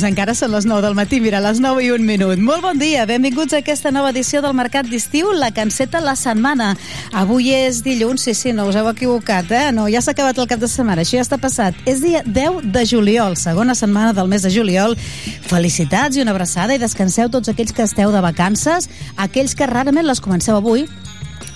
Doncs encara són les 9 del matí, mira, les 9 i un minut. Molt bon dia, benvinguts a aquesta nova edició del Mercat d'Estiu, la canceta la setmana. Avui és dilluns, sí, sí, no us heu equivocat, eh? No, ja s'ha acabat el cap de setmana, això ja està passat. És dia 10 de juliol, segona setmana del mes de juliol. Felicitats i una abraçada i descanseu tots aquells que esteu de vacances, aquells que rarament les comenceu avui,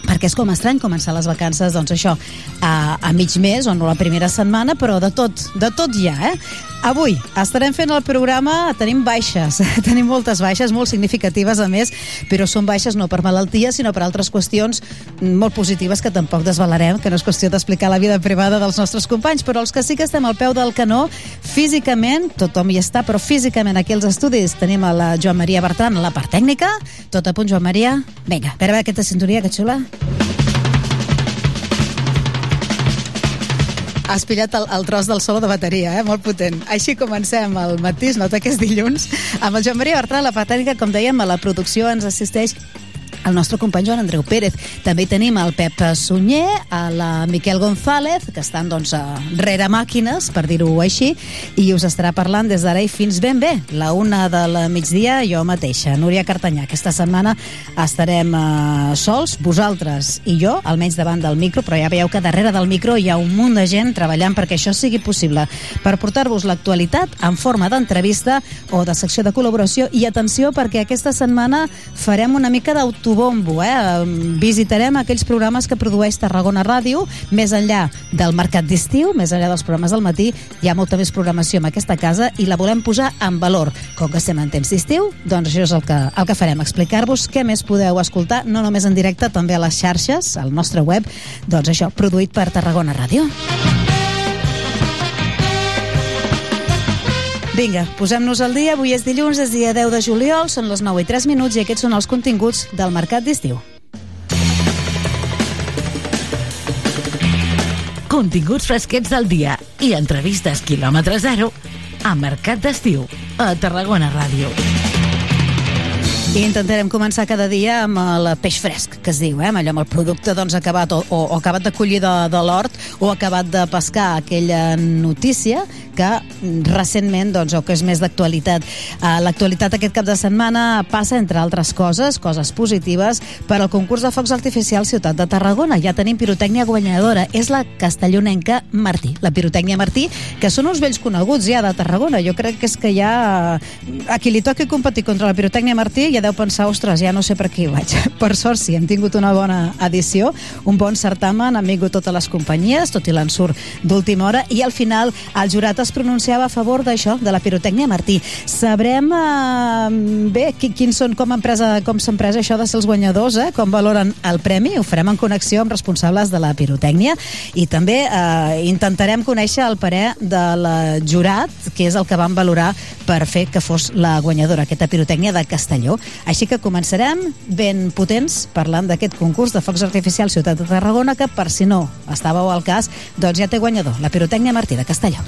perquè és com estrany començar les vacances, doncs això, a, a mig mes o no la primera setmana, però de tot, de tot ja, eh? Avui estarem fent el programa, tenim baixes, tenim moltes baixes, molt significatives a més, però són baixes no per malaltia, sinó per altres qüestions molt positives que tampoc desvalarem, que no és qüestió d'explicar la vida privada dels nostres companys, però els que sí que estem al peu del canó, físicament, tothom hi està, però físicament aquí als estudis tenim a la Joan Maria Bertran, la part tècnica, tot a punt, Joan Maria? Vinga, a veure aquesta sintonia, que xula. Has pillat el, el tros del solo de bateria, eh? molt potent. Així comencem el matí, nota que és dilluns, amb el Joan Maria Bertran, la patènica, com dèiem, a la producció ens assisteix el nostre company Joan Andreu Pérez. També tenim el Pep Sunyer, a la Miquel González, que estan doncs, rere màquines, per dir-ho així, i us estarà parlant des d'ara i fins ben bé, la una de la migdia, jo mateixa, Núria Cartanyà. Aquesta setmana estarem uh, sols, vosaltres i jo, almenys davant del micro, però ja veieu que darrere del micro hi ha un munt de gent treballant perquè això sigui possible, per portar-vos l'actualitat en forma d'entrevista o de secció de col·laboració, i atenció perquè aquesta setmana farem una mica d'autobús bombo, eh? Visitarem aquells programes que produeix Tarragona Ràdio, més enllà del mercat d'estiu, més enllà dels programes del matí, hi ha molta més programació en aquesta casa i la volem posar en valor. Com que estem en temps d'estiu, doncs això és el que, el que farem, explicar-vos què més podeu escoltar, no només en directe, també a les xarxes, al nostre web, doncs això, produït per Tarragona Ràdio. Vinga, posem-nos al dia. Avui és dilluns, és dia 10 de juliol, són les 9 i 3 minuts i aquests són els continguts del Mercat d'Estiu. Continguts fresquets del dia i entrevistes quilòmetre zero a Mercat d'Estiu, a Tarragona Ràdio. I intentarem començar cada dia amb el peix fresc, que es diu, eh? allò amb el producte doncs, acabat o, o, o acabat de collir de, de l'hort o acabat de pescar aquella notícia que recentment, doncs, o que és més d'actualitat. Uh, L'actualitat aquest cap de setmana passa, entre altres coses, coses positives, per al concurs de focs artificials Ciutat de Tarragona. Ja tenim pirotècnia guanyadora. És la castellonenca Martí. La pirotècnia Martí, que són uns vells coneguts ja de Tarragona. Jo crec que és que ja... A qui li toqui competir contra la pirotècnia Martí ja deu pensar, ostres, ja no sé per qui vaig. Per sort, sí, hem tingut una bona edició, un bon certamen, han vingut totes les companyies, tot i l'ensurt d'última hora, i al final el jurat es pronunciava a favor d'això, de la pirotècnia Martí. Sabrem eh, bé quins són com empresa, com s'ha empresa això de ser els guanyadors, eh, com valoren el premi, ho farem en connexió amb responsables de la pirotècnia i també eh, intentarem conèixer el parer del jurat, que és el que van valorar per fer que fos la guanyadora, aquesta pirotècnia de Castelló. Així que començarem ben potents parlant d'aquest concurs de focs artificials Ciutat de Tarragona que, per si no estàveu al cas, doncs ja té guanyador, la pirotècnia Martí de Castelló.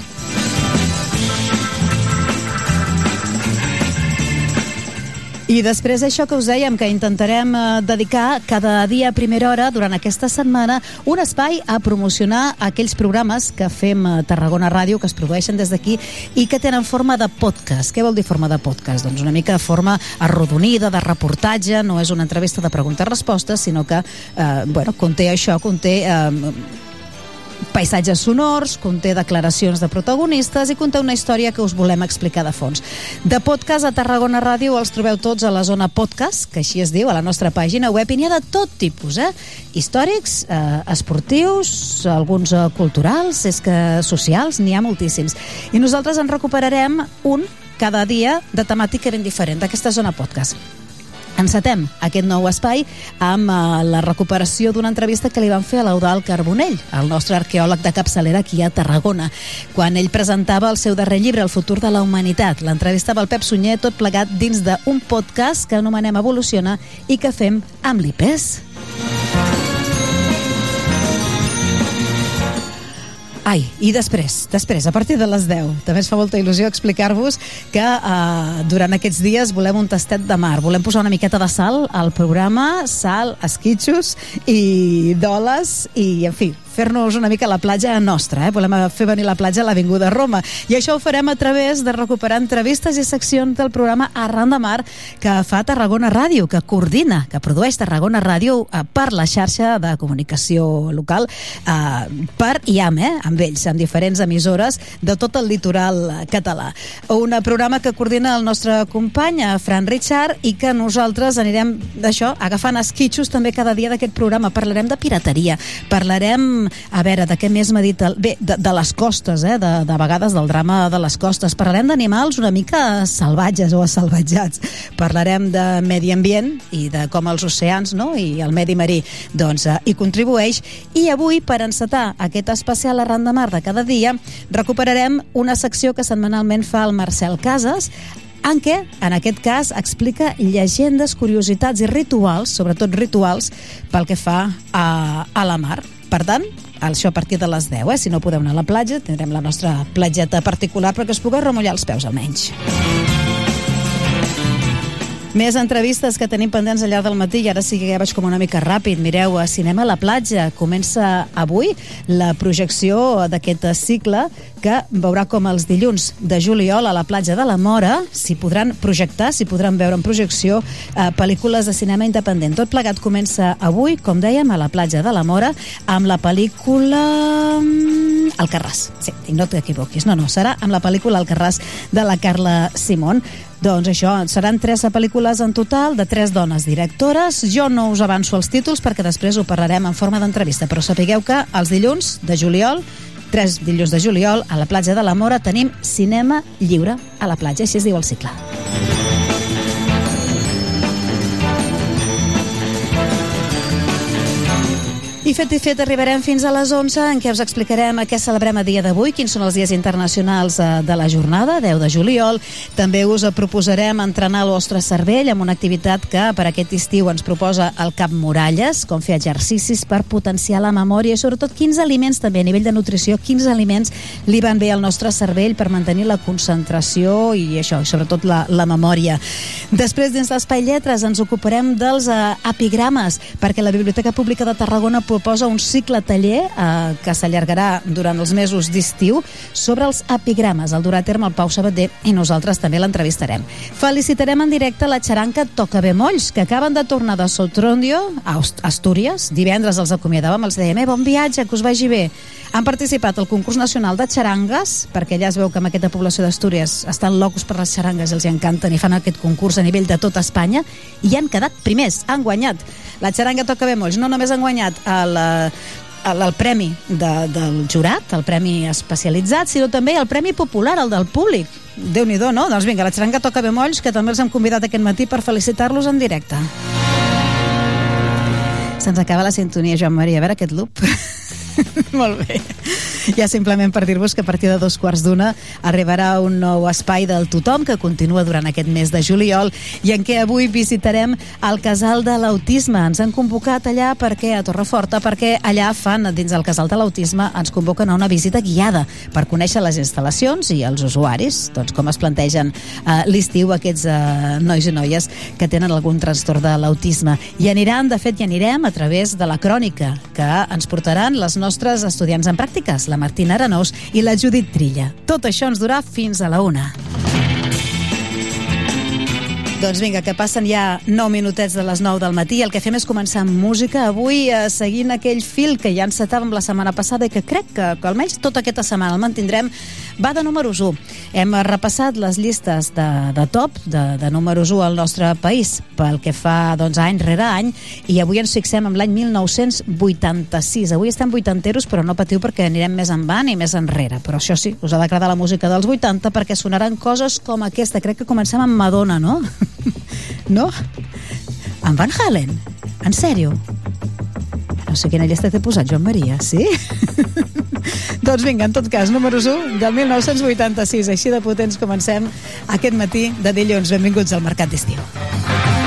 I després això que us dèiem, que intentarem eh, dedicar cada dia a primera hora durant aquesta setmana un espai a promocionar aquells programes que fem a Tarragona Ràdio, que es produeixen des d'aquí i que tenen forma de podcast. Què vol dir forma de podcast? Doncs una mica de forma arrodonida, de reportatge, no és una entrevista de preguntes-respostes, sinó que eh, bueno, conté això, conté... Eh, paisatges sonors, conté declaracions de protagonistes i conté una història que us volem explicar de fons. De podcast a Tarragona Ràdio els trobeu tots a la zona podcast, que així es diu, a la nostra pàgina web, i n'hi ha de tot tipus, eh? Històrics, eh, esportius, alguns eh, culturals, és que socials, n'hi ha moltíssims. I nosaltres en recuperarem un cada dia de temàtica ben diferent d'aquesta zona podcast. Encetem aquest nou espai amb uh, la recuperació d'una entrevista que li van fer a l'Eudal Carbonell, el nostre arqueòleg de capçalera aquí a Tarragona, quan ell presentava el seu darrer llibre, El futur de la humanitat. L'entrevista amb el Pep Sunyer, tot plegat dins d'un podcast que anomenem Evoluciona i que fem amb l'IPES. Ai, i després, després, a partir de les 10, també es fa molta il·lusió explicar-vos que eh, durant aquests dies volem un tastet de mar, volem posar una miqueta de sal al programa, sal, esquitxos i doles i, en fi, fer-nos una mica la platja nostra, eh? volem fer venir la platja a l'Avinguda Roma. I això ho farem a través de recuperar entrevistes i seccions del programa Arran de Mar que fa Tarragona Ràdio, que coordina, que produeix Tarragona Ràdio eh, per la xarxa de comunicació local eh, per IAM, eh? amb ells, amb diferents emissores de tot el litoral català. Un programa que coordina el nostre company, eh, Fran Richard, i que nosaltres anirem d'això, agafant esquitxos també cada dia d'aquest programa. Parlarem de pirateria, parlarem, a veure, de què més m'ha dit... El, bé, de, de les costes, eh? de, de vegades del drama de les costes. Parlarem d'animals una mica salvatges o assalvatjats. Parlarem de medi ambient i de com els oceans no? i el medi marí doncs, eh, hi contribueix. I avui, per encetar aquest especial arran de mar de cada dia, recuperarem una secció que setmanalment fa el Marcel Casas, en què, en aquest cas, explica llegendes, curiositats i rituals, sobretot rituals, pel que fa a, a la mar. Per tant, això a partir de les 10, eh? si no podeu anar a la platja, tindrem la nostra platgeta particular perquè es pugui remullar els peus almenys. Més entrevistes que tenim pendents al llarg del matí i ara sí que ja vaig com una mica ràpid. Mireu, a Cinema a la platja comença avui la projecció d'aquest cicle que veurà com els dilluns de juliol a la platja de la Mora s'hi podran projectar, s'hi podran veure en projecció eh, pel·lícules de cinema independent. Tot plegat comença avui, com dèiem, a la platja de la Mora amb la pel·lícula... Alcarràs. Sí, no t'equivoquis. No, no, serà amb la pel·lícula Alcarràs de la Carla Simón. Doncs això, seran tres pel·lícules en total de tres dones directores. Jo no us avanço els títols perquè després ho parlarem en forma d'entrevista, però sapigueu que els dilluns de juliol tres dilluns de juliol a la platja de la Mora tenim cinema lliure a la platja, així es diu el cicle. I fet i fet arribarem fins a les 11 en què us explicarem què celebrem a dia d'avui, quins són els dies internacionals eh, de la jornada, 10 de juliol. També us proposarem entrenar el vostre cervell amb una activitat que per aquest estiu ens proposa el Cap Muralles, com fer exercicis per potenciar la memòria i sobretot quins aliments també a nivell de nutrició, quins aliments li van bé al nostre cervell per mantenir la concentració i això, sobretot la, la memòria. Després, dins l'Espai Lletres, ens ocuparem dels uh, epigrames, perquè la Biblioteca Pública de Tarragona proposa un cicle taller eh, que s'allargarà durant els mesos d'estiu sobre els epigrames. El durà a terme el Pau Sabater i nosaltres també l'entrevistarem. Felicitarem en directe la xaranca Toca Bemolls, que acaben de tornar de Sotrondio, a Astúries. Divendres els acomiadàvem, els dèiem, eh, bon viatge, que us vagi bé. Han participat al concurs nacional de xarangues, perquè ja es veu que en aquesta població d'Astúries estan locos per les xarangues, els encanten i fan aquest concurs a nivell de tot Espanya, i han quedat primers, han guanyat. La xaranga toca bé molts, no només han guanyat el, el, el premi de, del jurat, el premi especialitzat, sinó també el premi popular, el del públic. déu nhi no? Doncs vinga, la xaranga toca bé molts, que també els hem convidat aquest matí per felicitar-los en directe. Se'ns acaba la sintonia, Joan Maria. A veure aquest loop. Molt bé. Ja simplement per dir-vos que a partir de dos quarts d'una arribarà un nou espai del tothom que continua durant aquest mes de juliol i en què avui visitarem el Casal de l'Autisme. Ens han convocat allà perquè a Torreforta, perquè allà fan, dins del Casal de l'Autisme, ens convoquen a una visita guiada per conèixer les instal·lacions i els usuaris, doncs com es plantegen eh, l'estiu aquests eh, nois i noies que tenen algun trastorn de l'autisme. I aniran, de fet, hi anirem a través de la crònica que ens portaran les nostres estudiants en pràctiques, la Martina Arenós i la Judit Trilla. Tot això ens durà fins a la una. Doncs vinga, que passen ja 9 minutets de les 9 del matí. El que fem és començar amb música. Avui, eh, seguint aquell fil que ja encetàvem la setmana passada i que crec que, que almenys tota aquesta setmana el mantindrem, va de números 1. Hem repassat les llistes de, de top, de, de números 1 al nostre país, pel que fa doncs, any rere any, i avui ens fixem en l'any 1986. Avui estem vuitanteros, però no patiu perquè anirem més en van i més enrere. Però això sí, us ha d'agradar la música dels 80 perquè sonaran coses com aquesta. Crec que comencem amb Madonna, no? no? En Van Halen? En sèrio? No sé quina llista t'he posat, Joan Maria, sí? doncs vinga, en tot cas, número 1 del 1986. Així de potents comencem aquest matí de dilluns. Benvinguts al Mercat d'Estiu.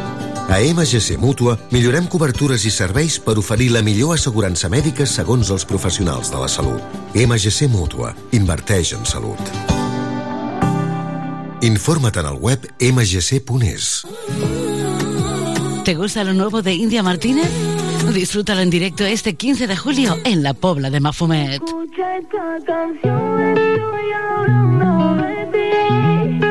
A MGC Mútua millorem cobertures i serveis per oferir la millor assegurança mèdica segons els professionals de la salut. MGC Mútua. Inverteix en salut. Informa't en el web mgc.es. ¿Te gusta lo nuevo de India Martínez? Disfrútalo en directo este 15 de julio en la Pobla de Mafumet. Escucha esta canción, estoy hablando de ti.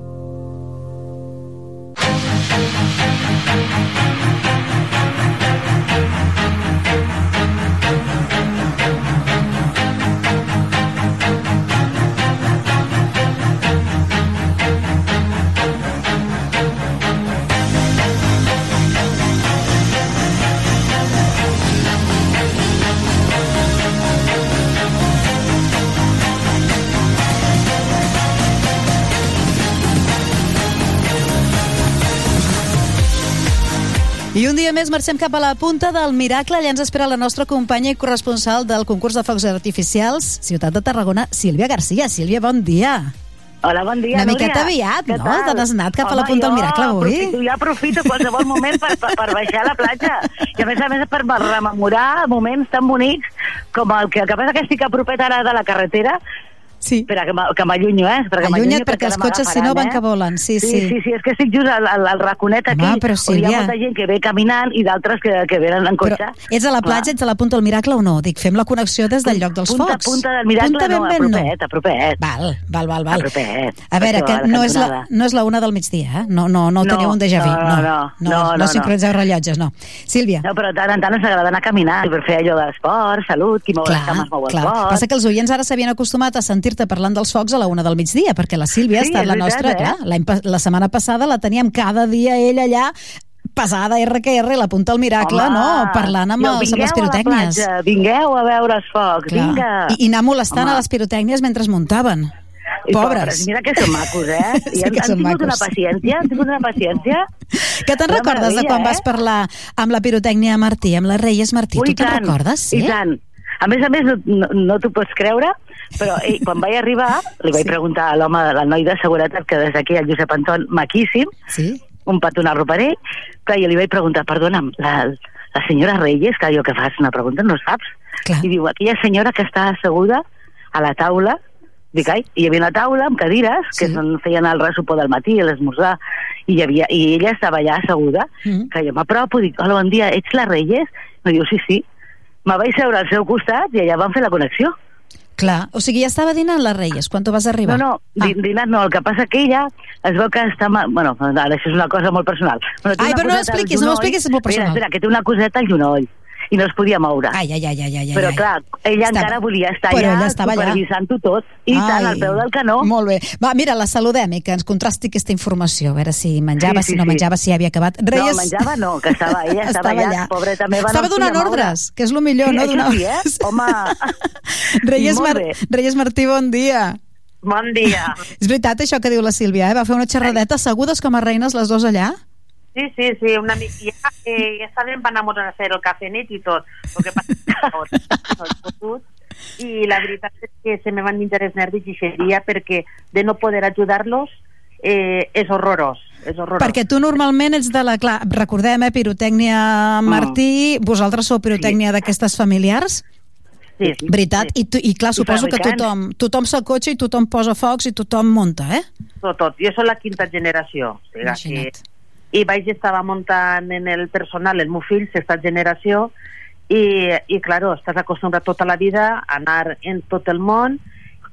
I un dia més marxem cap a la punta del miracle. Allà ens espera la nostra companya i corresponsal del concurs de focs artificials, Ciutat de Tarragona, Sílvia Garcia. Sílvia, bon dia. Hola, bon dia, Una Núria. miqueta aviat, Què no? Te n'has anat cap a la Home, punta del miracle avui. Aprofito, jo aprofito qualsevol moment per, per, per baixar a la platja. I a més a més per rememorar moments tan bonics com el que, el que passa que estic a propet ara de la carretera, Sí. Espera, que m'a- que m'allunyo, eh? Espera, que Allunya't perquè els cotxes, si no, van eh? que volen. Sí, sí. sí, sí, és que estic just al, al, al raconet aquí, Home, però, on hi ha molta gent que ve caminant i d'altres que, que venen en Però cotxe. ets a la platja, Clar. ets a la punta del miracle o no? Dic, fem la connexió des del lloc dels punta, focs. Punta del miracle, punta no, a ben, ben, propet, a propet. Val, val, val, val. A propet. A veure, que no és, la, no és la una del migdia, eh? No, no, no, No, teniu un déjà vu. no, no, no, no, no, no no. sincronitzeu rellotges, no. Sílvia, No, però tant en tant ens agrada anar a caminar per fer allò de l'esport, salut, qui mou les cames mou el cos. Passa que els oients ara s'havien acostumat a sentir-te parlant dels focs a la una del migdia, perquè la Sílvia ha Sí, estat és la veritat, nostra, eh? clar, la setmana passada la teníem cada dia ella allà pesada RQR, la punta del miracle, Home, no? Parlant amb, els, amb les vingueu a la pirotècnies. platja, vingueu a veure els focs, Clar. vinga. I, I anar molestant Home. a les pirotècnies mentre es muntaven. I Pobres. Mira que són macos, eh? Sí I han, que han tingut macos. una paciència, han tingut una paciència. Que te'n recordes de quan eh? vas parlar amb la pirotècnia Martí, amb la Reyes Martí? Ui, tu te'n recordes? Sí? I tant. A més a més, no, no, no t'ho pots creure, però ell, quan vaig arribar, li vaig Sí. preguntar a l'home, al noi de seguretat, que des d'aquí, el Josep Anton, maquíssim, Sí? un petonarro per ell, que jo li vaig preguntar, perdona'm, la, la senyora Reyes, que jo que fas una pregunta, no saps? Clar. I diu, aquella senyora que està asseguda a la taula, dic, ai, hi havia una taula amb cadires que Sí. sí. feien el ressupor del matí, l'esmorzar, i, hi havia, i ella estava allà asseguda, Mm. que jo m'apropo, dic, hola, bon dia, ets la Reyes? Me diu, sí, sí. Me vaig seure al seu costat i allà vam fer la connexió. Clar. O sigui, ja estava dinant la Reyes quan tu vas arribar? No, no, Ah. dinat no, el que passa que ella es veu que està... ma- Bueno, ara això és una cosa molt personal. Té Ai, però no l'expliquis, no genoll. m'expliquis, és molt personal. Espera, espera, que té una coseta al genoll i no es podia moure. Ai, ai, ai, ai, ai, ai. Però ai. clar, ella Estava- encara volia estar Però allà, ella estava allà. supervisant-ho tot, i tant, al peu del canó. Molt bé. Va, mira, la saludem i que ens contrasti aquesta informació, a veure si menjava, Sí, sí, si no sí. menjava, si havia acabat. No, menjava no, que estava, ella estava, allà, pobreta meva. Estava no donant ordres, que és el millor, Sí, no? Donar... sí, eh? Home. Reyes, Mar... Reyes Martí, bon dia. Bon dia. És veritat això que diu la Sílvia, eh? Va fer una xerradeta assegudes com a reines les dues allà? Sí, sí, sí, una mica. Ja, eh, ja sabem, vamos a hacer el cafenet i tot. Lo que passa que pogut. I la veritat és que se me van els nervis i seria perquè de no poder ajudar-los eh, és horrorós. És horrorós. Perquè tu normalment ets de la... Clar, recordem, eh, pirotècnia Martí, vosaltres sou pirotècnia d'aquestes familiars? Sí, sí, Veritat? sí. I, tu, I clar, I suposo que fabricants. tothom, tothom s'acotxa i tothom posa focs i tothom munta, eh? Tot, tot. Jo soc la quinta generació. O sigui, Imagina't. que, I vaig estava muntant en el personal, el meu fill, sexta generació, i, i claro, estàs acostumbrat tota la vida a anar en tot el món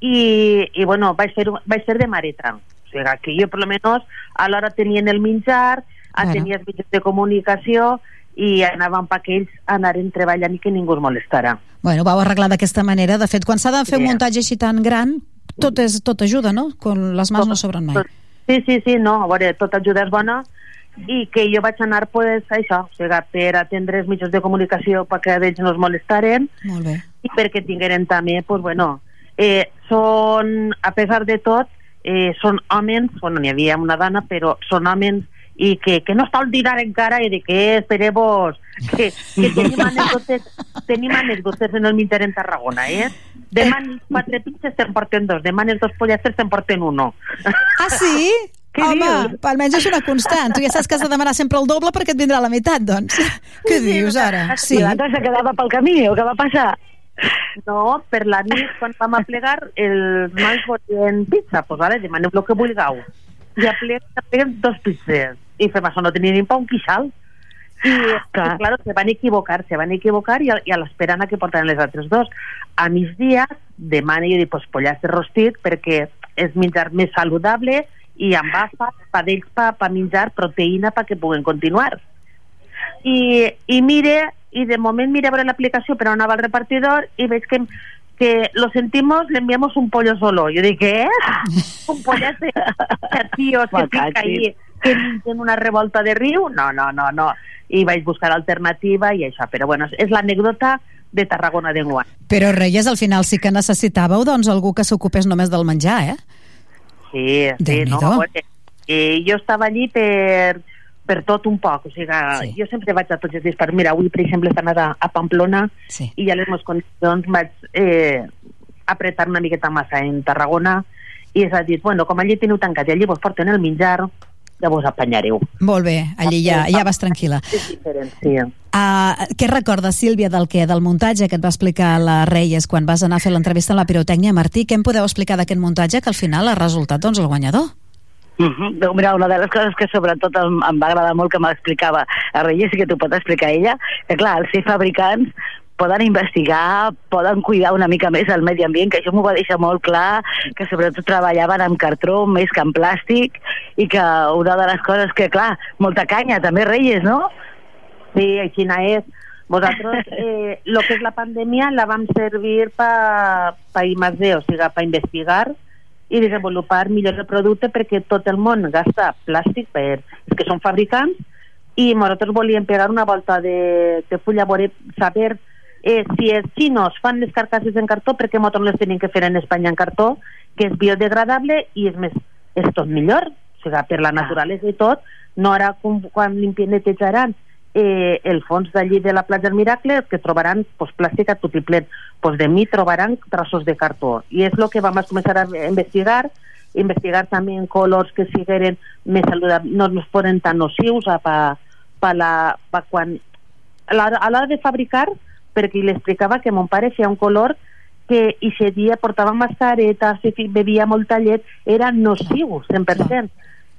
i, i bueno, vaig ser, vaig ser de mareta. O sigui, que jo, per lo menos, a l'hora tenien el menjar, Bueno. bueno. tenies mitjans de comunicació i anàvem pa que ells anaren treballant i que ningú es molestara. Bueno, vau arreglar d'aquesta manera. De fet, quan s'ha de fer un Sí. muntatge així tan gran, tot, és, tot ajuda, no? Con les mans no sobren mai. Sí, sí, sí, no, a veure, tota ajuda és bona i que jo vaig anar, pues, a això, o sigui, per atendre els mitjans de comunicació perquè ells no es molestaren Molt bé. i perquè tingueren també, pues, bueno, eh, són, a pesar de tot, eh, són homes, bueno, n'hi havia una dona, però són homes i que, que no està al dinar encara i de que espereu-vos que, que tenim anècdotes tenim anècdotes en el mitjà en Tarragona eh? demanen quatre pinces te'n porten dos demanes dos pollastres te'n porten uno Ah, sí? Què Home, dius? almenys és una constant. Tu ja saps que has de demanar sempre el doble perquè et vindrà la meitat, doncs. Què dius ara? Sí. I l'altre se quedava pel camí, o què va passar? No, per la nit, quan vam a plegar, els nois volien pizza, doncs vale, demaneu el que vulgueu. I apleguen, apleguen dos pizzas. I fem això, no tenia ni pa un quixal. I, Clar. i claro, se van equivocar, se van equivocar i a, i a l'esperant a que portaran les altres dos. A migdia demana jo dic, pues, pollastre rostit perquè és menjar més saludable i amb afa, pa d'ells pa, pa menjar proteïna perquè puguen continuar i, i mire, i de moment mire a veure l'aplicació però anava al repartidor i veig que, que lo sentimos, le enviamos un pollo solo. Jo dic, què? Un pollastre de tios que fica ahí, que en una revolta de riu? No, no, no, no. I vaig buscar alternativa i això. Però bueno, és l'anècdota de Tarragona d'enguany. Però Reyes, al final sí que necessitàveu doncs, algú que s'ocupés només del menjar, eh? Sí, sí, no? Bueno, eh, jo estava allí per, per tot un poc, o sigui, Sí. jo sempre vaig a tots els dies, per, mira, avui, per exemple, he anat a, a Pamplona Sí. i a les meves condicions vaig eh, apretar una miqueta massa en Tarragona i és a dir, bueno, com allí teniu tancat i allí vos porten el menjar, ja vos apanyareu. Molt bé, allí ja, ja vas tranquil·la. És diferent, sí. Uh, què recordes, Sílvia, del que del muntatge que et va explicar la Reyes quan vas anar a fer l'entrevista amb la pirotècnia? Martí, què em podeu explicar d'aquest muntatge que al final ha resultat doncs, el guanyador? Mhm. Doncs Mira, una de les coses que sobretot em, em va agradar molt que m'explicava a Reyes i que t'ho pot explicar ella, que clar, els ser fabricants poden investigar, poden cuidar una mica més el medi ambient, que això m'ho va deixar molt clar, que sobretot treballaven amb cartró més que amb plàstic, i que una de les coses que, clar, molta canya, també Reyes, no? Sí, així és. Vosaltres, eh, lo que és la pandèmia la vam servir pa, pa I+D, o sigui, pa investigar i desenvolupar millor el producte perquè tot el món gasta plàstic per, és que són fabricants i nosaltres volíem pegar una volta de, de fulla, saber eh, si els xinos fan les carcasses en cartó, perquè nosaltres les tenim que fer en Espanya en cartó, que és biodegradable i és més, és tot millor, o sigui, per la naturalesa i tot, no ara com, quan limpien netejaran eh, el fons d'allí de la platja del Miracle que trobaran pues, plàstic a tot i plet pues, de mi trobaran trossos de cartó. I és el que vam començar a investigar investigar també en colors que sigueren més saludables, no nos poden tan nocius a pa, pa la, pa quan a l'hora de fabricar perquè li explicava que mon pare feia un color que i se dia portava mascareta, si bevia molta llet, era nociu, 100%.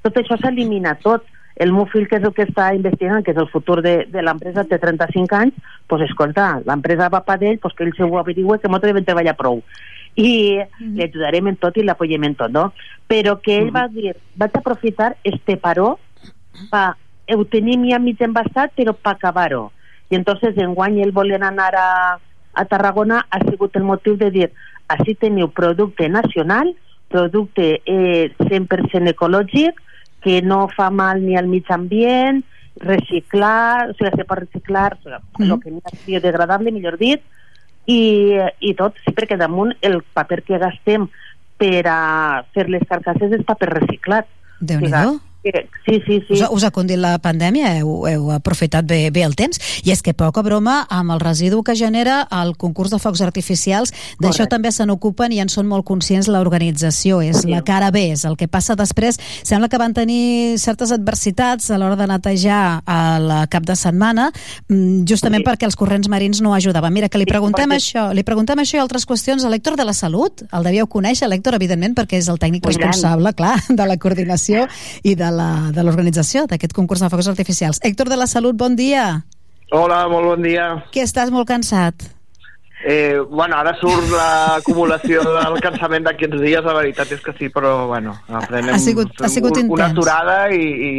Tot això s'elimina tot. El meu fill, que és el que està investigant, que és el futur de, de l'empresa, té 35 anys, pues, escolta, l'empresa va pa d'ell, pues, que ell se ho averigüe, que nosaltres devem treballar prou. I li ajudarem en tot i l'apoyem en tot, no? Però que ell va dir, vaig aprofitar este paró pa, ho tenim ja mig embastat, però pa acabar-ho. I entonces enguany ell volen anar a, a Tarragona ha sigut el motiu de dir així teniu producte nacional, producte eh, 100% ecològic, que no fa mal ni al mig ambient, reciclar, o sigui, se pot reciclar, o sigui, Mhm. el que és biodegradable, millor dit, i, i tot, sí, perquè damunt el paper que gastem per a fer les carcasses és paper reciclat. déu O nhi sigui, Sí, sí, sí. Us, us ha condit la pandèmia, heu, heu aprofitat bé, bé el temps, i és que poca broma amb el residu que genera el concurs de focs artificials, d'això també se n'ocupen i en són molt conscients l'organització, és la cara B, és el que passa després. Sembla que van tenir certes adversitats a l'hora de netejar el cap de setmana, mm, justament perquè els corrents marins no ajudaven. Mira, que li preguntem això, li preguntem això i altres qüestions. A l'Hèctor de la Salut, el devíeu conèixer, l'Hèctor, evidentment, perquè és el tècnic responsable, clar, de la coordinació i de de l'organització d'aquest concurs de focs artificials. Héctor de la Salut, bon dia. Hola, molt bon dia. Que estàs molt cansat. Eh, bueno, ara surt l'acumulació del cansament d'aquests dies, la veritat és que sí, però bueno, prenem Ha sigut- ha sigut un- una aturada i, i,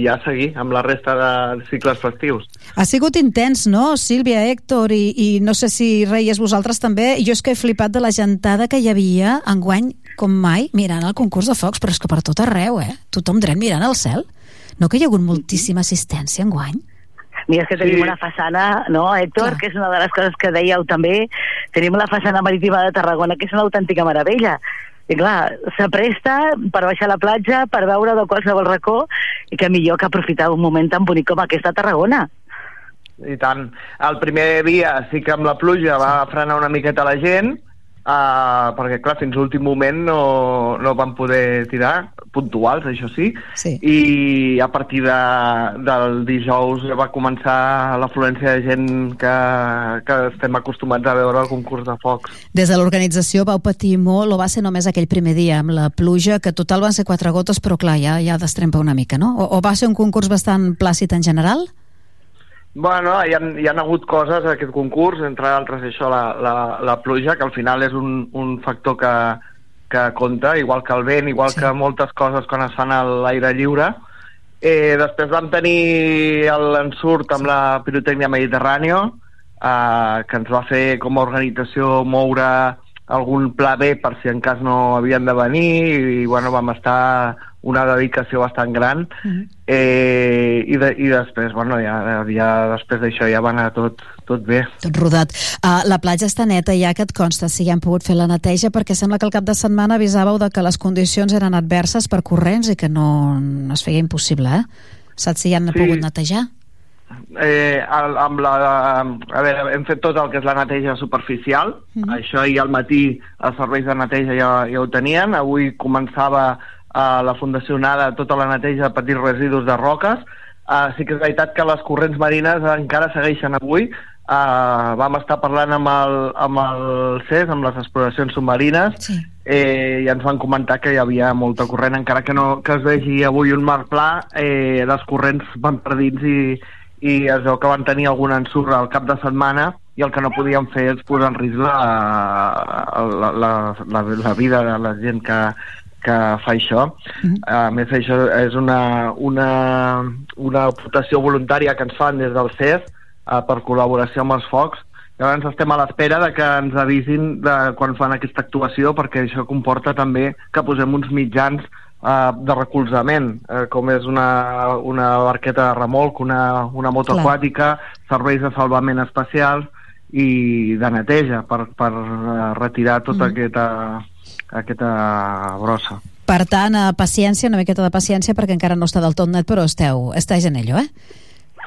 i ja seguir amb la resta de cicles festius. Ha sigut intens, no, Sílvia, Héctor, i, i no sé si reies vosaltres també. Jo és que he flipat de la gentada que hi havia enguany, com mai, mirant el concurs de focs, però és que per tot arreu, eh? Tothom dret mirant al cel. No que hi ha hagut moltíssima assistència enguany? Mira, és que tenim Sí. una façana, no, Héctor, Clar. que és una de les coses que dèieu també, tenim la façana marítima de Tarragona, que és una autèntica meravella. I clar, s'apresta per baixar a la platja, per veure de qualsevol racó, i que millor que aprofitar un moment tan bonic com aquest a Tarragona. I tant. El primer dia sí que amb la pluja va frenar una miqueta la gent, uh, perquè clar, fins l'últim moment no, no van poder tirar, puntuals, això sí, Sí. i a partir de, del dijous ja va començar l'afluència de gent que, que estem acostumats a veure al concurs de focs. Des de l'organització vau patir molt, o va ser només aquell primer dia amb la pluja, que total van ser quatre gotes, però clar, ja, ja destrempa una mica, no? O, o va ser un concurs bastant plàcid en general? Bueno, hi ha, hi ha hagut coses a aquest concurs, entre altres això, la, la, la pluja, que al final és un, un factor que, que compta, igual que el vent, igual Sí. sí. que moltes coses quan es fan a l'aire lliure. Eh, després vam tenir l'ensurt amb la pirotècnia Mediterrània, eh, que ens va fer com a organització moure algun pla B per si en cas no havien de venir i bueno, vam estar una dedicació bastant gran eh, i, de, i després, bueno, ja, ja després d'això ja va anar tot, tot bé. Tot rodat. Uh, la platja està neta ja que et consta si ja han pogut fer la neteja perquè sembla que el cap de setmana avisàveu de que les condicions eren adverses per corrents i que no, no es feia impossible, eh? Saps si ja han Sí. pogut netejar? Eh, amb la, a veure, hem fet tot el que és la neteja superficial, Mhm. això ahir al matí els serveis de neteja ja, ja ho tenien, avui començava a la Fundació Nada tota la neteja de petits residus de roques, uh, sí que és veritat que les corrents marines encara segueixen avui, uh, vam estar parlant amb el, amb el CES, amb les exploracions submarines, Sí. eh, i ens van comentar que hi havia molta corrent, encara que no que es vegi avui un mar pla, eh, les corrents van per dins i, i es veu que van tenir algun ensurt al cap de setmana i el que no podien fer és posar en risc la, la, la, la, la vida de la gent que, que fa això. A més, això és una, una, una aportació voluntària que ens fan des del CES eh, per col·laboració amb els focs Llavors estem a l'espera de que ens avisin de quan fan aquesta actuació perquè això comporta també que posem uns mitjans eh, de recolzament, eh, com és una, una barqueta de remolc, una, una moto Clar. aquàtica, serveis de salvament especials i de neteja per, per eh, retirar tota Mm. aquesta, aquesta brossa. Per tant, uh, paciència, una miqueta de paciència perquè encara no està del tot net, però esteu, estàs en ello, eh?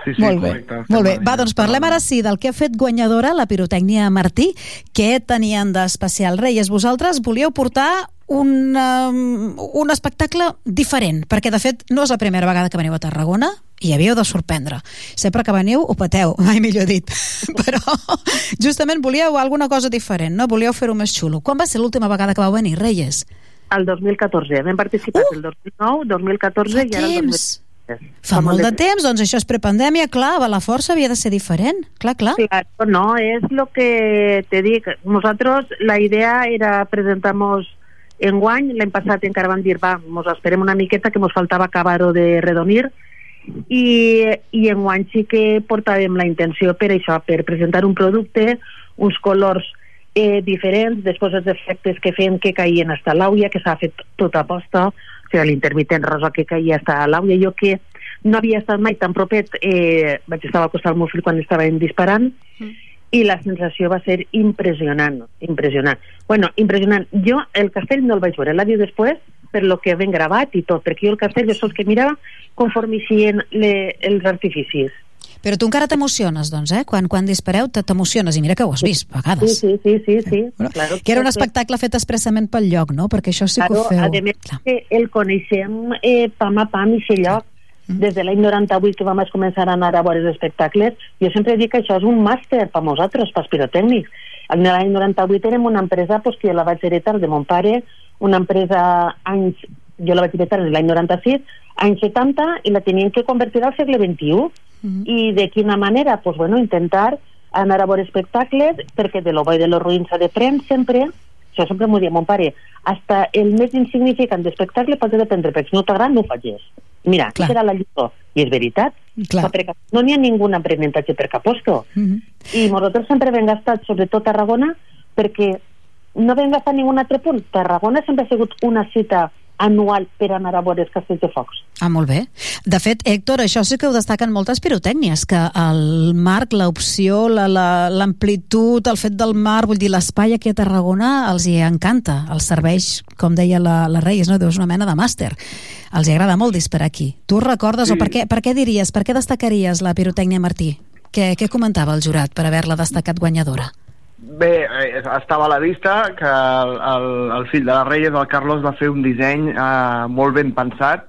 Sí, sí, Molt bé, correcte. molt bé. Va, doncs parlem ara sí del que ha fet guanyadora la pirotècnia Martí. Què tenien d'especial? Reyes, vosaltres volíeu portar un, um, un espectacle diferent, perquè de fet no és la primera vegada que veniu a Tarragona i havíeu de sorprendre. Sempre que veniu ho pateu, mai millor dit. Però justament volíeu alguna cosa diferent, no? Volíeu fer-ho més xulo. Quan va ser l'última vegada que vau venir, Reyes? El 2014. Vam participar Uh! el 2009, 2014 Fa i ara el 2013. temps. Fa molt de temps, doncs això és prepandèmia, clar, la força havia de ser diferent. Clar, clar. Claro, no, es lo que te dic. Nosaltres, la idea era presentar-nos en guany, l'any passat encara vam dir, va, mos esperem una miqueta que mos faltava acabar-ho de redonir, i, i en guany sí que portàvem la intenció per això, per presentar un producte, uns colors eh, diferents, després els efectes que fem que caïen hasta l'àuia, que s'ha fet tota aposta, o sigui, l'intermitent rosa que caia hasta l'àuia, jo que no havia estat mai tan propet, eh, vaig estar al costat del meu fill quan estàvem disparant, i la sensació va ser impressionant, impressionant. Bueno, impressionant. Jo el castell no el vaig veure, l'ha dit després, per lo que ben gravat i tot, perquè jo el castell jo sols que mirava conforme eixien le, els artificis. Però tu encara t'emociones, doncs, eh? Quan, quan dispareu te- t'emociones, i mira que ho has vist, a vegades. Sí, sí, sí, sí, sí. Bueno, claro, Que era un espectacle fet expressament pel lloc, no? Perquè això sí que Claro, ho feu. a més que el coneixem eh, pam a pam i lloc. Mm. Des de l'any 98 que vam començar a anar a veure els espectacles, jo sempre dic que això és un màster per nosaltres, pels pirotècnics. L'any 98 érem una empresa pues, que jo la vaig heretar de mon pare, una empresa anys, jo la vaig heretar l'any 96, anys 70, i la tenien que convertir al segle XXI. I de quina manera? Pues, bueno, intentar anar a veure espectacles, perquè de lo bo i de lo ruïn s'ha de prendre sempre, això sempre m'ho dia mon pare, hasta el més insignificant d'espectacle pots dependre, perquè si no t'agrada no ho facis. Mira, Clar. Era la lliçó. I és veritat. Clar. No n'hi ha ningun aprenentatge per cap posto. Mhm. I nosaltres sempre hem gastat, sobretot a Tarragona, perquè no vam gastar ningun altre punt. Tarragona sempre ha sigut una cita anual per anar a veure els castells de focs. Ah, molt bé. De fet, Héctor, això sí que ho destaquen moltes pirotècnies, que el marc, l'opció, la- la- l'amplitud, el fet del mar, vull dir, l'espai aquí a Tarragona els hi encanta, els serveix, com deia la, la Reis, no? Deus una mena de màster. Els hi agrada molt disparar aquí. Tu recordes, Sí. o per què, per què diries, per què destacaries la pirotècnia Martí? Què, què comentava el jurat per haver-la destacat guanyadora? Bé, eh, estava a la vista que el, el, el fill de les Reyes, el Carlos, va fer un disseny eh, molt ben pensat.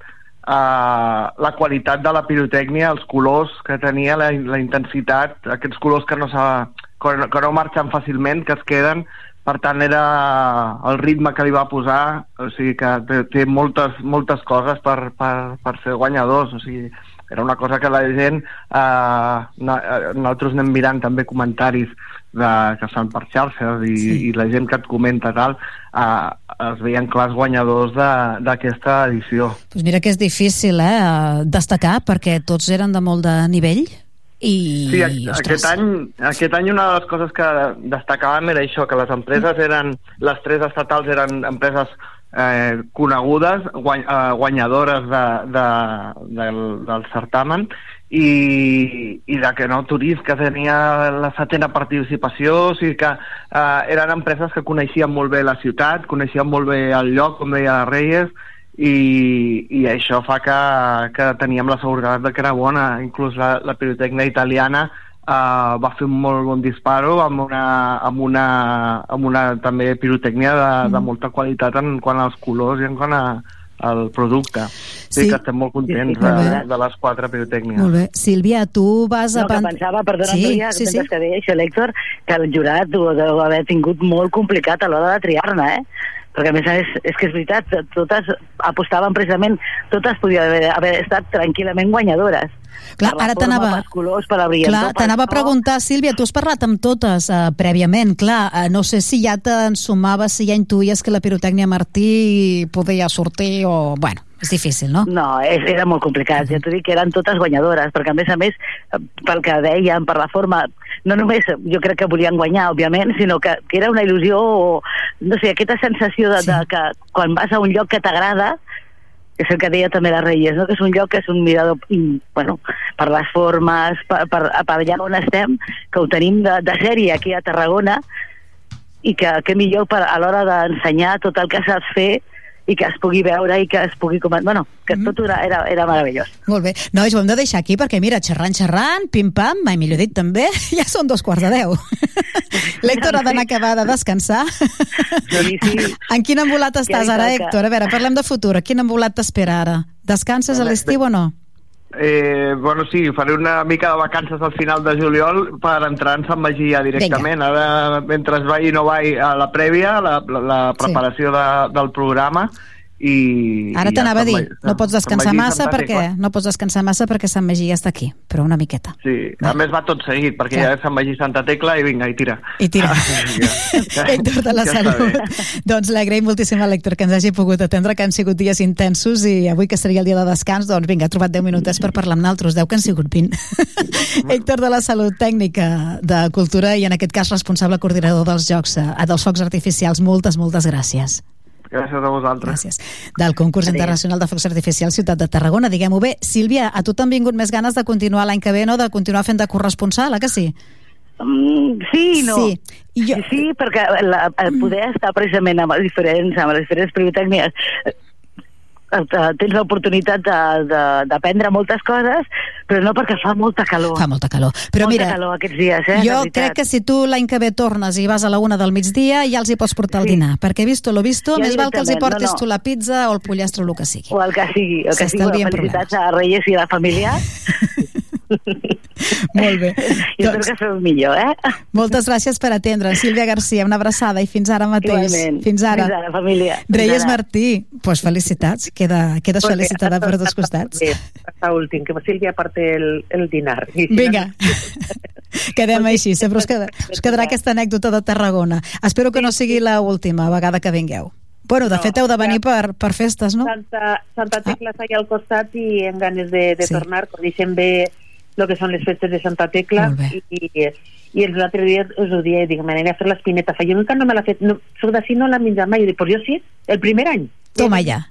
Eh, la qualitat de la pirotècnia, els colors que tenia, la, la intensitat, aquests colors que no, que, no- que no marxen fàcilment, que es queden, per tant era el ritme que li va posar, o sigui que té, moltes, moltes coses per, per, per ser guanyadors, o sigui, era una cosa que la gent, eh, eh, nosaltres anem mirant també comentaris de, que es fan per xarxes i, sí. i la gent que et comenta tal, eh, es veien clars guanyadors d'aquesta edició. Pues mira que és difícil, eh, destacar, perquè tots eren de molt de nivell i... Sí, a- ostres, aquest any, aquest any una de les coses que destacàvem era això, que les empreses eren, les tres estatals eren empreses eh, conegudes, guany, eh, guanyadores de, de, del, del certamen, i, i de que no Turist, que tenia la setena participació, o sigui que eh, eren empreses que coneixien molt bé la ciutat, coneixien molt bé el lloc, com deia Reyes, i, i això fa que, que teníem la seguretat de que era bona. Inclús la, la pirotècnia italiana uh, va fer un molt bon disparo amb una, amb una, amb una també pirotècnia de, de molta qualitat en quant als colors i en quant a, al producte. Sí, Sí. que estem molt contents Sí, sí, molt de, bé. de les quatre pirotècnies. Molt bé. Sílvia, tu vas a... No, que pensava, perdona, sí, Núria, sí, sí. que deia això, l'Héctor, que el jurat ho deu haver tingut molt complicat a l'hora de triar-ne, eh? Perquè, a més a més, és que és veritat, totes apostaven precisament, totes podien haver, haver estat tranquil·lament guanyadores. Clar, ara t'anava... Clar, t'anava a preguntar, Sílvia, tu has parlat amb totes uh, prèviament, clar, uh, no sé si ja te'n sumaves, si ja intuïes que la pirotècnia Martí podia sortir o... Bueno, és difícil, no? No, és, era molt complicat. Ja t'ho dic que eren totes guanyadores, perquè a més a més, eh, pel que deien, per la forma, no només jo crec que volien guanyar, òbviament, sinó que, que era una il·lusió o, no sé, aquesta sensació de, sí. de que quan vas a un lloc que t'agrada, és el que deia també la Reyes, no? que és un lloc que és un mirador, mm, bueno, per les formes, per, per, per allà on estem, que ho tenim de, de sèrie aquí a Tarragona, i que, que millor per, a l'hora d'ensenyar tot el que saps fer i que es pugui veure i que es pugui comentar. Bueno, que Mm. tot era, era, era meravellós. Molt bé. Nois, ho hem de deixar aquí perquè, mira, xerrant, xerrant, pim-pam, mai millor dit també, ja són dos quarts de deu. L'Héctor ha d'anar acabar de descansar. Sí, sí. En quin embolat estàs ara, toca. Héctor? A veure, parlem de futur. Quin embolat t'espera ara? Descanses a l'estiu o no? Eh, bueno, sí, faré una mica de vacances al final de juliol per entrar en Sant Magí ja directament. Ara, mentre vaig i no vaig a la prèvia, la, la, la preparació de, del programa, i... Ara t'anava a ja dir, Sant Magí- no pots descansar Magí, massa perquè no pots descansar massa perquè Sant Magí ja està aquí, però una miqueta. Sí, a més va tot seguit, perquè Clar. ja és Sant Magí Santa Tecla i vinga, i tira. I tira. Ja, Héctor de la ja Salut. doncs l'agraïm moltíssim a l'Héctor que ens hagi pogut atendre, que han sigut dies intensos i avui que seria el dia de descans, doncs vinga, ha trobat 10 minutets per parlar amb naltros, 10 que han sigut 20. Héctor de la Salut, tècnica de Cultura i en aquest cas responsable coordinador dels jocs, eh, dels focs artificials. Moltes, moltes gràcies. Gràcies a vosaltres. Gràcies. Del concurs internacional de focs artificials Ciutat de Tarragona, diguem-ho bé. Sílvia, a tu t'han vingut més ganes de continuar l'any que ve, no?, de continuar fent de corresponsal, eh que sí? Mm, sí i no. Sí. Jo... sí, perquè la, el poder estar precisament amb els diferents, amb les diferents eh, eh, tens l'oportunitat de- de- d'aprendre moltes coses, però no perquè fa molta calor. Fa molta calor. Però molta mira, calor aquests dies, eh? jo crec que si tu l'any que ve tornes i vas a la una del migdia, ja els hi pots portar el Sí. dinar, perquè visto lo visto, Ja més val que els hi portis no, no. tu la pizza o el pollastre o el que sigui. O el que sigui. El que sigui felicitats a Reyes i a la família. Molt bé. I espero que feu millor, eh? Moltes gràcies per atendre. Sílvia Garcia, una abraçada i fins ara mateix. Igualment. Fins ara. Fins ara, família. Reyes ara. Martí, pues felicitats. Queda, quedes Porque felicitada per dos costats. Hasta últim, que Silvia parte el, el dinar. Vinga. Quedem així, sempre us, queda, us quedarà aquesta anècdota de Tarragona. Espero que no sigui la última vegada que vingueu. Bueno, de No, fet heu de venir per, per festes, no? Santa, Santa Tecla està allà al costat i en ganes de, de Sí. tornar, coneixem bé el que són les festes de Santa Tecla i, i, i els altres dies us ho dia, dic, m'aniré a fer l'espineta. Fa, jo nunca no me l'ha fet, no, soc d'ací no l'ha menjat mai. I dic, pues jo sí, el primer any. Toma ja.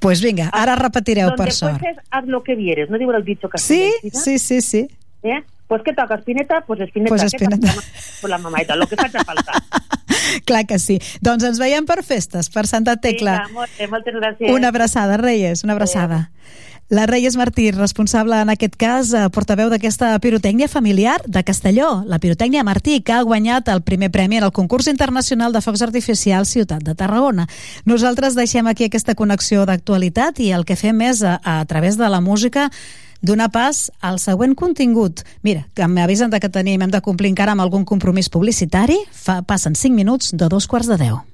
Pues vinga, ara repetireu Donde per sort. fueses, haz lo que vieres. No digo el dicho Sí, castellano. sí, sí, sí. ¿Eh? Pues ¿qué toca? ¿Espineta? Pues espineta. Pues espineta. Pues la mamaeta, lo que faci falta. Clar que sí. Doncs ens veiem per festes, per Santa Tecla. Vinga, molt bé, moltes gràcies. Una abraçada, Reyes, una abraçada. La Reyes Martí, responsable en aquest cas, eh, portaveu d'aquesta pirotècnia familiar de Castelló, la pirotècnia Martí, que ha guanyat el primer premi en el concurs internacional de focs artificials Ciutat de Tarragona. Nosaltres deixem aquí aquesta connexió d'actualitat i el que fem és, a, a través de la música, donar pas al següent contingut. Mira, que m'avisen que tenim, hem de complir encara amb algun compromís publicitari. Fa, passen 5 minuts de dos quarts de 10.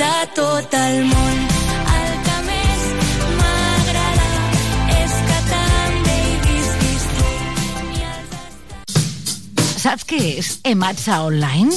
De tot el món, el que més m'agrada és que també hi visquis tu. Saps què és Ematsa Online?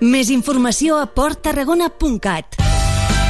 Més informació a porttarragona.cat.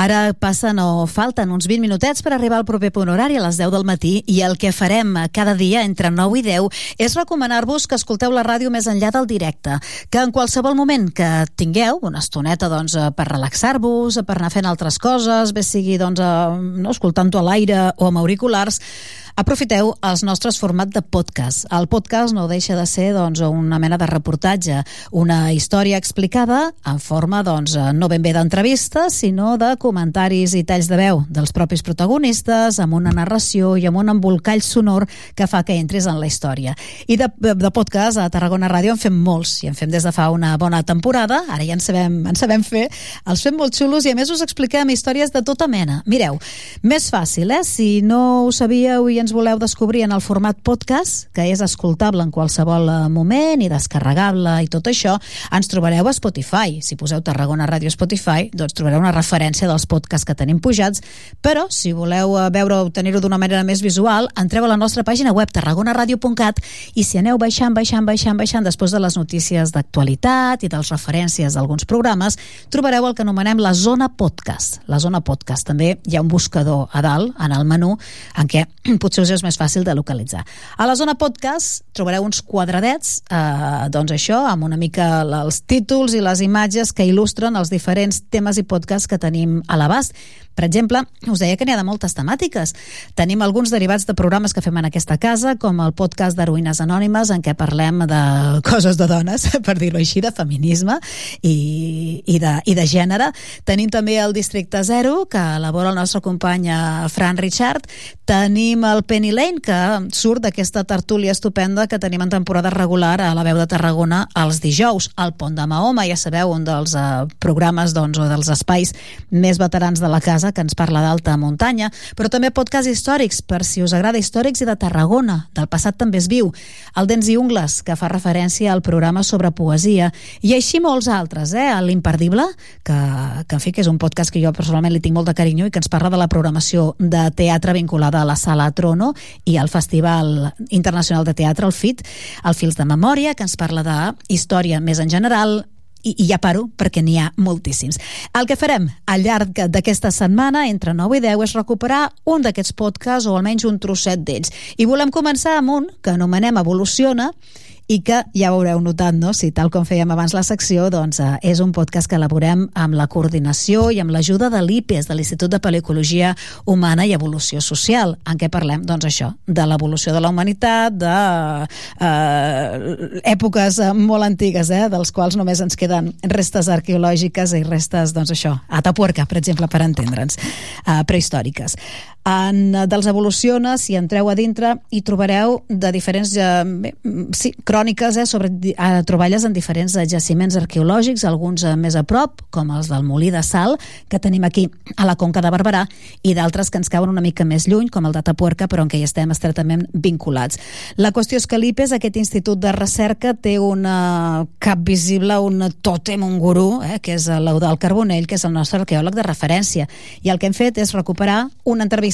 Ara passen o falten uns 20 minutets per arribar al proper punt horari a les 10 del matí i el que farem cada dia entre 9 i 10 és recomanar-vos que escolteu la ràdio més enllà del directe, que en qualsevol moment que tingueu una estoneta doncs, eh, per relaxar-vos, per anar fent altres coses, bé sigui doncs, eh, no, escoltant-ho a l'aire o amb auriculars, aprofiteu els nostres format de podcast. El podcast no deixa de ser doncs, una mena de reportatge, una història explicada en forma doncs, no ben bé d'entrevista, sinó de comentaris i talls de veu dels propis protagonistes, amb una narració i amb un embolcall sonor que fa que entres en la història. I de, de podcast a Tarragona Ràdio en fem molts, i en fem des de fa una bona temporada, ara ja en sabem, en sabem fer, els fem molt xulos i a més us expliquem històries de tota mena. Mireu, més fàcil, eh? Si no ho sabíeu i ens voleu descobrir en el format podcast, que és escoltable en qualsevol eh, moment i descarregable i tot això, ens trobareu a Spotify. Si poseu Tarragona Ràdio Spotify, doncs trobareu una referència dels podcasts que tenim pujats, però si voleu eh, veure o tenir-ho d'una manera més visual, entreu a la nostra pàgina web tarragonaradio.cat i si aneu baixant, baixant, baixant, baixant després de les notícies d'actualitat i dels referències d'alguns programes, trobareu el que anomenem la zona podcast. La zona podcast. També hi ha un buscador a dalt, en el menú, en què potser us és més fàcil de localitzar. A la zona podcast trobareu uns quadradets, eh, doncs això, amb una mica els títols i les imatges que il·lustren els diferents temes i podcasts que tenim a l'abast. Per exemple, us deia que n'hi ha de moltes temàtiques. Tenim alguns derivats de programes que fem en aquesta casa, com el podcast d'Heroïnes Anònimes, en què parlem de coses de dones, per dir-ho així, de feminisme i, i, de, i de gènere. Tenim també el Districte Zero, que elabora el nostre company eh, Fran Richard. Tenim el Penny Lane, que surt d'aquesta tertúlia estupenda que tenim en temporada regular a la veu de Tarragona els dijous. El Pont de Mahoma, ja sabeu, un dels eh, programes doncs, o dels espais més veterans de la casa que ens parla d'alta muntanya, però també podcasts històrics, per si us agrada històrics i de Tarragona, del passat també es viu. El Dents i Ungles, que fa referència al programa sobre poesia, i així molts altres, eh? L'Imperdible, que, que en fi, que és un podcast que jo personalment li tinc molt de carinyo i que ens parla de la programació de teatre vinculada a la Sala Trono i al Festival Internacional de Teatre, el FIT, el Fils de Memòria, que ens parla de història més en general, i, i ja paro perquè n'hi ha moltíssims. El que farem al llarg d'aquesta setmana, entre 9 i 10, és recuperar un d'aquests podcasts o almenys un trosset d'ells. I volem començar amb un que anomenem Evoluciona i que ja ho haureu notat, no? si tal com fèiem abans la secció, doncs eh, és un podcast que elaborem amb la coordinació i amb l'ajuda de l'IPES, de l'Institut de Paleocologia Humana i Evolució Social, en què parlem, doncs això, de l'evolució de la humanitat, de eh, èpoques eh, molt antigues, eh, dels quals només ens queden restes arqueològiques i restes, doncs això, Atapuerca, per exemple, per entendre'ns, eh, prehistòriques. En eh, dels evoluciona, si entreu a dintre, hi trobareu de diferents eh, mm, sí, cròniques eh, sobre eh, troballes en diferents eh, jaciments arqueològics, alguns eh, més a prop, com els del Molí de Sal, que tenim aquí a la Conca de Barberà, i d'altres que ens cauen una mica més lluny, com el de Tapuerca, però en què hi estem estretament vinculats. La qüestió és que l'IPES, aquest institut de recerca, té una cap visible, un tòtem, un gurú, eh, que és l'Eudal Carbonell, que és el nostre arqueòleg de referència. I el que hem fet és recuperar una entrevista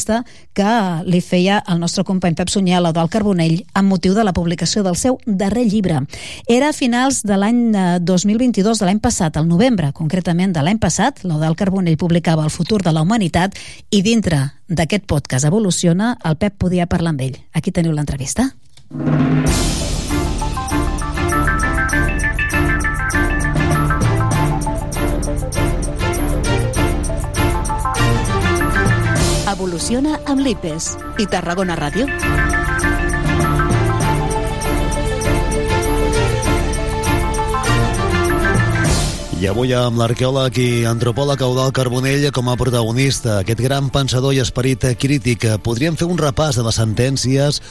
que li feia el nostre company Pep Sunyer a l'Eudal Carbonell amb motiu de la publicació del seu darrer llibre. Era a finals de l'any eh, 2022, de l'any passat, al novembre, concretament de l'any passat, l'Eudal Carbonell publicava El futur de la humanitat i dintre d'aquest podcast Evoluciona, el Pep podia parlar amb ell. Aquí teniu l'entrevista. Evoluciona amb l'IPES i Tarragona Ràdio. I avui amb l'arqueòleg i antropòleg Eudal Carbonell com a protagonista, aquest gran pensador i esperit crític. Podríem fer un repàs de les sentències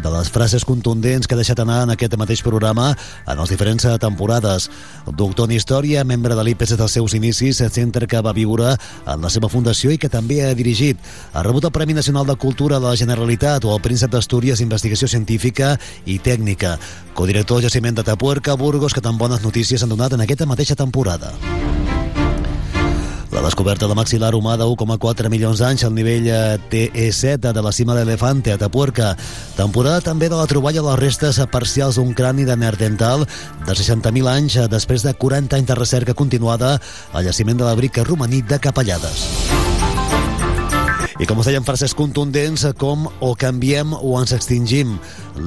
de les frases contundents que ha deixat anar en aquest mateix programa en les diferents temporades. Doctor en Història, membre de des dels seus inicis, centre que va viure en la seva fundació i que també ha dirigit. Ha rebut el Premi Nacional de Cultura de la Generalitat o el Príncep d'Astúries d'Investigació Científica i Tècnica. Codirector jaciment de Tapuerca, Burgos, que tan bones notícies han donat en aquesta mateixa temporada. La descoberta de maxil·lar humà de 1,4 milions d'anys al nivell eh, TE7 de la cima de l'Elefante a Tapuerca. Temporada també de la troballa de les restes parcials d'un crani de Neandertal de 60.000 anys eh, després de 40 anys de recerca continuada al jaciment de la brica romaní de Capellades. I com us deien, frases contundents com o canviem o ens extingim.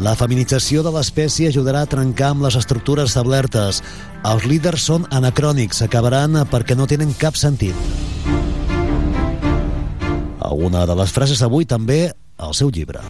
La feminització de l'espècie ajudarà a trencar amb les estructures establertes. Els líders són anacrònics, acabaran perquè no tenen cap sentit. Alguna de les frases avui també al seu llibre.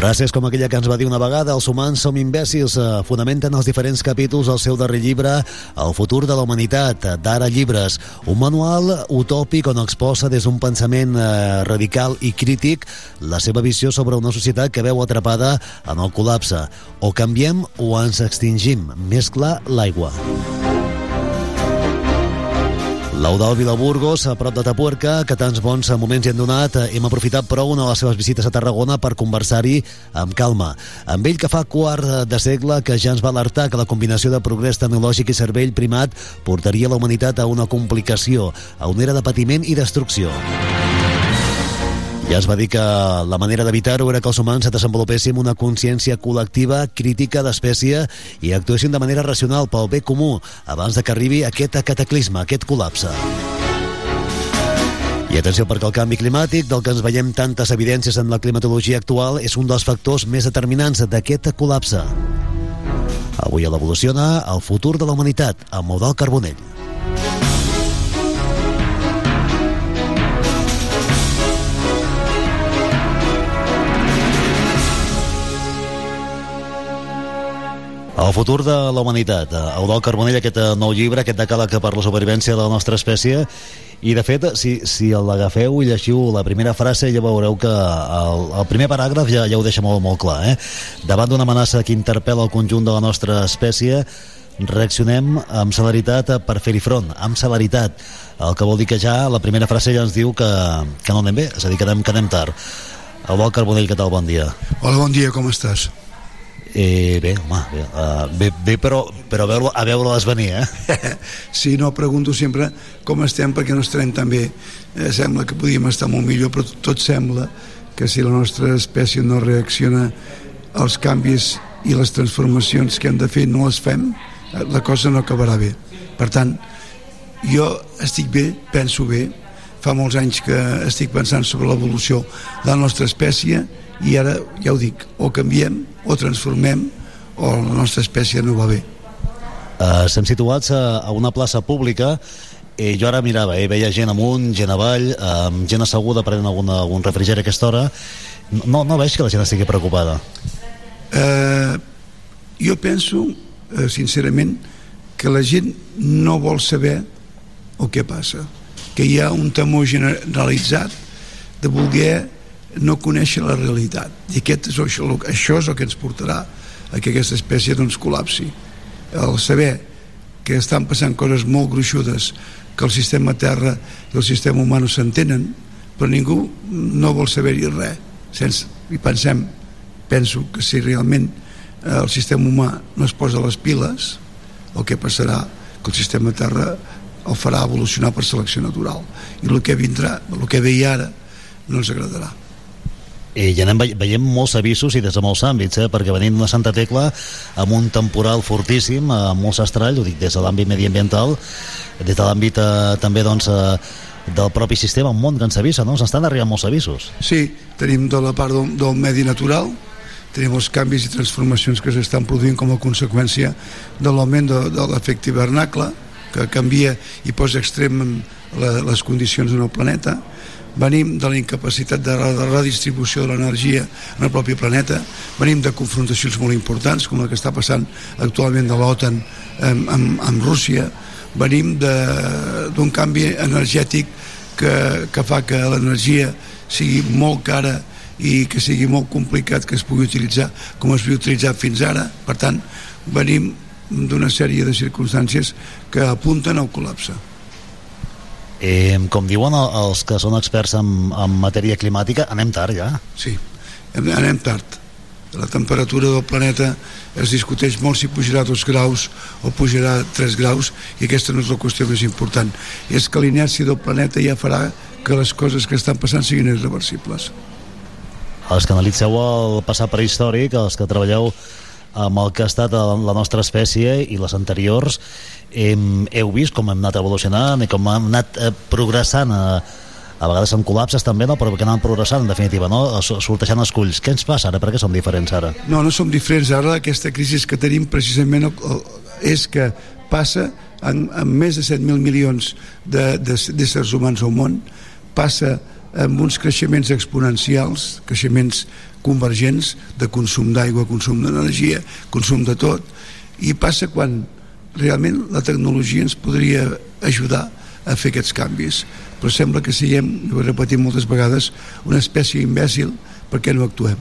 Frases com aquella que ens va dir una vegada els humans som imbècils eh, fonamenten els diferents capítols del seu darrer llibre El futur de la humanitat, eh, d'Ara Llibres. Un manual utòpic on exposa des d'un pensament eh, radical i crític la seva visió sobre una societat que veu atrapada en el col·lapse. O canviem o ens extingim. Més clar l'aigua L'Eudal Vilaburgos, a prop de Tapuerca, que tants bons moments hi han donat, eh, hem aprofitat prou una de les seves visites a Tarragona per conversar-hi amb calma. Amb ell que fa quart de segle que ja ens va alertar que la combinació de progrés tecnològic i cervell primat portaria la humanitat a una complicació, a una era de patiment i destrucció. Ja es va dir que la manera d'evitar-ho era que els humans desenvolupéssim una consciència col·lectiva crítica d'espècie i actuéssim de manera racional pel bé comú abans de que arribi aquest cataclisme, aquest col·lapse. I atenció perquè el canvi climàtic, del que ens veiem tantes evidències en la climatologia actual, és un dels factors més determinants d'aquest col·lapse. Avui a l'Evoluciona, el futur de la humanitat, amb Eudal Carbonell. El futur de la humanitat. Eudal Carbonell, aquest eh, nou llibre, aquest decàleg per la supervivència de la nostra espècie. I, de fet, si, si l'agafeu i llegiu la primera frase, ja veureu que el, el primer paràgraf ja, ja ho deixa molt, molt clar. Eh? Davant d'una amenaça que interpel·la el conjunt de la nostra espècie, reaccionem amb celeritat per fer-hi front, amb celeritat. El que vol dir que ja la primera frase ja ens diu que, que no anem bé, és a dir, que anem, que anem tard. Eudal Carbonell, què tal? Bon dia. Hola, bon dia, com estàs? Eh, bé, home, bé, uh, bé, bé però, però a veure, a veure-les venir, eh? sí, no, pregunto sempre com estem perquè no estarem tan bé. Eh, sembla que podíem estar molt millor, però tot sembla que si la nostra espècie no reacciona als canvis i les transformacions que hem de fer no les fem, eh, la cosa no acabarà bé. Per tant, jo estic bé, penso bé, fa molts anys que estic pensant sobre l'evolució de la nostra espècie i ara, ja ho dic, o canviem o transformem o la nostra espècie no va bé. Uh, estem situats a, a una plaça pública i jo ara mirava, eh, veia gent amunt, gent avall, eh, gent asseguda prenent algun, algun refrigeri a aquesta hora. No, no veig que la gent estigui preocupada. Eh, jo penso, eh, sincerament, que la gent no vol saber el que passa. Que hi ha un temor generalitzat de voler no conèixer la realitat. I aquest és això, això és el que ens portarà a que aquesta espècie doncs col·lapsi. El saber que estan passant coses molt gruixudes, que el sistema terra i el sistema humà no s'entenen, però ningú no vol saber-hi res. Sense, I pensem, penso que si realment eh, el sistema humà no es posa les piles, el que passarà que el sistema terra el farà evolucionar per selecció natural. I el que vindrà, el que ve ara, no ens agradarà. I ja anem ve veiem molts avisos i des de molts àmbits, eh? perquè venim d'una Santa Tecla amb un temporal fortíssim, amb molts estralls, ho dic des de l'àmbit mediambiental, des de l'àmbit eh, també doncs, eh, del propi sistema, un món que ens avisa, no? Ens estan arribant molts avisos. Sí, tenim de la part del, del medi natural, tenim els canvis i transformacions que s'estan produint com a conseqüència de l'augment de, de l'efecte hivernacle, que canvia i posa extrem la, les condicions en el planeta, venim de la incapacitat de, de redistribució de l'energia en el propi planeta, venim de confrontacions molt importants, com la que està passant actualment de l'OTAN amb, amb, amb Rússia, venim d'un canvi energètic que, que fa que l'energia sigui molt cara i que sigui molt complicat que es pugui utilitzar com es havia utilitzat fins ara. Per tant, venim d'una sèrie de circumstàncies que apunten al col·lapse. Eh, com diuen els que són experts en, en matèria climàtica, anem tard ja. Sí, anem tard. La temperatura del planeta es discuteix molt si pujarà 2 graus o pujarà 3 graus i aquesta no és la qüestió més important. És que l'inèrcia del planeta ja farà que les coses que estan passant siguin irreversibles. Els que analitzeu el passat prehistòric, els que treballeu amb el que ha estat la nostra espècie i les anteriors, hem, heu vist com hem anat evolucionant i com hem anat eh, progressant a, a vegades amb col·lapses també, no? però que anem progressant en definitiva, no? sortejant els culls. Què ens passa ara? Per què som diferents ara? No, no som diferents ara. Aquesta crisi que tenim precisament és que passa amb, amb més de 7.000 milions d'éssers humans al món, passa amb uns creixements exponencials, creixements convergents de consum d'aigua, consum d'energia, consum de tot, i passa quan realment la tecnologia ens podria ajudar a fer aquests canvis. Però sembla que siguem, ho he repetit moltes vegades, una espècie imbècil perquè no actuem.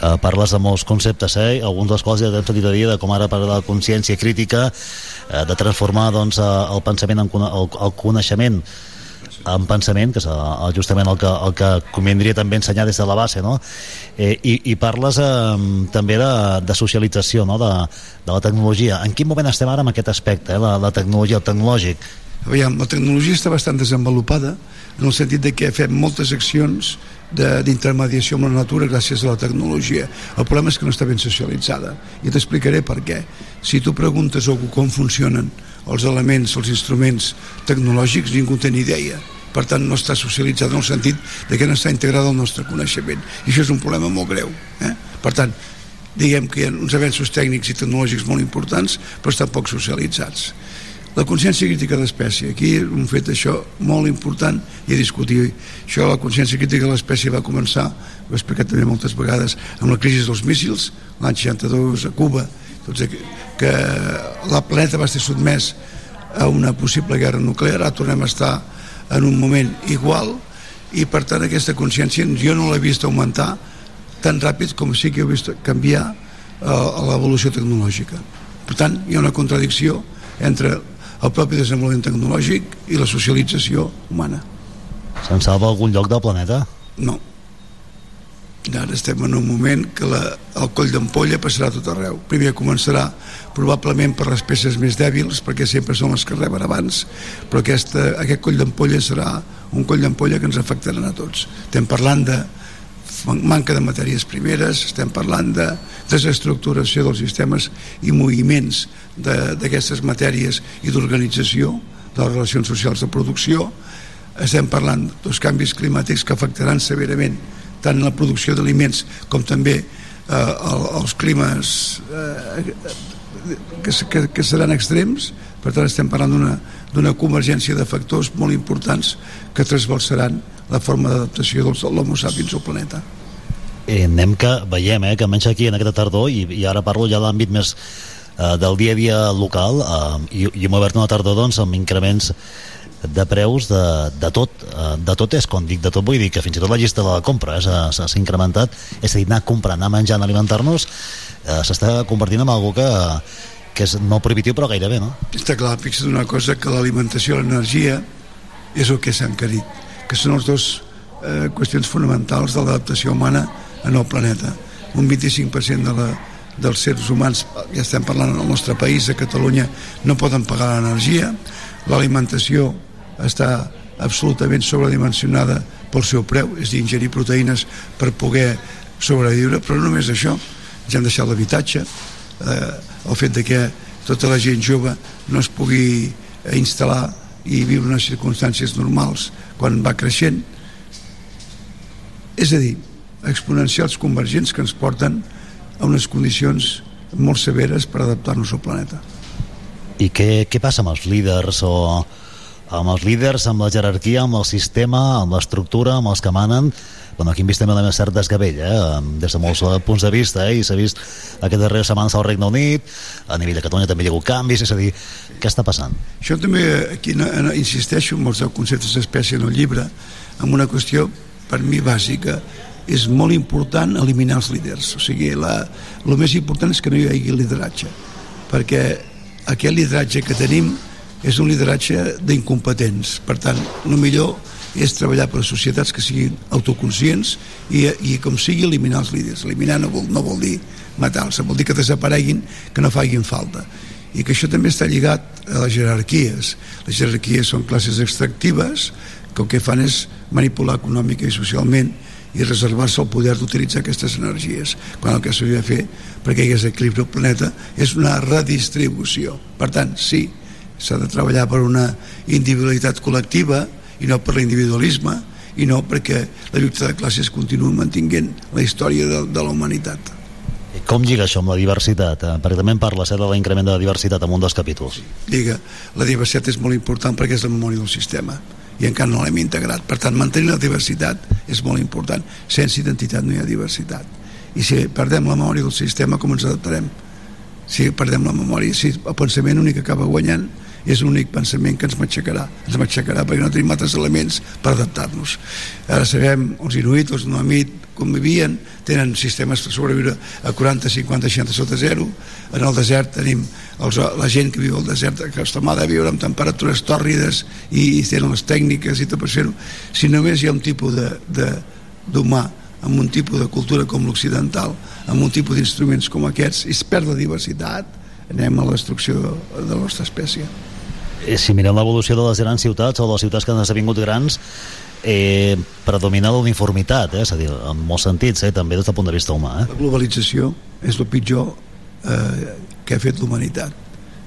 Uh, parles de molts conceptes, eh? alguns dels quals ja t'hem sentit a dir, de com ara parlar de consciència crítica, uh, de transformar doncs, uh, el pensament en el, el coneixement en pensament, que és uh, justament el que, el que convindria també ensenyar des de la base, no? Eh, i, I parles eh, també de, de socialització, no? de, de la tecnologia. En quin moment estem ara en aquest aspecte, eh? la, la tecnologia, el tecnològic? Aviam, la tecnologia està bastant desenvolupada en el sentit de que fem moltes accions d'intermediació amb la natura gràcies a la tecnologia. El problema és que no està ben socialitzada i t'explicaré per què. Si tu preguntes a algú com funcionen els elements, els instruments tecnològics, ningú té ni idea. Per tant, no està socialitzada en el sentit de que no està integrada al nostre coneixement. I això és un problema molt greu. Eh? Per tant, diguem que hi ha uns avenços tècnics i tecnològics molt importants, però estan poc socialitzats. La consciència crítica d'espècie, aquí és un fet això molt important i a discutir. Això, la consciència crítica de l'espècie va començar, ho he explicat també moltes vegades, amb la crisi dels míssils, l'any 62 a Cuba, doncs, que, que la planeta va ser sotmès a una possible guerra nuclear, ara tornem a estar en un moment igual i per tant aquesta consciència jo no l'he vist augmentar tan ràpid com sí que he vist canviar eh, l'evolució tecnològica. Per tant, hi ha una contradicció entre el propi desenvolupament tecnològic i la socialització humana. Se'n salva algun lloc del planeta? No. Ara estem en un moment que la, el coll d'ampolla passarà tot arreu. Primer començarà probablement per les peces més dèbils, perquè sempre són les que reben abans, però aquesta, aquest coll d'ampolla serà un coll d'ampolla que ens afectarà a tots. Estem parlant de manca de matèries primeres, estem parlant de desestructuració dels sistemes i moviments d'aquestes matèries i d'organització de les relacions socials de producció, estem parlant dels canvis climàtics que afectaran severament tant la producció d'aliments com també eh, el, els climes eh, que, que, que seran extrems. Per tant estem parlant d'una convergència de factors molt importants que trasbalsaran la forma d'adaptació dels- de l'homo sapiens al planeta. Eh, anem que veiem eh, que almenys aquí en aquesta tardor i, i ara parlo ja de l'àmbit més eh, del dia a dia local eh, i, i hem obert una tardor doncs amb increments de preus de, de tot eh, de tot és, quan dic de tot vull dir que fins i tot la llista de la compra eh, s'ha incrementat és a dir, anar comprant, anar menjant, alimentar-nos eh, s'està convertint en algo que, que és no prohibitiu però gairebé no? Està clar, fixa't una cosa, que l'alimentació i l'energia és el que s'ha encarit, que són els dos eh, qüestions fonamentals de l'adaptació humana en el planeta. Un 25% de la, dels seres humans, ja estem parlant al nostre país, a Catalunya, no poden pagar l'energia, l'alimentació està absolutament sobredimensionada pel seu preu, és dir, ingerir proteïnes per poder sobreviure, però no només això, ja hem deixat l'habitatge, eh, el fet de que tota la gent jove no es pugui instal·lar i viure en circumstàncies normals quan va creixent. És a dir, exponencials convergents que ens porten a unes condicions molt severes per adaptar-nos al planeta. I què, què passa amb els líders o amb els líders, amb la jerarquia, amb el sistema, amb l'estructura, amb els que manen? Bueno, aquí hem vist també una cert desgavell, eh? des de molts punts de vista, eh? i s'ha vist aquest darrer setmanes al Regne Unit, a nivell de Catalunya també hi ha hagut canvis, és a dir, què està passant? Això també, aquí insisteixo en els conceptes d'espècie en el llibre, amb una qüestió per mi bàsica, és molt important eliminar els líders. O sigui, la, el més important és que no hi hagi lideratge, perquè aquest lideratge que tenim és un lideratge d'incompetents. Per tant, el millor és treballar per societats que siguin autoconscients i, i com sigui eliminar els líders. Eliminar no vol, no vol dir matar-los, vol dir que desapareguin, que no facin falta i que això també està lligat a les jerarquies. Les jerarquies són classes extractives que el que fan és manipular econòmica i socialment i reservar-se el poder d'utilitzar aquestes energies quan el que s'hauria de fer perquè hi hagués equilibri al planeta és una redistribució per tant, sí, s'ha de treballar per una individualitat col·lectiva i no per l'individualisme i no perquè la lluita de classes continuï mantinguent la història de, de la humanitat I com lliga això amb la diversitat? Eh? Perquè també en parles eh, de l'increment de la diversitat en un dels capítols. Diga, la diversitat és molt important perquè és la memòria del sistema i encara no l'hem integrat. Per tant, mantenir la diversitat és molt important. Sense identitat no hi ha diversitat. I si perdem la memòria del sistema, com ens adaptarem? Si perdem la memòria, si el pensament únic acaba guanyant és l'únic pensament que ens matxacarà. Ens matxacarà perquè no tenim altres elements per adaptar-nos. Ara sabem, els inuit, els noamit com vivien, tenen sistemes per sobreviure a 40, 50, 60 sota zero. En el desert tenim els, la gent que viu al desert acostumada a viure amb temperatures tòrrides i, i tenen les tècniques i tot per fer-ho. Si només hi ha un tipus d'humà amb un tipus de cultura com l'occidental amb un tipus d'instruments com aquests i es perd la diversitat anem a la destrucció de, la nostra espècie Eh, si mirem l'evolució de les grans ciutats o de les ciutats que han esdevingut grans eh, predomina la uniformitat eh? és a dir, en molts sentits eh? també des del punt de vista humà eh? la globalització és el pitjor eh, que ha fet l'humanitat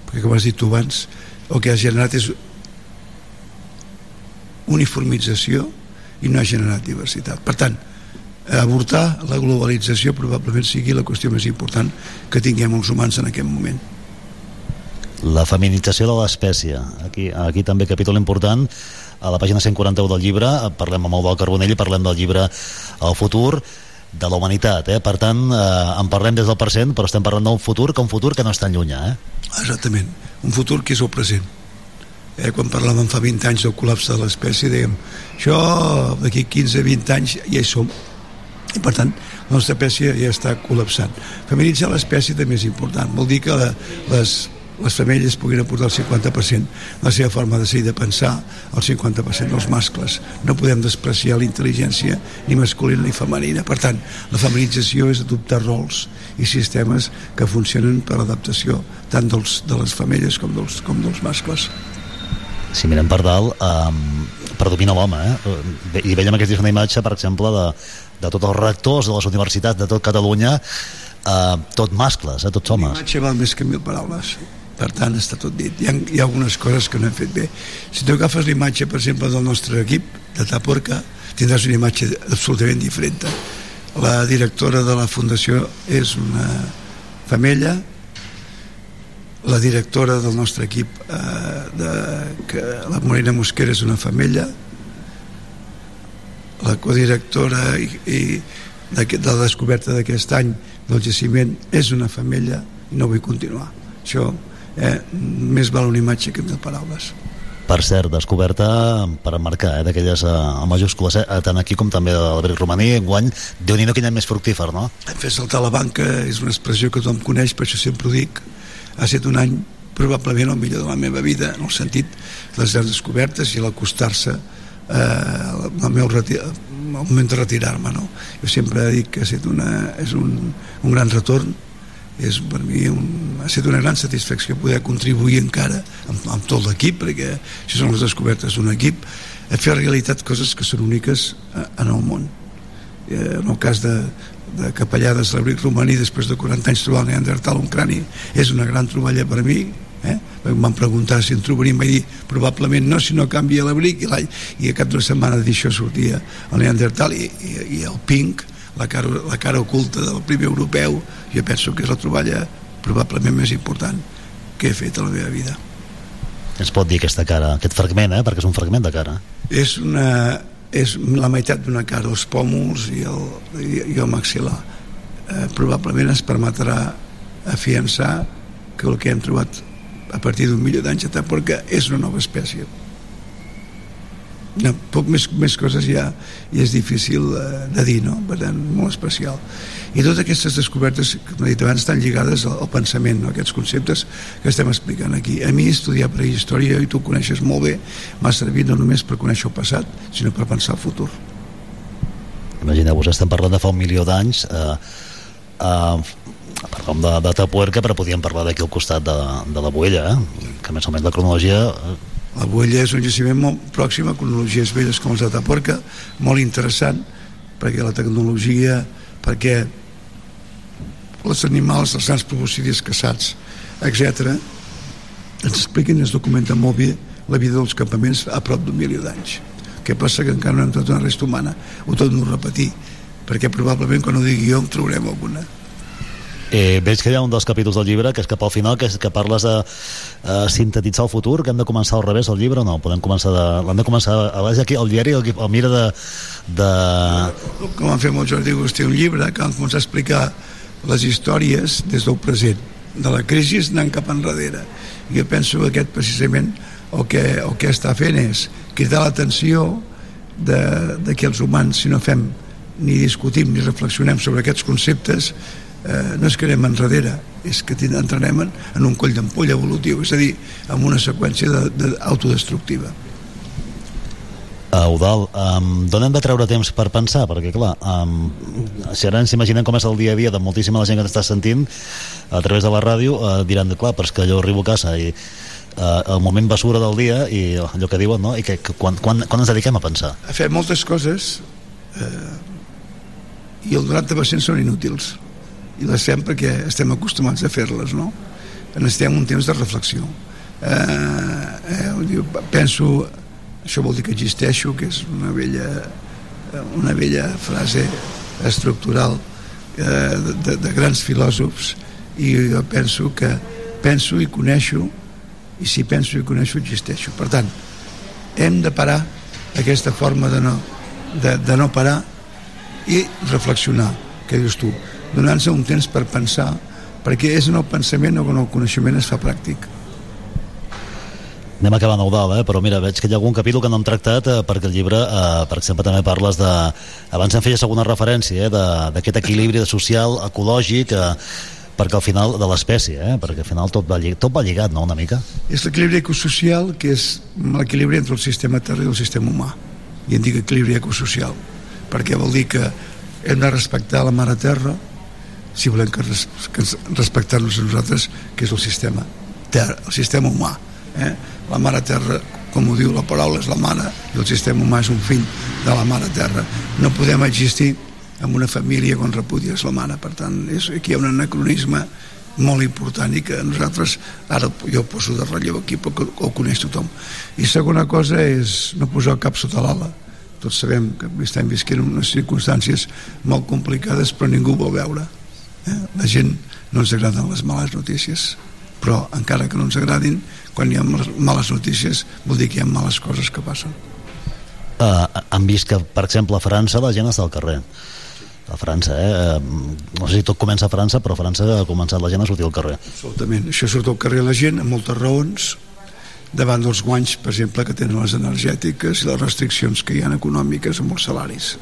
perquè com has dit tu abans el que ha generat és uniformització i no ha generat diversitat per tant, avortar la globalització probablement sigui la qüestió més important que tinguem els humans en aquest moment la feminització de l'espècie. Aquí, aquí també capítol important a la pàgina 141 del llibre parlem amb el Carbonell parlem del llibre El futur de la humanitat eh? per tant eh, en parlem des del present però estem parlant d'un futur que un futur que no és tan llunyà eh? exactament, un futur que és el present. Eh, quan parlàvem fa 20 anys del col·lapse de l'espècie dèiem això d'aquí 15-20 anys ja hi som. I per tant la nostra espècie ja està col·lapsant. Feminitzar l'espècie també és important. Vol dir que les, les femelles puguin aportar el 50% de la seva forma de ser i de pensar el 50% dels mascles. No podem despreciar la intel·ligència ni masculina ni femenina. Per tant la feminització és adoptar rols i sistemes que funcionen per l'adaptació tant dels, de les femelles com dels, com dels mascles. Si mirem per dalt um, predomina l'home eh? i veiem aquesta una imatge per exemple de, de tots els rectors de les universitats de tot Catalunya eh, tot mascles, eh? tots homes. Imatge val més que mil paraules per tant està tot dit. Hi ha, hi ha algunes coses que no hem fet bé. Si tu agafes l'imatge per exemple del nostre equip de Taporca tindràs una imatge absolutament diferent. La directora de la fundació és una femella. La directora del nostre equip eh, de, que la Morena Mosquera és una femella. La codirectora i, i de, de la descoberta d'aquest any del jaciment és una femella. I no vull continuar. Això eh, més val una imatge que mil paraules per cert, descoberta per marcar, eh, d'aquelles eh, a majúscules, eh, tant aquí com també de l'Albert Romaní, enguany, déu nhi quin any més fructífer, no? Fer saltar la banca és una expressió que tothom coneix, per això sempre ho dic. Ha estat un any probablement el millor de la meva vida, en el sentit de les grans descobertes i l'acostar-se eh, al meu reti al moment de retirar-me, no? Jo sempre dic que ha estat una, és un, un gran retorn, és per mi un, ha estat una gran satisfacció poder contribuir encara amb, amb tot l'equip perquè això són les descobertes d'un equip a fer realitat coses que són úniques eh, en el món eh, en el cas de, de capellades de l'abric romaní després de 40 anys trobar el Neandertal un crani és una gran troballa per mi eh? em van preguntar si en trobaríem vaig dir probablement no si no canvia l'abric i, i a cap d'una setmana d'això sortia el Neandertal i, i, i el Pink la cara, la cara oculta del primer europeu jo penso que és la troballa probablement més important que he fet a la meva vida. Ens pot dir aquesta cara, aquest fragment, eh? perquè és un fragment de cara. És, una, és la meitat d'una cara els pòmuls i el, i, i el maxil·lar. Eh, probablement ens permetrà afiançar que el que hem trobat a partir d'un milió d'anys perquè és una nova espècie no, poc més, més coses ja, ja és difícil de, de dir, no? per tant, molt especial. I totes aquestes descobertes, com he dit abans, estan lligades al, al pensament, no? aquests conceptes que estem explicant aquí. A mi estudiar prehistòria, i tu ho coneixes molt bé, m'ha servit no només per conèixer el passat, sinó per pensar el futur. Imagineu-vos, estem parlant de fa un milió d'anys, eh, eh, parlem de, de Tapuerca, però podíem parlar d'aquí al costat de, de la Boella, eh? que més o menys la cronologia eh, la Boella és un jaciment molt pròxim a cronologies velles com els de Taporca, molt interessant, perquè la tecnologia, perquè els animals, els grans provocidis caçats, etc., ens expliquen i ens documenten molt bé la vida dels campaments a prop d'un milió d'anys. Què passa que encara no hem trobat una resta humana? Ho torno a repetir, perquè probablement quan ho digui jo en trobarem alguna. Eh, veig que hi ha un dels capítols del llibre que és cap al final, que és que parles de eh, sintetitzar el futur, que hem de començar al revés el llibre o no? Podem començar de... L'hem de començar a baix aquí, el diari, el, el mira de... de... com han fet molt Jordi Agustí un llibre que han començat a explicar les històries des del present de la crisi anant cap enrere jo penso que aquest precisament el que, el que està fent és cridar l'atenció de, de que els humans si no fem ni discutim ni reflexionem sobre aquests conceptes eh, no és que anem enrere és que entrarem en, en un coll d'ampolla evolutiu és a dir, en una seqüència de, de, autodestructiva Uh, Eudal, um, d'on hem de treure temps per pensar? Perquè, clar, um, si ara ens imaginem com és el dia a dia de moltíssima la gent que t'està sentint a través de la ràdio, uh, diran, clar, però és que jo arribo a casa i uh, el moment basura del dia i allò que diuen, no? I que, que quan, quan, quan ens dediquem a pensar? a fer moltes coses eh, i el 90% són inútils i les fem perquè estem acostumats a fer-les no? necessitem un temps de reflexió. Eh, eh, penso això vol dir que existeixo que és una vella una vella frase estructural eh, de, de grans filòsofs i jo penso que penso i coneixo i si penso i coneixo existeixo. Per tant hem de parar aquesta forma de no, de, de no parar i reflexionar què dius tu donant-se un temps per pensar perquè és en el pensament o en el coneixement es fa pràctic Anem acabant Eudal, eh? però mira, veig que hi ha algun capítol que no hem tractat eh, perquè el llibre, eh, per exemple, també parles de... Abans em feies alguna referència eh, de- d'aquest equilibri social, ecològic, eh, perquè al final de l'espècie, eh? perquè al final tot va, llig tot va lligat, no?, una mica. és l'equilibri ecosocial que és l'equilibri entre el sistema terra i el sistema humà i en dic equilibri ecosocial perquè vol dir que hem de respectar la mare terra si volem que, res, que respectar-nos a nosaltres que és el sistema terra, el sistema humà eh? la mare terra com ho diu la paraula és la mare i el sistema humà és un fill de la mare terra. No podem existir en una família quan repudies la mare per tant és, aquí hi ha un anacronisme molt important i que nosaltres ara jo poso de relleu aquí perquè ho coneix tothom. I segona cosa és no posar el cap sota l'ala. Tots sabem que estem visquent unes circumstàncies molt complicades però ningú vol veure eh? la gent no ens agraden les males notícies però encara que no ens agradin quan hi ha males notícies vol dir que hi ha males coses que passen Uh, han vist que, per exemple, a França la gent està al carrer. A França, eh? eh, No sé si tot comença a França, però a França ha començat la gent a sortir al carrer. Absolutament. Això surt al carrer la gent amb moltes raons davant dels guanys, per exemple, que tenen les energètiques i les restriccions que hi ha econòmiques amb els salaris.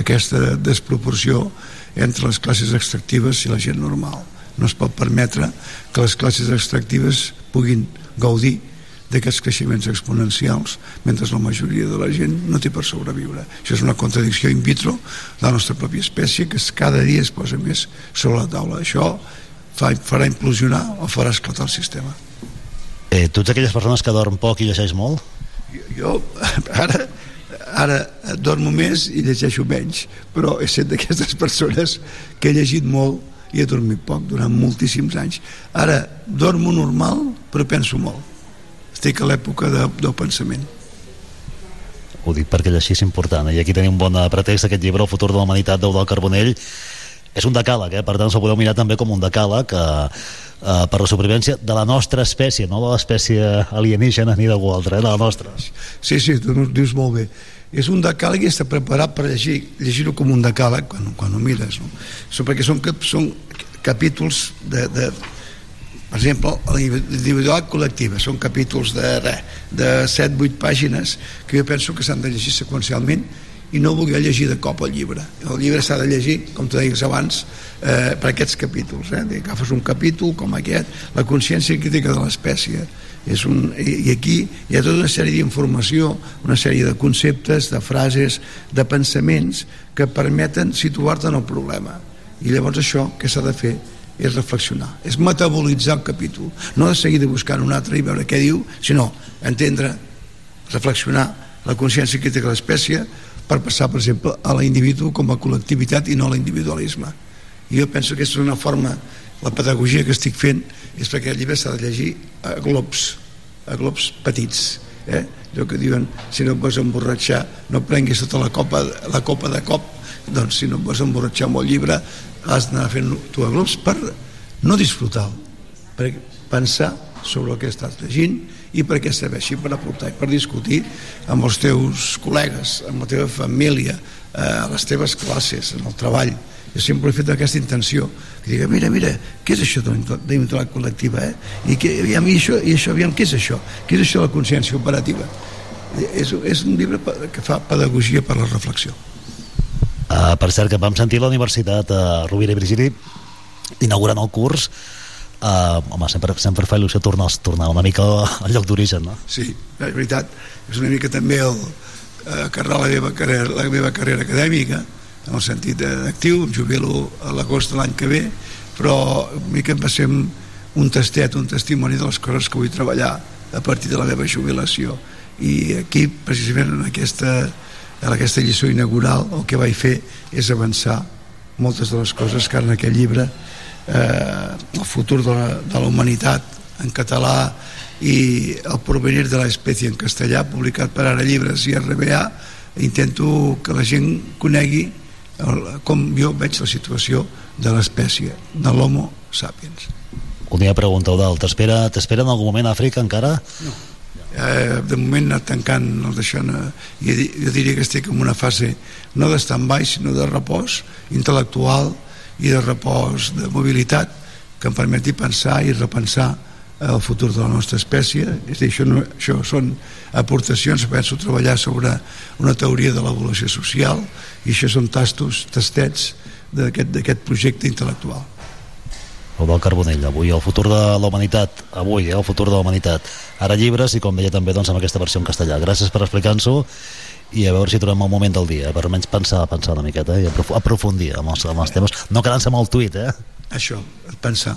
Aquesta desproporció entre les classes extractives i la gent normal. No es pot permetre que les classes extractives puguin gaudir d'aquests creixements exponencials mentre la majoria de la gent no té per sobreviure. Això és una contradicció in vitro de la nostra pròpia espècie que cada dia es posa més sobre la taula. Això fa, farà implosionar o farà esclatar el sistema. Eh, tu ets aquelles persones que dorm poc i llegeix molt? Jo ara, ara dormo més i llegeixo menys, però he set d'aquestes persones que he llegit molt i he dormit poc durant moltíssims anys. Ara dormo normal, però penso molt. Estic a l'època de, del pensament. Ho dic perquè llegir és important. eh? I aquí tenim un bon eh, pretext, aquest llibre, El futur de la humanitat, d'Eudal Carbonell. És un decàleg, eh? per tant, s'ho podeu mirar també com un decàleg eh, eh, per la supervivència de la nostra espècie, no de l'espècie alienígena ni d'algú altre, eh? de la nostra. Sí, sí, tu dius molt bé. És un decàleg i està preparat per llegir, llegir-ho com un decàleg quan, quan ho mires. No? So, perquè són, són capítols de, de, per exemple, l'individual col·lectiva són capítols de, re, de 7-8 pàgines que jo penso que s'han de llegir seqüencialment i no volia llegir de cop el llibre el llibre s'ha de llegir, com tu deies abans eh, per aquests capítols eh? agafes un capítol com aquest la consciència crítica de l'espècie és un, i aquí hi ha tota una sèrie d'informació una sèrie de conceptes, de frases de pensaments que permeten situar-te en el problema i llavors això que s'ha de fer és reflexionar, és metabolitzar el capítol, no de seguir buscar un altre i veure què diu, sinó entendre, reflexionar la consciència crítica de l'espècie per passar, per exemple, a l'individu com a col·lectivitat i no a l'individualisme. I jo penso que és una forma, la pedagogia que estic fent és perquè el llibre s'ha de llegir a globs, a globs petits. Eh? Allò que diuen, si no et vols emborratxar, no prenguis tota la copa, la copa de cop, doncs si no et vas emborratxar amb el llibre has d'anar fent tu a glops per no disfrutar per pensar sobre el que estàs llegint i perquè serveixi per aportar i per discutir amb els teus col·legues, amb la teva família, eh, a les teves classes, en el treball. Jo sempre he fet aquesta intenció, que digue, mira, mira, què és això de l'intel·lectual col·lectiva, eh? I, que, i, això, I això, aviam, què és això? Què és això de la consciència operativa? És, és un llibre que fa pedagogia per la reflexió. Uh, per cert, que vam sentir a la Universitat uh, Rovira i Virgili inaugurant el curs uh, home, sempre, sempre fa il·lusió tornar, tornar una mica al lloc d'origen, no? Sí, és veritat. És una mica també el eh, acarrar la meva, carrera, la meva carrera acadèmica, en el sentit actiu, em jubilo a l'agost de l'any que ve, però una mica va ser un tastet, un testimoni de les coses que vull treballar a partir de la meva jubilació. I aquí, precisament en aquesta, en aquesta lliçó inaugural, el que vaig fer és avançar moltes de les coses que en aquest llibre eh, el futur de la, de la humanitat en català i el porvenir de l'espècie en castellà publicat per Ara Llibres i RBA intento que la gent conegui el, com jo veig la situació de l'espècie de l'homo sapiens Una pregunta, Eudal, t'espera t'espera en algun moment a Àfrica encara? No. Eh, de moment anar tancant el deixant eh, jo, jo diria que estic en una fase no d'estambai sinó de repòs intel·lectual i de repòs de mobilitat que em permeti pensar i repensar el futur de la nostra espècie és dir, això, no, això són aportacions penso treballar sobre una teoria de l'evolució social i això són tastos, tastets d'aquest projecte intel·lectual. Eudal Carbonell, avui el futur de la humanitat. Avui, eh, el futur de la humanitat. Ara llibres i com deia també doncs, amb aquesta versió en castellà. Gràcies per explicar-nos-ho i a veure si trobem el moment del dia per almenys pensar, pensar una miqueta eh, i aprof- aprofundir amb els, amb els temes. No quedant-se amb el tuit eh? això, pensar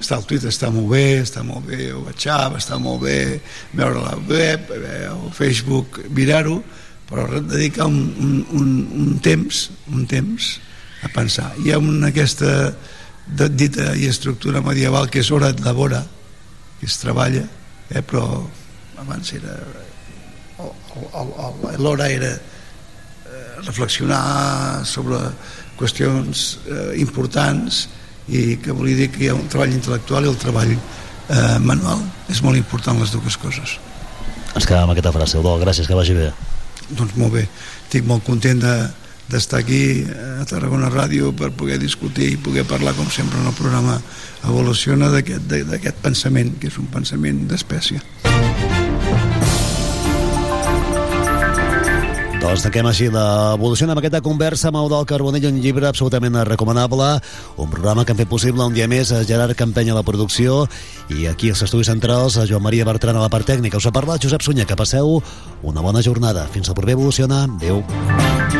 està al Twitter, està molt bé, està molt bé el WhatsApp, està molt bé veure la web, eh, el Facebook, mirar-ho, però dedicar un, un, un, un temps, un temps a pensar. Hi ha una aquesta dita i estructura medieval que és hora de labora, que es treballa, eh, però abans era el- el- el- l'hora era eh, reflexionar sobre qüestions eh, importants i que volia dir que hi ha un treball intel·lectual i el treball eh, manual. És molt important les dues coses. Ens quedem amb aquesta frase, Eudal, gràcies, que vagi bé. Doncs molt bé, estic molt content de d'estar aquí a Tarragona Ràdio per poder discutir i poder parlar com sempre en el programa Evoluciona de- d'aquest pensament que és un pensament d'espècie Doncs tanquem així l'evolució amb aquesta conversa amb Eudal Carbonell, un llibre absolutament recomanable, un programa que han fet possible un dia més a Gerard Campeny a la producció i aquí als estudis centrals a Joan Maria Bertran a la part tècnica. Us ha parlat Josep Sunyer, que passeu una bona jornada. Fins al proper Evoluciona. Adéu. Tarragona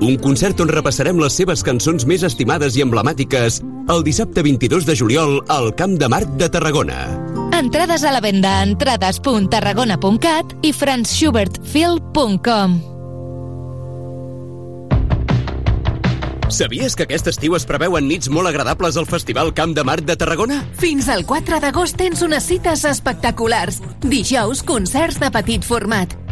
Un concert on repassarem les seves cançons més estimades i emblemàtiques el dissabte 22 de juliol al Camp de Marc de Tarragona. Entrades a la venda a entrades.tarragona.cat i franzschubertfil.com Sabies que aquest estiu es preveuen nits molt agradables al Festival Camp de Marc de Tarragona? Fins al 4 d'agost tens unes cites espectaculars. Dijous, concerts de petit format.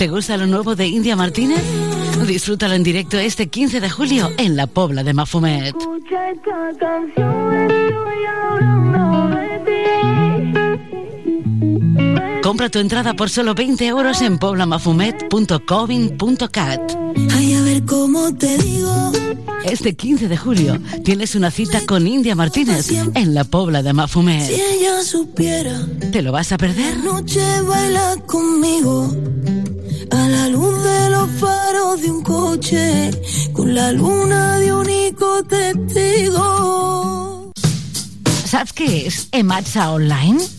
¿Te gusta lo nuevo de India Martínez? Disfrútalo en directo este 15 de julio en la Pobla de Mafumet. Compra tu entrada por solo 20 euros en poblamafumet.covin.cat. Ay, a ver cómo te digo. Este 15 de julio tienes una cita con India Martínez en la Pobla de Si Mafumet. ella supiera, ¿Te lo vas a perder? noche baila conmigo. A la luz de los faros de un coche, con la luna de único testigo. Saps què és Ematsa Online?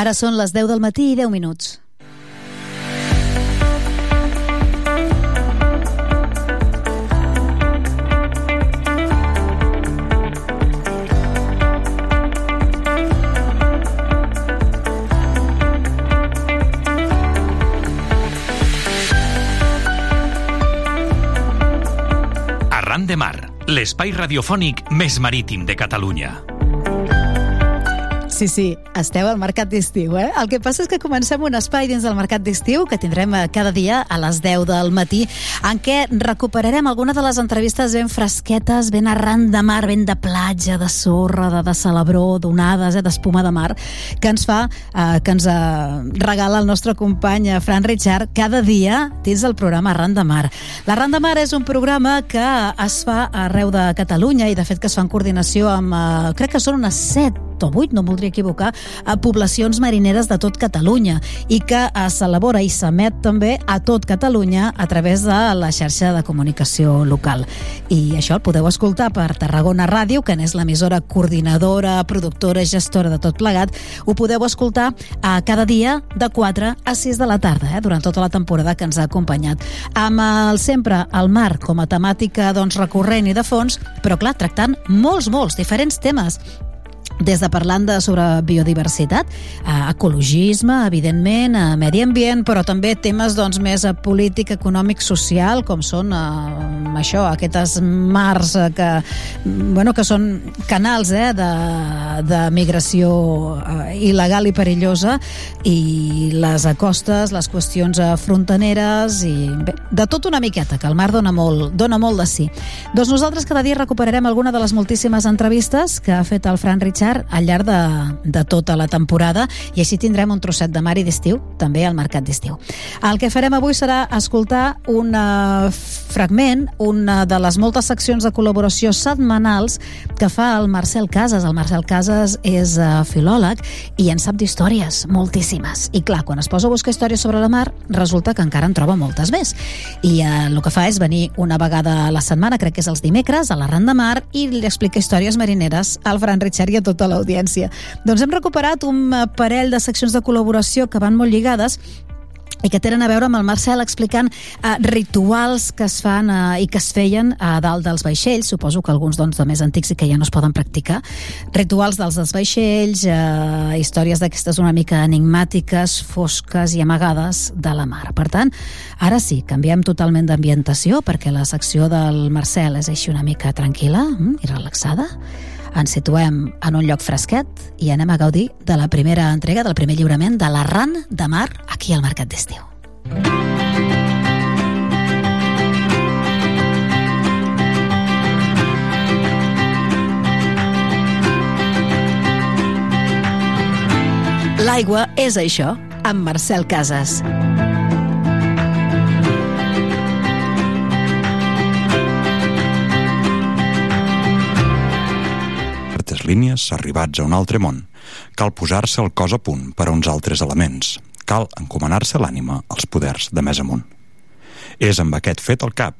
Ara són les 10 del matí i 10 minuts. Arran de Mar, l'espai radiofònic més marítim de Catalunya. Sí, sí, esteu al Mercat d'Estiu, eh? El que passa és que comencem un espai dins del Mercat d'Estiu que tindrem eh, cada dia a les 10 del matí en què recuperarem alguna de les entrevistes ben fresquetes, ben arran de mar, ben de platja, de sorra, de, de celebró, d'onades, eh, d'espuma de mar, que ens fa, eh, que ens eh, regala el nostre company eh, Fran Richard cada dia dins del programa Arran de Mar. L'Arran de Mar és un programa que es fa arreu de Catalunya i de fet que es fa en coordinació amb, eh, crec que són unes 7 o 8, no voldria equivocar, a poblacions marineres de tot Catalunya i que eh, s'elabora i s'emet també a tot Catalunya a través de la xarxa de comunicació local. I això el podeu escoltar per Tarragona Ràdio, que n'és l'emissora coordinadora, productora gestora de tot plegat. Ho podeu escoltar a cada dia de 4 a 6 de la tarda, eh, durant tota la temporada que ens ha acompanyat. Amb el sempre el mar com a temàtica doncs, recurrent i de fons, però clar, tractant molts, molts diferents temes des de parlant de, sobre biodiversitat, ecologisme, evidentment, medi ambient, però també temes doncs, més a polític, econòmic, social, com són eh, això, aquestes mars eh, que, bueno, que són canals eh, de, de migració eh, il·legal i perillosa i les acostes, les qüestions eh, fronteneres i bé, de tot una miqueta, que el mar dona molt, dona molt de sí. Doncs nosaltres cada dia recuperarem alguna de les moltíssimes entrevistes que ha fet el Fran Richard al llarg de, de tota la temporada i així tindrem un trosset de mar i d'estiu també al mercat d'estiu. El que farem avui serà escoltar un uh, fragment, una de les moltes seccions de col·laboració setmanals que fa el Marcel Casas. El Marcel Casas és uh, filòleg i en sap d'històries, moltíssimes. I clar, quan es posa a buscar històries sobre la mar, resulta que encara en troba moltes més. I uh, el que fa és venir una vegada a la setmana, crec que és els dimecres, a la Ran de Mar, i li explica històries marineres al Fran Richard i a tota l'audiència. Doncs hem recuperat un eh, parell de seccions de col·laboració que van molt lligades i que tenen a veure amb el Marcel explicant eh, rituals que es fan eh, i que es feien a dalt dels vaixells, suposo que alguns doncs, de més antics i que ja no es poden practicar, rituals dels, dels vaixells, eh, històries d'aquestes una mica enigmàtiques, fosques i amagades de la mar. Per tant, ara sí, canviem totalment d'ambientació perquè la secció del Marcel és així una mica tranquil·la mm, i relaxada. Ens situem en un lloc fresquet i anem a gaudir de la primera entrega, del primer lliurament de l'Arran de Mar aquí al Mercat d'Estiu. L'aigua és això, amb Marcel Casas. Línies arribats a un altre món. Cal posar-se el cos a punt per a uns altres elements. Cal encomanar-se l'ànima als poders de més amunt. És amb aquest fet al cap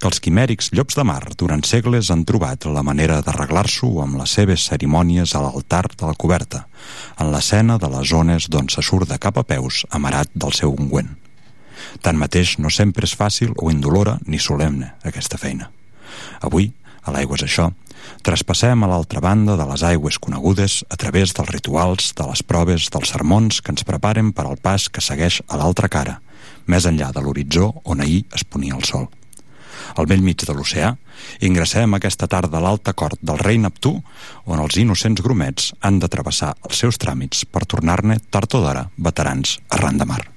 que els quimèrics llops de mar durant segles han trobat la manera d'arreglar-s'ho amb les seves cerimònies a l'altar de la coberta, en l'escena de les zones d'on se surt de cap a peus amarat del seu ungüent. Tanmateix, no sempre és fàcil o indolora ni solemne aquesta feina. Avui, a l'aigua és això, traspassem a l'altra banda de les aigües conegudes a través dels rituals, de les proves, dels sermons que ens preparen per al pas que segueix a l'altra cara, més enllà de l'horitzó on ahir es ponia el sol. Al vell mig de l'oceà, ingressem aquesta tarda a l'alta cort del rei Neptú, on els innocents grumets han de travessar els seus tràmits per tornar-ne tard o d'hora veterans arran de mar.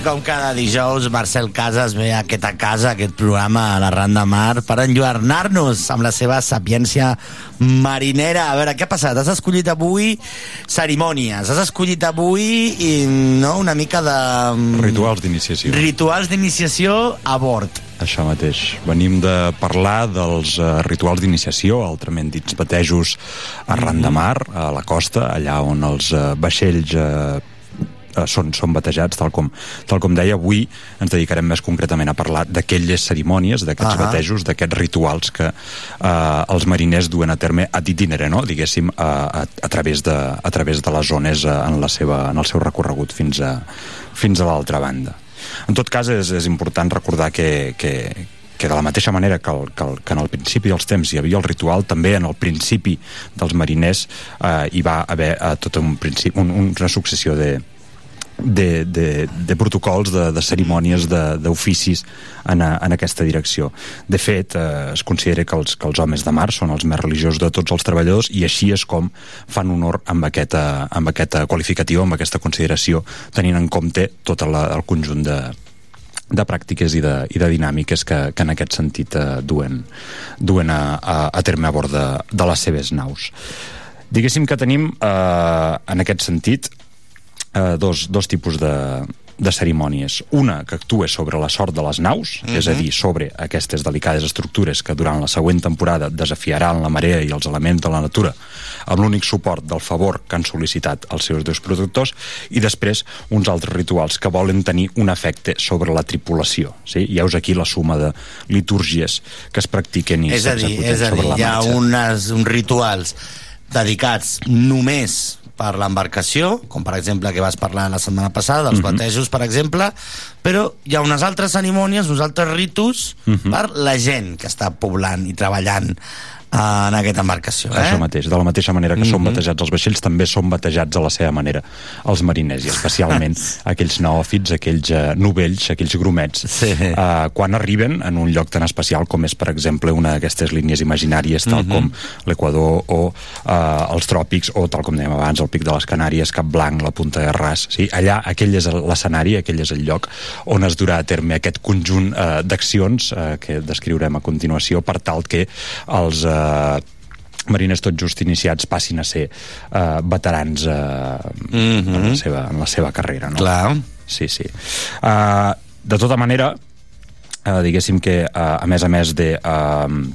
I com cada dijous, Marcel Casas ve a aquesta casa, a aquest programa a la Randa Mar, per enlluernar-nos amb la seva sapiència marinera. A veure, què ha passat? Has escollit avui cerimònies, has escollit avui i, no, una mica de... Rituals d'iniciació. Rituals d'iniciació a bord. Això mateix. Venim de parlar dels uh, rituals d'iniciació, altrament dits batejos arran de mar, a la costa, allà on els uh, vaixells uh, eh, són, són batejats, tal com, tal com deia, avui ens dedicarem més concretament a parlar d'aquelles cerimònies, d'aquests Ah. batejos, d'aquests rituals que eh, els mariners duen a terme ad itinere, no? diguéssim, a, a, a, través de, a través de les zones eh, en, la seva, en el seu recorregut fins a, fins a l'altra banda. En tot cas, és, és important recordar que, que, que de la mateixa manera que, el, que, el, que en el principi dels temps hi havia el ritual, també en el principi dels mariners eh, hi va haver eh, tot un principi, un, una successió de, de, de, de protocols, de, de cerimònies, d'oficis en, a, en aquesta direcció. De fet, eh, es considera que els, que els homes de mar són els més religiosos de tots els treballadors i així és com fan honor amb aquesta, amb aquesta qualificatiu, amb aquesta consideració, tenint en compte tot la, el conjunt de, de pràctiques i de, i de dinàmiques que, que en aquest sentit eh, duen, duen a, a, a terme a bord de, de les seves naus. Diguéssim que tenim, eh, en aquest sentit, eh, dos, dos tipus de, de cerimònies. Una que actua sobre la sort de les naus, uh -huh. és a dir, sobre aquestes delicades estructures que durant la següent temporada desafiaran la marea i els elements de la natura amb l'únic suport del favor que han sol·licitat els seus dos protectors i després uns altres rituals que volen tenir un efecte sobre la tripulació. Sí? Hi heus aquí la suma de litúrgies que es practiquen i És a dir, s'executen és a dir, sobre la hi ha marxa. unes, uns rituals dedicats només per l'embarcació, com per exemple que vas parlar la setmana passada, dels Mhm. batejos, per exemple, però hi ha unes altres cerimònies, uns altres ritus Mhm. per la gent que està poblant i treballant en aquesta embarcació. Eh? Això mateix, de la mateixa manera que són Mhm. batejats els vaixells, també són batejats a la seva manera els mariners, i especialment aquells neòfits, aquells uh, novells, aquells grumets, sí. uh, quan arriben en un lloc tan especial com és, per exemple, una d'aquestes línies imaginàries, tal Mhm. com l'Equador o uh, els tròpics, o tal com dèiem abans, el Pic de les Canàries, Cap Blanc, la Punta de Ras. Sí? Allà, aquell és l'escenari, aquell és el lloc on es durà a terme aquest conjunt uh, d'accions uh, que descriurem a continuació per tal que els mariners tot just iniciats passin a ser uh, veterans uh, Mhm. en, la seva, en la seva carrera. No? Clar. Sí, sí. Uh, de tota manera, uh, diguéssim que, uh, a més a més de... Uh,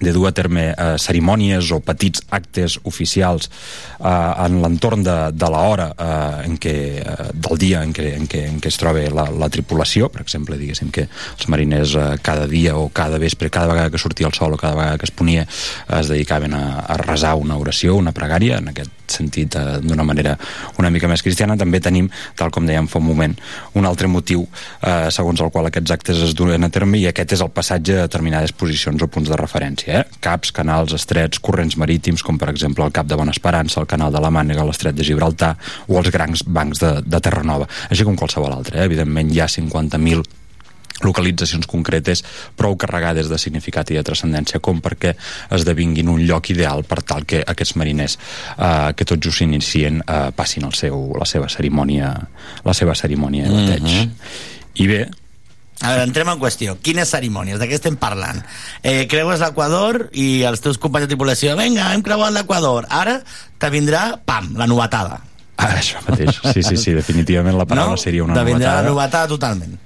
de dur a terme eh, cerimònies o petits actes oficials eh, en l'entorn de, de l'hora eh, en què, eh, del dia en què, en què, en què es troba la, la tripulació, per exemple, diguéssim que els mariners eh, cada dia o cada vespre, cada vegada que sortia el sol o cada vegada que es ponia es dedicaven a, a resar una oració, una pregària, en aquest sentit eh, d'una manera una mica més cristiana. També tenim, tal com dèiem fa un moment, un altre motiu eh, segons el qual aquests actes es duen a terme i aquest és el passatge a determinades posicions o punts de referència. Eh? Caps, canals, estrets, corrents marítims, com per exemple el Cap de Bona Esperança, el Canal de la Mànega, l'Estret de Gibraltar o els grans bancs de, de Terranova, així com qualsevol altre. Eh? Evidentment hi ha 50.000 localitzacions concretes prou carregades de significat i de transcendència com perquè esdevinguin un lloc ideal per tal que aquests mariners eh, que tot just s'inicien eh, passin el seu, la seva cerimònia la seva cerimònia de bateig Mhm. i bé, A veure, entrem en qüestió. Quines cerimònies? De què estem parlant? Eh, creues l'Equador i els teus companys de tripulació vinga, hem creuat l'Equador. Ara te vindrà, pam, la novetada. Ah, això mateix. Sí, sí, sí, definitivament la paraula no? seria una te vindrà novetada. la novetada totalment.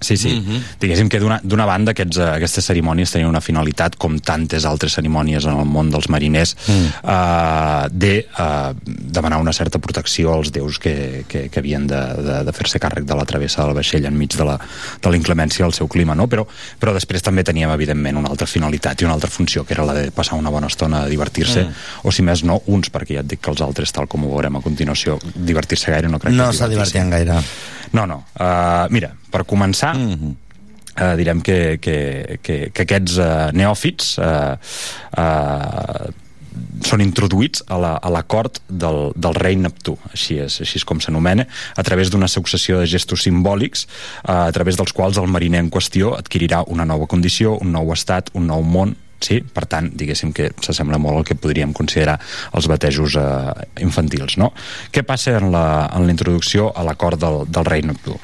Sí, sí. Mm -hmm. Diguéssim que d'una banda aquests, eh, aquestes cerimònies tenien una finalitat, com tantes altres cerimònies en el món dels mariners, mm. eh, de eh, demanar una certa protecció als déus que, que, que havien de, de, de fer-se càrrec de la travessa del vaixell enmig de la, de la inclemència del seu clima, no? Però, però després també teníem, evidentment, una altra finalitat i una altra funció, que era la de passar una bona estona a divertir-se, Mm. o si més no, uns, perquè ja et dic que els altres, tal com ho veurem a continuació, divertir-se gaire no crec No que se divertien gaire. no, no. Uh, mira, per començar, mm -hmm. uh, direm que, que, que, que aquests uh, neòfits uh, uh, són introduïts a la, a la cort del, del rei Neptú, així és, així és com s'anomena, a través d'una successió de gestos simbòlics eh, a través dels quals el mariner en qüestió adquirirà una nova condició, un nou estat, un nou món, sí? Per tant, diguéssim que s'assembla molt al que podríem considerar els batejos eh, infantils, no? Què passa en la, en la introducció a la cort del, del rei Neptú?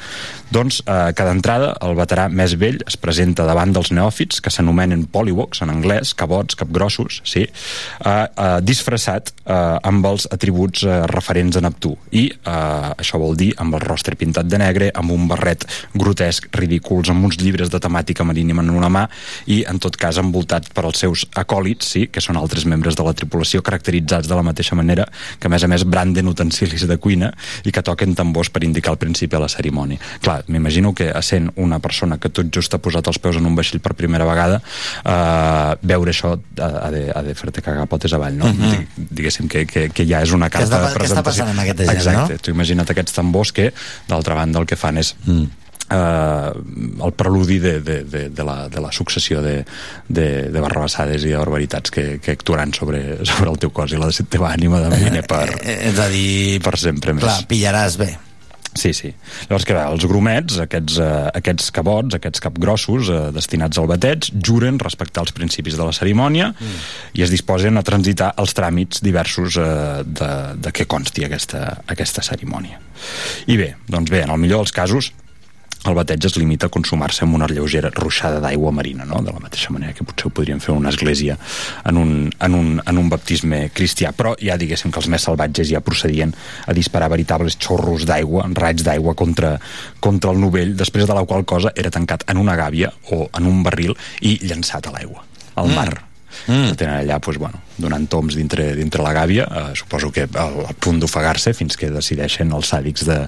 Doncs, eh, cada entrada, el veterà més vell es presenta davant dels neòfits, que s'anomenen polywogs en anglès, cabots, capgrossos, sí? eh, eh, disfressat eh, amb els atributs eh, referents a Neptú. I eh, això vol dir amb el rostre pintat de negre, amb un barret grotesc, ridículs, amb uns llibres de temàtica marítima en una mà i, en tot cas, envoltat per els seus acòlits, sí, que són altres membres de la tripulació, caracteritzats de la mateixa manera que, a més a més, branden utensilis de cuina i que toquen tambors per indicar el principi de la cerimònia. Clar, m'imagino que, essent una persona que tot just ha posat els peus en un vaixell per primera vegada, eh, veure això ha, de, ha de fer-te cagar potes avall, no? Mhm. Dig- Diguéssim que, que, que ja és una carta està- de què està presentació. passant amb aquesta gent, Exacte, no? tu imagina't aquests tambors que, d'altra banda, el que fan és Mm. eh, el preludi de, de, de, de, la, de la successió de, de, de barrabassades i de barbaritats que, que actuaran sobre, sobre el teu cos i la teva ànima de mariner per, Eh, és a dir, per sempre més. clar, pillaràs bé. Sí, sí. Llavors, va? Els grumets, aquests, eh, aquests cabots, aquests capgrossos eh, destinats al bateig, juren respectar els principis de la cerimònia mm. i es disposen a transitar els tràmits diversos eh, de, de què consti aquesta, aquesta cerimònia. I bé, doncs bé, en el millor dels casos, el bateig es limita a consumar-se amb una lleugera ruixada d'aigua marina, no? de la mateixa manera que potser ho podríem fer una església en un, en, un, en un baptisme cristià, però ja diguéssim que els més salvatges ja procedien a disparar veritables xorros d'aigua, raigs d'aigua contra, contra el novell, després de la qual cosa era tancat en una gàbia o en un barril i llançat a l'aigua, al mar. Mm. El tenen allà, doncs, bueno, donant toms dintre, dintre la gàbia, eh, suposo que al, al punt d'ofegar-se fins que decideixen els sàdics de,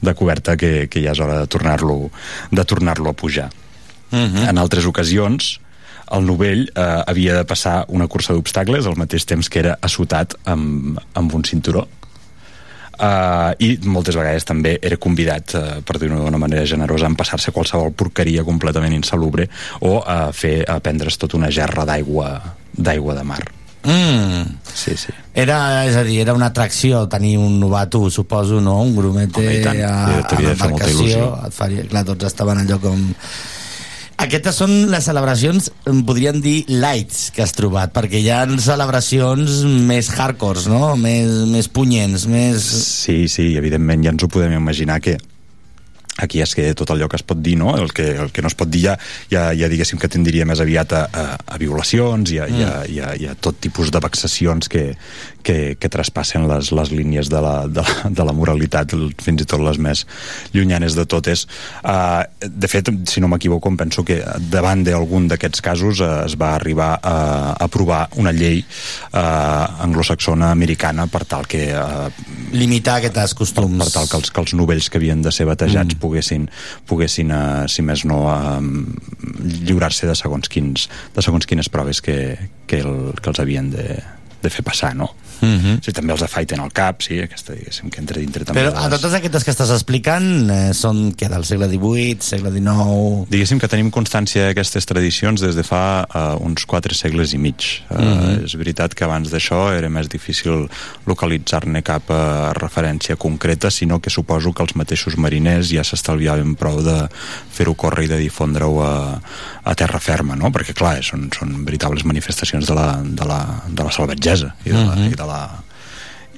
de coberta que, que ja és hora de tornar-lo de tornar-lo a pujar. Mm -hmm. En altres ocasions, el novell eh, havia de passar una cursa d'obstacles al mateix temps que era assotat amb, amb un cinturó Uh, i moltes vegades també era convidat, uh, per dir-ho d'una manera generosa, a empassar-se qualsevol porqueria completament insalubre o a fer a prendre's tota una gerra d'aigua d'aigua de mar. Mm. Sí, sí. Era, és a dir, era una atracció tenir un novato, suposo, no? Un grumete Home, tant. a, a l'embarcació. il·lusió. Et faria, clar, tots estaven allò com... Aquestes són les celebracions, em podríem dir, lights que has trobat, perquè hi ha celebracions més hardcores, no? Més, més punyents, més... Sí, sí, evidentment ja ens ho podem imaginar que aquí es que tot allò que es pot dir, no? El que, el que no es pot dir ja, ja, ja diguéssim que tindria més aviat a, a, a violacions i a, mm. i, a, i, a, i a tot tipus de vexacions que, que, que traspassen les, les línies de la, de, la, de la moralitat, fins i tot les més llunyanes de totes. Uh, de fet, si no m'equivoco, em penso que davant d'algun d'aquests casos uh, es va arribar a aprovar una llei uh, anglosaxona americana per tal que... Uh, Limitar aquests costums. Per, per tal que els, que els novells que havien de ser batejats mm. Poguessin, poguessin uh, si més no, uh, lliurar-se de segons quins de segons quines proves que, que, el, que els havien de, de fer passar, no? Mm -hmm. Sí, també els afaiten al cap, sí, aquesta, diguéssim, que entra dintre també Però les... totes aquestes que estàs explicant eh, són que del segle XVIII, segle XIX... Diguéssim que tenim constància d'aquestes tradicions des de fa uh, uns quatre segles i mig. Uh, Mhm. -hmm. És veritat que abans d'això era més difícil localitzar-ne cap uh, referència concreta, sinó que suposo que els mateixos mariners ja s'estalviaven prou de fer-ho córrer i de difondre-ho a, a terra ferma, no? Perquè, clar, són, són veritables manifestacions de la, de la, de la salvatgesa i de la, Mhm. i de la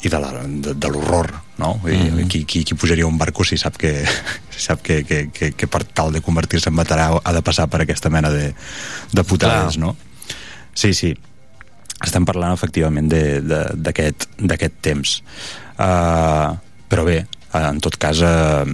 i de l'horror no? Vull dir, Mhm. qui, qui, qui pujaria un barco si sap que, si sap que, que, que, que per tal de convertir-se en veterà ha de passar per aquesta mena de, de putades, Clar. no? Sí, sí. Estem parlant efectivament de- de- d'aquest temps. Uh, però bé, en tot cas uh,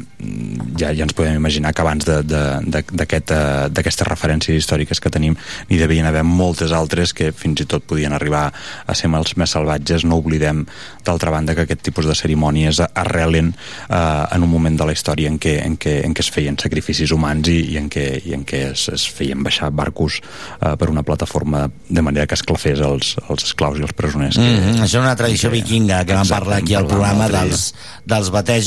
ja, ja ens podem imaginar que abans eh, d'aquestes referències històriques que tenim n'hi devien haver moltes altres que fins i tot podien arribar a ser els més salvatges no oblidem d'altra banda que aquest tipus de cerimònies arrelen eh, en un moment de la història en què, en què, en què es feien sacrificis humans i, i en què, i en què es, es feien baixar barcos eh, per una plataforma de manera que esclafés els, els esclaus i els presoners que, Mm -hmm. Això és una tradició vikinga que vam parlar aquí al programa dels, dels batejos.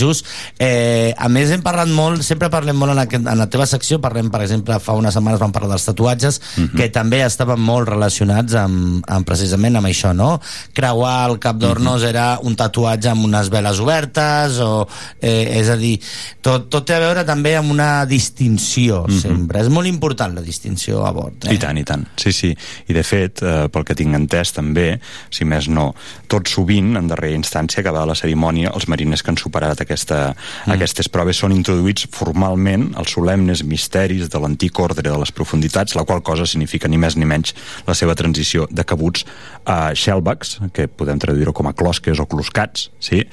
Eh, a més, hem parlat molt, sempre parlem molt en, aquest, en la teva secció, parlem, per exemple, fa unes setmanes vam parlar dels tatuatges, Mhm. que també estaven molt relacionats amb, amb precisament amb això, no? Creuar el cap d'Hornos era un tatuatge amb unes veles obertes, o, eh, és a dir, tot, tot té a veure també amb una distinció, Mhm. sempre. És molt important la distinció a bord. Eh? I tant, i tant. Sí, sí. I de fet, eh, pel que tinc entès també, si més no, tot sovint, en darrera instància, acabada la cerimònia, els mariners que han superat aquesta, mm. aquestes proves són introduïts formalment als solemnes misteris de l'antic ordre de les profunditats, la qual cosa significa ni més ni menys la seva transició de cabuts a shellbacks, que podem traduir-ho com a closques o closcats, sí?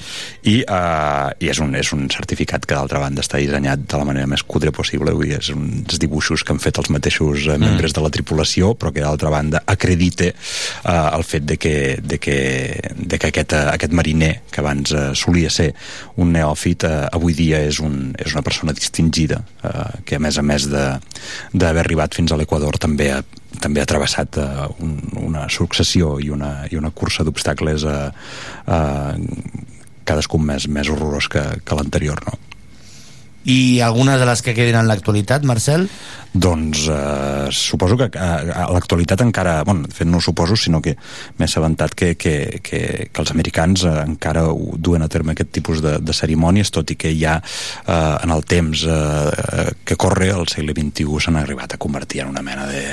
I, eh, i és, un, és un certificat que d'altra banda està dissenyat de la manera més cutre possible, vull dir, és uns dibuixos que han fet els mateixos eh, membres de la tripulació, però que d'altra banda acredite eh, el fet de que, de que, de que aquest, eh, aquest mariner, que abans eh, solia ser un neòfit, eh, avui dia és, un, és una persona distingida, eh, que a més a més d'haver arribat fins a l'Equador també ha també ha travessat uh, un, una successió i una, i una cursa d'obstacles uh, uh, cadascun més, més horrorós que, que l'anterior, no? I algunes de les que queden en l'actualitat, Marcel? Doncs eh, suposo que eh, l'actualitat encara, bueno, de fet no ho suposo, sinó que m'he assabentat que, que, que, que els americans eh, encara duen a terme aquest tipus de, de cerimònies, tot i que ja eh, en el temps eh, que corre, al segle XXI, s'han arribat a convertir en una mena de,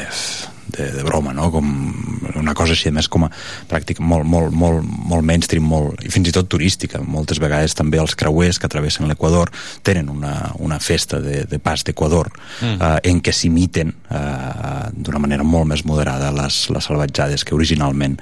de, de broma, no? Com una cosa així, a més, com a pràctic molt, molt, molt, molt mainstream, molt, i fins i tot turística. Moltes vegades també els creuers que travessen l'Equador tenen una, una festa de, de pas d'Equador Mm. eh, en què s'imiten eh, d'una manera molt més moderada les, les salvatjades que originalment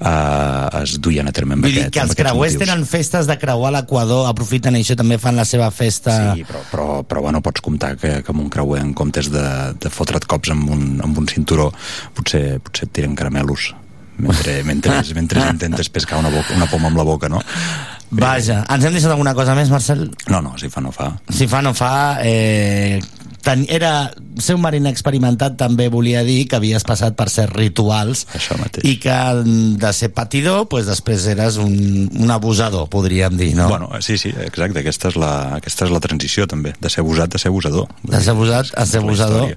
eh, es duien a terme amb, Vull dir aquest, que els creuers motius. tenen festes de creuar l'Equador, aprofiten això, també fan la seva festa... Sí, però, però, però bueno, pots comptar que, que amb un creuer en comptes de, de fotre't cops amb un, amb un cinturó potser, potser et tiren caramelos mentre, mentre, mentre intentes pescar una, boca, una poma amb la boca, no? Vaja, ens hem deixat alguna cosa més, Marcel? No, no, si fa no fa. Si fa no fa, eh, ten, era ser un mariner experimentat també volia dir que havies passat per ser rituals Això mateix. i que de ser patidor pues, després eres un, un abusador podríem dir, no? Bueno, sí, sí, exacte, aquesta és, la, aquesta és la transició també, de ser abusat a ser abusador. de ser abusat a ser abusador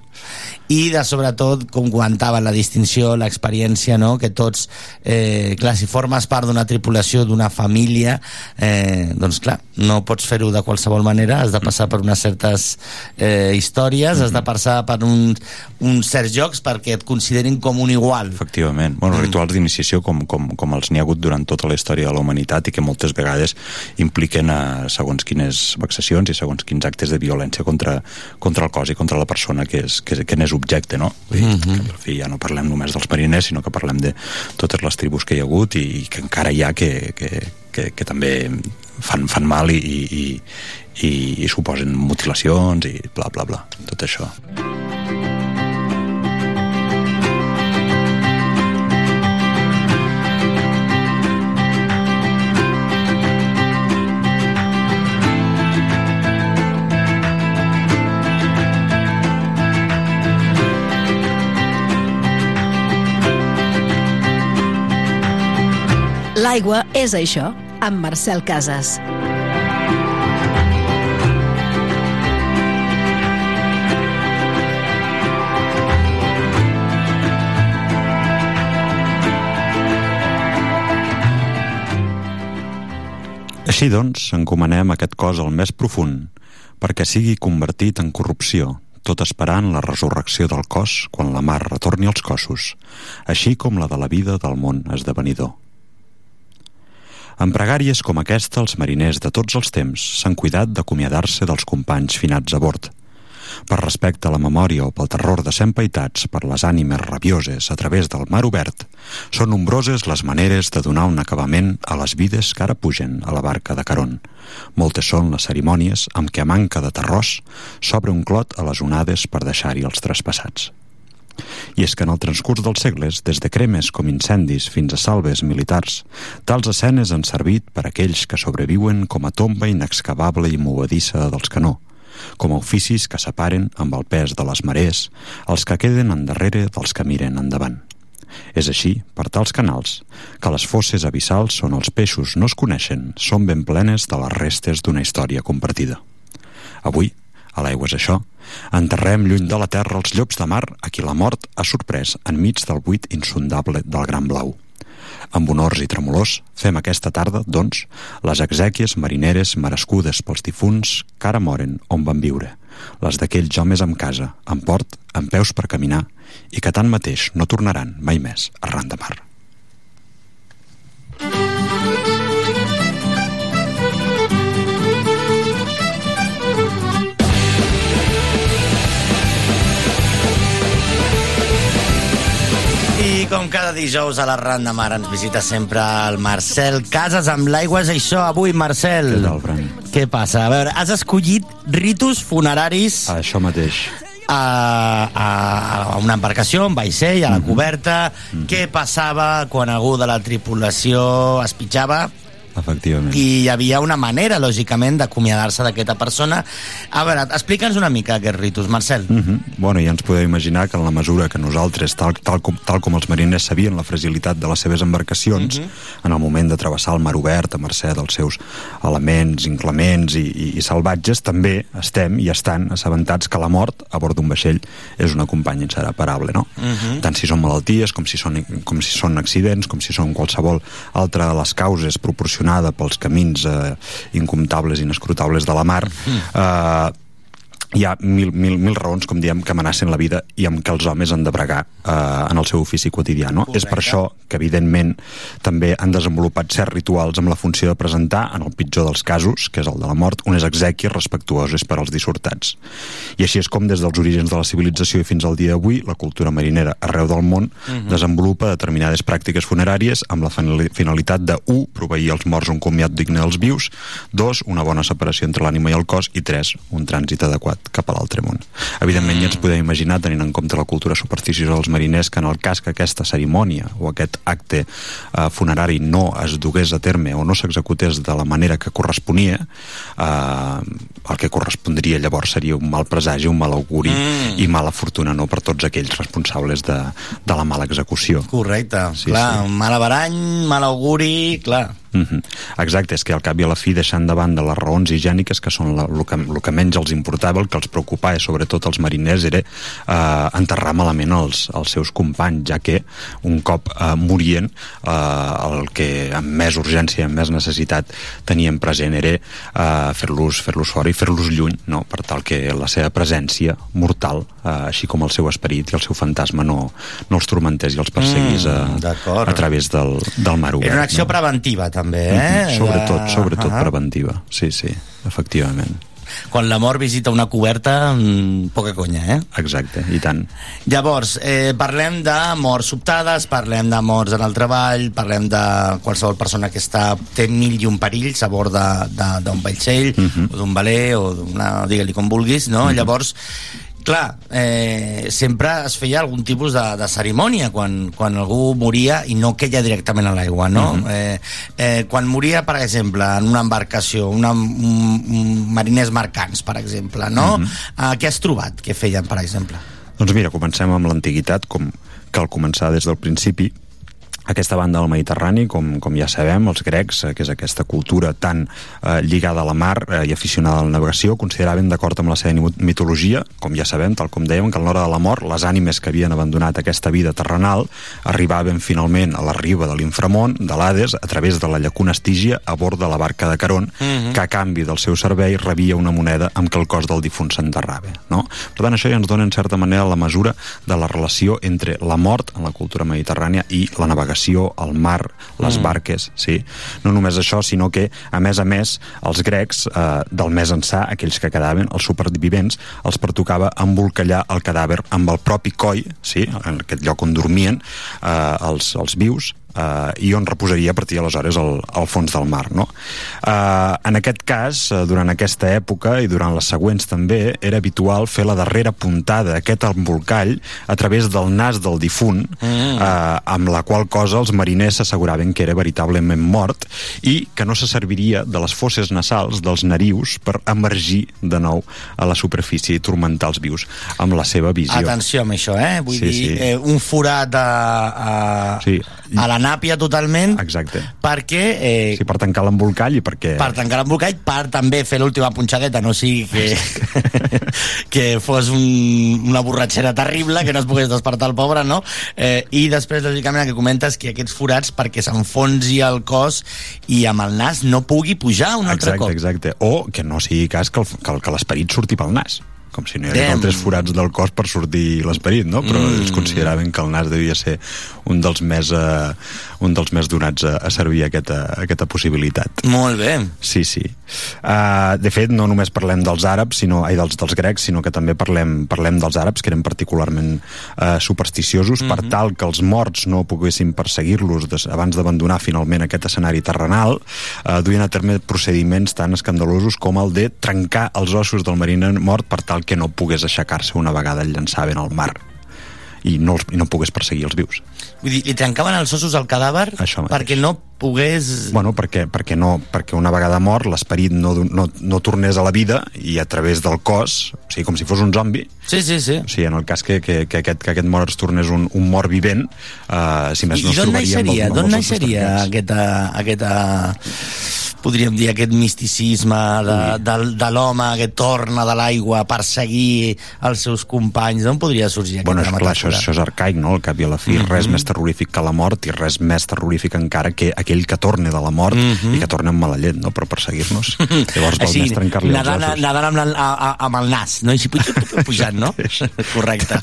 i de sobretot com comentava la distinció, l'experiència no? que tots, eh, clar, si formes part d'una tripulació, d'una família eh, doncs clar, no pots fer-ho de qualsevol manera has de passar per unes certes eh, històries històries, has de passar per uns, uns certs jocs perquè et considerin com un igual. Efectivament. Bueno, mm. rituals d'iniciació com, com, com els n'hi ha hagut durant tota la història de la humanitat i que moltes vegades impliquen a segons quines vexacions i segons quins actes de violència contra, contra el cos i contra la persona que és, que, que n'és objecte, no? Dir, Mhm. que, al fi ja no parlem només dels mariners, sinó que parlem de totes les tribus que hi ha hagut i, i que encara hi ha que, que, que, que també fan, fan mal i, i, i, i, suposen mutilacions i bla, bla, bla, tot això. L'aigua és això, amb Marcel Casas. Així doncs, encomanem aquest cos al més profund, perquè sigui convertit en corrupció, tot esperant la resurrecció del cos quan la mar retorni als cossos, així com la de la vida del món esdevenidor. En pregàries com aquesta, els mariners de tots els temps s'han cuidat d'acomiadar-se dels companys finats a bord. Per respecte a la memòria o pel terror de ser empaitats per les ànimes rabioses a través del mar obert, són nombroses les maneres de donar un acabament a les vides que ara pugen a la barca de Caron. Moltes són les cerimònies amb què a manca de terrós s'obre un clot a les onades per deixar-hi els traspassats. I és que en el transcurs dels segles, des de cremes com incendis fins a salves militars, tals escenes han servit per a aquells que sobreviuen com a tomba inexcavable i movedissa dels canó, com a oficis que separen amb el pes de les marees els que queden endarrere dels que miren endavant. És així, per tals canals, que les fosses abissals on els peixos no es coneixen són ben plenes de les restes d'una història compartida. Avui, a l'aigua és això, enterrem lluny de la terra els llops de mar a qui la mort ha sorprès enmig del buit insondable del Gran Blau. Amb honors i tremolors fem aquesta tarda, doncs, les exèquies marineres merescudes pels difunts que ara moren on van viure, les d'aquells homes amb casa, amb port, amb peus per caminar i que tanmateix no tornaran mai més arran de mar. I com cada dijous a la Ran de Mar ens visita sempre el Marcel Casas amb l'aigua és això. Avui, Marcel, Què tal, Fran? què passa? A veure, has escollit ritus funeraris Això mateix. a, a, a una embarcació, un vaixell, a la coberta. Què passava quan algú de la tripulació es pitjava? Efectivament. I hi havia una manera, lògicament, d'acomiadar-se d'aquesta persona. A veure, explica'ns una mica aquest ritus, Marcel. Mm -hmm. Bueno, ja ens podeu imaginar que en la mesura que nosaltres, tal, tal, com, tal com els mariners sabien la fragilitat de les seves embarcacions, mm -hmm. en el moment de travessar el mar obert a mercè dels seus elements inclements i, i, i salvatges, també estem i estan assabentats que la mort a bord d'un vaixell és una companya inseparable, no? Mm -hmm. tant si són malalties, com si són, com si són accidents, com si són qualsevol altra de les causes proporcionada pels camins eh, incomptables i inescrutables de la mar, eh, hi ha mil, mil, mil raons, com diem, que amenacen la vida i amb què els homes han de bregar eh, en el seu ofici quotidià. No? És per això que, evidentment, també han desenvolupat certs rituals amb la funció de presentar, en el pitjor dels casos, que és el de la mort, unes exèquies respectuoses per als dissortats. I així és com, des dels orígens de la civilització i fins al dia d'avui, la cultura marinera arreu del món Mhm. desenvolupa determinades pràctiques funeràries amb la finali- finalitat de, 1. proveir als morts un comiat digne dels vius, 2. una bona separació entre l'ànima i el cos i 3. un trànsit adequat cap a l'altre món. Evidentment, ja ens podem imaginar, tenint en compte la cultura supersticiosa dels mariners, que en el cas que aquesta cerimònia o aquest acte eh, funerari no es dugués a terme o no s'executés de la manera que corresponia, eh, el que correspondria llavors seria un mal presagi, un mal auguri Mm. i mala fortuna no per tots aquells responsables de, de la mala execució. Correcte, Sí, clar, sí. mal averany, mal auguri, clar. Mm -hmm. Exacte, és que al cap i a la fi deixant de banda les raons higièniques que són la, el, que, el que menys els importava, el que els preocupava sobretot els mariners era eh, enterrar malament els, els seus companys, ja que un cop eh, morien eh, el que amb més urgència, amb més necessitat tenien present era eh, fer-los fer fora i fer-los lluny, no? per tal que la seva presència mortal, eh, així com el seu esperit i el seu fantasma no, no els turmentés i els perseguís a, Mm, d'acord. a través del, del mar obert. Era una acció no? preventiva, també, eh? Mhm, Sobretot, De- sobretot Ahà. preventiva. Sí, sí, efectivament. Quan la mort visita una coberta, mm, poca conya, eh? Exacte, i tant. Llavors, eh, parlem de morts sobtades, parlem de morts en el treball, parlem de qualsevol persona que està, té mil i un perills a bord d'un vaixell, o d'un veler, o d'una... digue-li com vulguis, no? Llavors, clar, eh, sempre es feia algun tipus de, de cerimònia quan, quan algú moria i no queia directament a l'aigua, no? Mhm. eh, eh, quan moria, per exemple, en una embarcació, una, un, un mariners mercants, per exemple, no? Mhm. eh, què has trobat? Què feien, per exemple? Doncs mira, comencem amb l'antiguitat, com cal començar des del principi. Aquesta banda del Mediterrani, com, com ja sabem, els grecs, eh, que és aquesta cultura tan eh, lligada a la mar eh, i aficionada a la navegació, consideraven, d'acord amb la seva mitologia, com ja sabem, tal com dèiem, que a l'hora de la mort les ànimes que havien abandonat aquesta vida terrenal arribaven finalment a la riba de l'inframont, de l'Hades, a través de la llacuna Estígia, a bord de la barca de Caron, Mhm. que a canvi del seu servei rebia una moneda amb què el cos del difunt s'enterrava. No? Per tant, això ja ens dona en certa manera la mesura de la relació entre la mort en la cultura mediterrània i la navegació, el mar, les Mm. barques, sí. No només això, sinó que, a més a més, els grecs, eh, del mes ençà, aquells que quedaven, els supervivents, els pertocava embolcallar el cadàver amb el propi coll, sí, en aquest lloc on dormien eh, els, els vius, eh, i on reposaria a partir d'aleshores al, al fons del mar. No? Eh, en aquest cas, eh, durant aquesta època i durant les següents també, era habitual fer la darrera puntada, aquest embolcall, a través del nas del difunt, Mm. eh, amb la qual cosa els mariners s'asseguraven que era veritablement mort i que no se serviria de les fosses nasals dels narius per emergir de nou a la superfície i turmentar els vius amb la seva visió. Atenció amb això, eh? Vull Sí, dir, sí. Eh, un forat a, a, Sí. A la nàpia totalment Exacte. perquè... Eh, Sí, per tancar l'embolcall i perquè... per tancar l'embolcall, per també fer l'última punxadeta, no sigui que, que fos un, una borratxera terrible, que no es pogués despertar el pobre, no? Eh, I després, lògicament, el que comentes que aquests forats perquè s'enfonsi el cos i amb el nas no pugui pujar un altre exacte, cop. exacte. O que no sigui cas que el- que que l'esperit surti pel nas com si no hi hagués altres forats del cos per sortir l'esperit, no? Però Mm. ells consideraven que el nas devia ser un dels més, eh, un dels més donats a, a servir aquesta, aquesta possibilitat. Molt bé. Sí, sí. Uh, de fet, no només parlem dels àrabs, sinó, ai, dels, dels grecs, sinó que també parlem, parlem dels àrabs, que eren particularment uh, supersticiosos, per tal que els morts no poguessin perseguir-los abans d'abandonar finalment aquest escenari terrenal, uh, duien a terme procediments tan escandalosos com el de trencar els ossos del mariner mort per tal que no pogués aixecar-se una vegada el llançaven al mar i no, els, i no pogués perseguir els vius. Vull dir, li trencaven els ossos al cadàver Això mateix. perquè no pogués... Bueno, perquè, perquè, no, perquè una vegada mort l'esperit no, no, no tornés a la vida i a través del cos, o sigui, com si fos un zombi, Sí, sí, sí. o sigui, en el cas que, que, que, aquest, que aquest mort es tornés un, un mort vivent, eh, si més I, no i es d'on trobaria amb, naixeria, el- amb d'on naixeria aquesta, aquesta, podríem dir, aquest misticisme de, de, de l'home que torna de l'aigua per seguir els seus companys? D'on podria sorgir Bueno, és, aquesta clar, això, això és arcaic, no? Al cap i a la fi, Mhm. res més terrorífic que la mort i res més terrorífic encara que aquell que torne de la mort Mhm. i que torna amb mala llet, no?, per perseguir-nos. Llavors val Així, més trencar-li els ossos. nadant amb, la, a, a, amb el nas, no? Puj, puj, pujant, no? Correcte.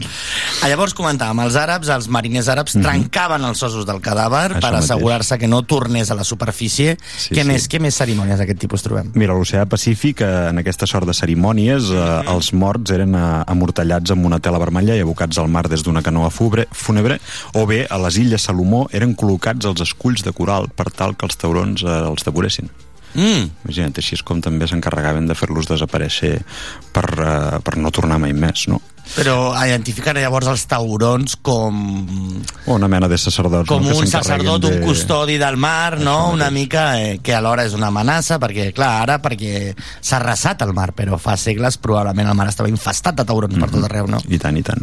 Ah, Llavors comentàvem, els àrabs, els mariners àrabs, trencaven els ossos del cadàver Mhm. Això per assegurar-se que no tornés a la superfície. Sí, què, sí. més, què més cerimònies d'aquest tipus trobem? Mira, a l'oceà Pacífic, eh, en aquesta sort de cerimònies, eh, els morts eren eh, amortallats amb una tela vermella i abocats al mar des d'una canoa fubre, fúnebre, o bé a les illes Salomó eren col·locats als esculls de coral per tal que els taurons eh, els devoressin. Mm. Imagina't, així és com també s'encarregaven de fer-los desaparèixer per, uh, per no tornar mai més, no? Però identifiquen llavors els taurons com, Una mena de sacerdots. com no? un sacerdot, un de- custodi del mar, no? Una mica eh, que alhora és una amenaça, perquè, clar, ara perquè s'ha arrasat el mar, però fa segles probablement el mar estava infestat de taurons per tot arreu, no? I tant, i tant.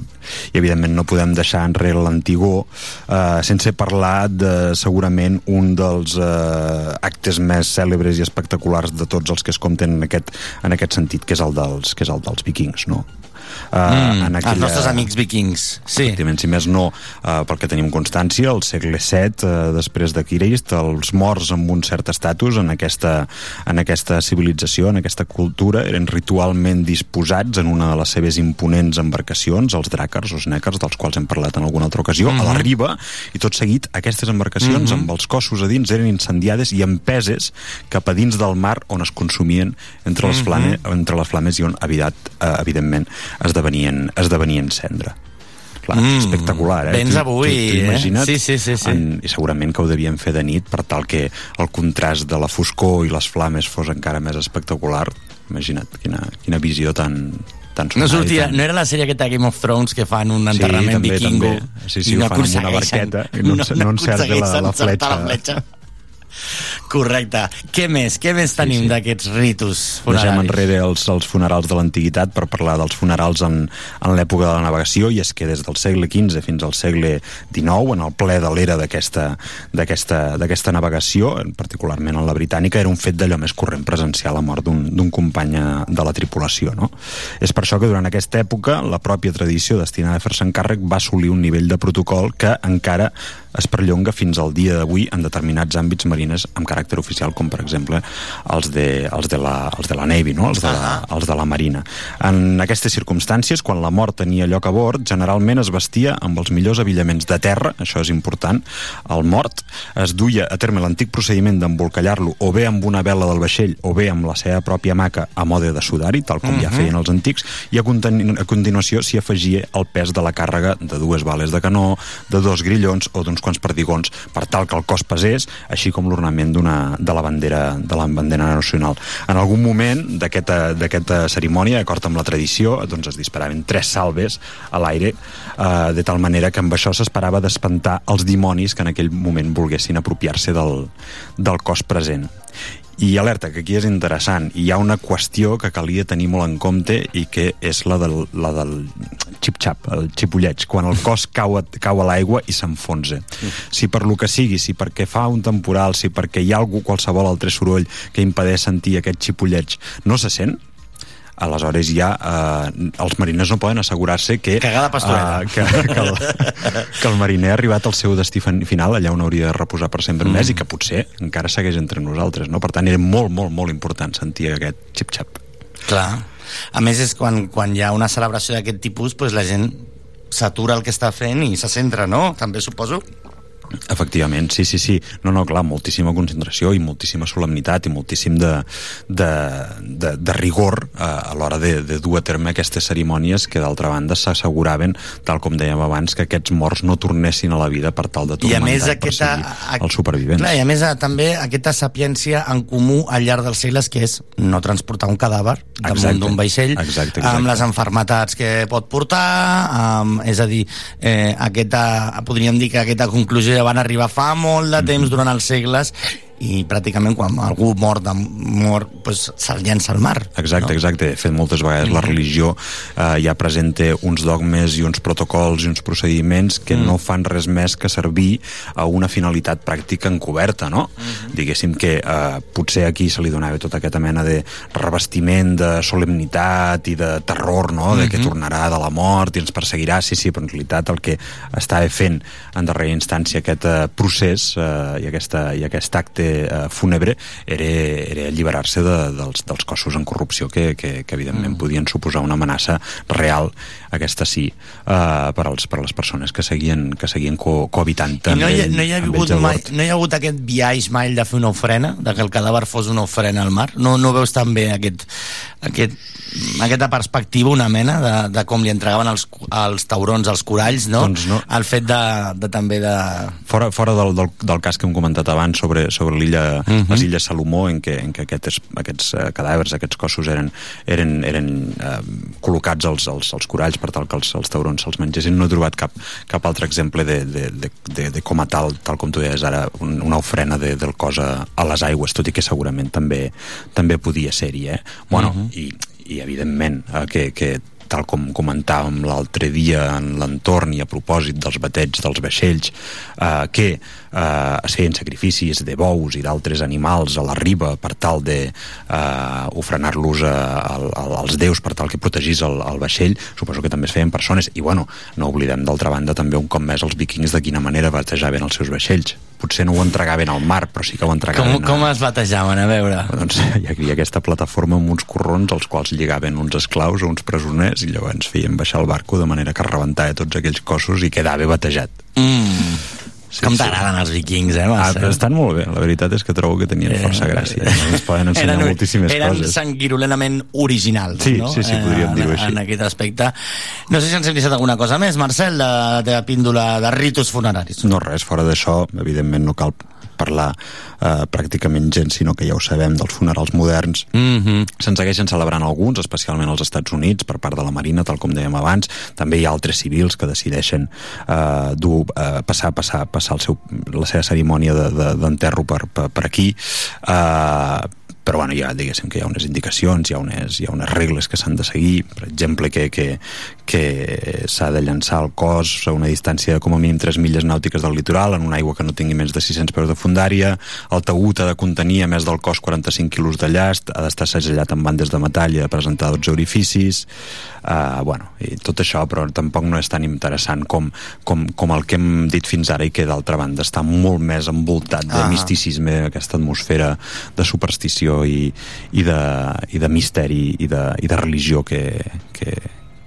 I evidentment no podem deixar enrere l'antigó eh, sense parlar de segurament un dels eh, actes més cèlebres i espectaculars de tots els que es compten en aquest, en aquest sentit, que és el dels, que és el dels vikings, no? Uh, Mm, els nostres amics vikings, sí. Efectivament, si més no, uh, pel que tenim constància, al segle VII, uh, després de Crist, els morts amb un cert estatus en aquesta, en aquesta civilització, en aquesta cultura, eren ritualment disposats en una de les seves imponents embarcacions, els dràcars o snècars, dels quals hem parlat en alguna altra ocasió, a la Mhm. riba, i tot seguit aquestes embarcacions Mhm. amb els cossos a dins eren incendiades i empeses cap a dins del mar on es consumien entre les, Mhm. flame, entre les flames i on, evidat, eh, evidentment, esdevenien, esdevenien cendra. Clar, Mm, espectacular, eh? vens Tu- avui, tu- tu eh? imagina't, Sí, sí, sí, sí. En, I segurament que ho devien fer de nit per tal que el contrast de la foscor i les flames fos encara més espectacular. Imagina't, quina, quina visió tan, tan No sortia, tan... no era la sèrie aquesta Game of Thrones que fan un Sí, enterrament també, vikingo també. Sí, sí, i ho no fan amb una barqueta i no ens- no encerta la- encertar fletxa. la fletxa. Correcte. Què més? Què més tenim sí, sí. d'aquests ritus Deixem funeraris? enrere els, els funerals de l'antiguitat per parlar dels funerals en, en l'època de la navegació i és que des del segle XV fins al segle XIX, en el ple de l'era d'aquesta navegació, particularment en la britànica, era un fet d'allò més corrent presenciar la mort d'un company de la tripulació. No? És per això que durant aquesta època la pròpia tradició destinada a fer-se encàrrec va assolir un nivell de protocol que encara es perllonga fins al dia d'avui en determinats àmbits marines amb caràcter oficial, com per exemple els de, els de, la, els de la Navy, no? els, de la, els de la Marina. En aquestes circumstàncies, quan la mort tenia lloc a bord, generalment es vestia amb els millors abillaments de terra, això és important, el mort es duia a terme l'antic procediment d'embolcallar-lo o bé amb una vela del vaixell o bé amb la seva pròpia maca a mode de sudari, tal com ja Mhm. feien els antics, i a, continu a continuació s'hi afegia el pes de la càrrega de dues bales de canó, de dos grillons o d'uns quants perdigons, per tal que el cos pesés, així com l'ornament de la bandera de la bandera nacional. En algun moment d'aquesta cerimònia, d'acord amb la tradició, doncs es disparaven tres salves a l'aire, eh, de tal manera que amb això s'esperava d'espantar els dimonis que en aquell moment volguessin apropiar-se del, del cos present. I alerta, que aquí és interessant. Hi ha una qüestió que calia tenir molt en compte i que és la del, la del xip-xap, el xipolleig, quan el cos cau a, cau a l'aigua i s'enfonsa. Si per lo que sigui, si perquè fa un temporal, si perquè hi ha algú qualsevol altre soroll que impedeix sentir aquest xipolleig, no se sent, aleshores ja eh, els mariners no poden assegurar-se que, Cagada eh, que, que, el, que el mariner ha arribat al seu destí fin- final allà on hauria de reposar per sempre mm. més i que potser encara segueix entre nosaltres no? per tant era molt, molt, molt important sentir aquest xip-xap Clar. A més, és quan, quan hi ha una celebració d'aquest tipus, doncs la gent s'atura el que està fent i se centra, no? També suposo. Efectivament, sí, sí, sí. No, no, clar, moltíssima concentració i moltíssima solemnitat i moltíssim de, de, de, de rigor eh, a l'hora de, de dur a terme aquestes cerimònies que, d'altra banda, s'asseguraven, tal com dèiem abans, que aquests morts no tornessin a la vida per tal de I a més i aquesta, perseguir els supervivents. Clar, i a més eh, també aquesta sapiència en comú al llarg dels segles que és no transportar un cadàver damunt d'un vaixell Exacte, exacte. amb les enfermetats que pot portar amb, és a dir, eh, aquesta, podríem dir que aquesta conclusió van arribar fa molt de temps durant els segles i pràcticament quan algú mor, de, mor pues, se'l llença al mar Exacte, exacte. De fet, moltes vegades la religió eh, ja presenta uns dogmes i uns protocols i uns procediments que Mm. no fan res més que servir a una finalitat pràctica encoberta, no? Diguéssim que eh, potser aquí se li donava tota aquesta mena de revestiment de solemnitat i de terror, no? De que Mhm. tornarà de la mort i ens perseguirà, sí, sí, però en realitat el que estava fent en darrera instància aquest eh, procés eh, i, aquesta, i aquest acte eh, fúnebre era, era alliberar-se de, dels, dels cossos en corrupció que, que, que evidentment podien suposar una amenaça real, aquesta sí, eh, per, als, per a les persones que seguien, que seguien co cohabitant I no hi, ell- no, hi ha hagut mai, no hi ha hagut aquest viatge mai de fer una ofrena, de que el cadàver fos una ofrena al mar? No, no veus també aquest, aquest, aquesta perspectiva, una mena de, de com li entregaven els, els taurons, els coralls, no? Doncs no. El fet de, de també de... Fora, fora del, del, del cas que hem comentat abans sobre, sobre sobre l'illa, Mhm. les illes Salomó, en què, en què aquests, aquests eh, cadàvers, aquests cossos eren, eren, eren eh, col·locats als, als, als coralls per tal que els, els taurons se'ls mengessin. No he trobat cap, cap altre exemple de, de, de, de, de com a tal, tal com tu deies ara, un, una ofrena de, del cos a, a les aigües, tot i que segurament també, també podia ser-hi, eh? Bueno, Mhm. i, i evidentment eh, que, que tal com comentàvem l'altre dia en l'entorn i a propòsit dels bateig dels vaixells eh, que eh, es feien sacrificis de bous i d'altres animals a la riba per tal de eh, ofrenar-los als déus per tal que protegís el, el vaixell. Suposo que també es feien persones i bueno, no oblidem d'altra banda també un cop més els vikings de quina manera batejaven els seus vaixells potser no ho entregaven al mar però sí que ho Com, entregaven com es batejaven, a veure? doncs hi havia aquesta plataforma amb uns corrons als quals lligaven uns esclaus o uns presoners i llavors feien baixar el barco de manera que rebentava tots aquells cossos i quedava batejat. Mm. Com t'agraden els vikings, eh, Ah, però estan molt bé, la veritat és que trobo que tenien força gràcia. Ens poden ensenyar eren, moltíssimes eren coses. sanguirolenament originals, Sí, no? sí, sí, podríem en, dir-ho així. En aquest aspecte. No sé si ens hem deixat alguna cosa més, Marcel, de la teva píndola de ritus funeraris. No res, fora d'això, evidentment no cal parlar eh, pràcticament gens, sinó que ja ho sabem dels funerals moderns. Mm -hmm. Se'n segueixen celebrant alguns, especialment als Estats Units, per part de la Marina, tal com dèiem abans. També hi ha altres civils que decideixen eh, dur, eh, passar, passar, passar el seu, la seva cerimònia de- de- d'enterro de, per, per, per aquí. Eh, però bueno, ja diguéssim que hi ha unes indicacions, hi ha unes, hi ha unes regles que s'han de seguir, per exemple que, que, que s'ha de llançar el cos a una distància de com a mínim 3 milles nàutiques del litoral, en una aigua que no tingui més de 600 peus de fundària, el taüt ha de contenir a més del cos 45 quilos de llast, ha d'estar segellat amb bandes de metall i ha de presentar 12 orificis, uh, bueno, i tot això, però tampoc no és tan interessant com, com, com el que hem dit fins ara i que d'altra banda està molt més envoltat de Ah. misticisme, aquesta atmosfera de superstició i, i, de, i de misteri i de, i de religió que, que,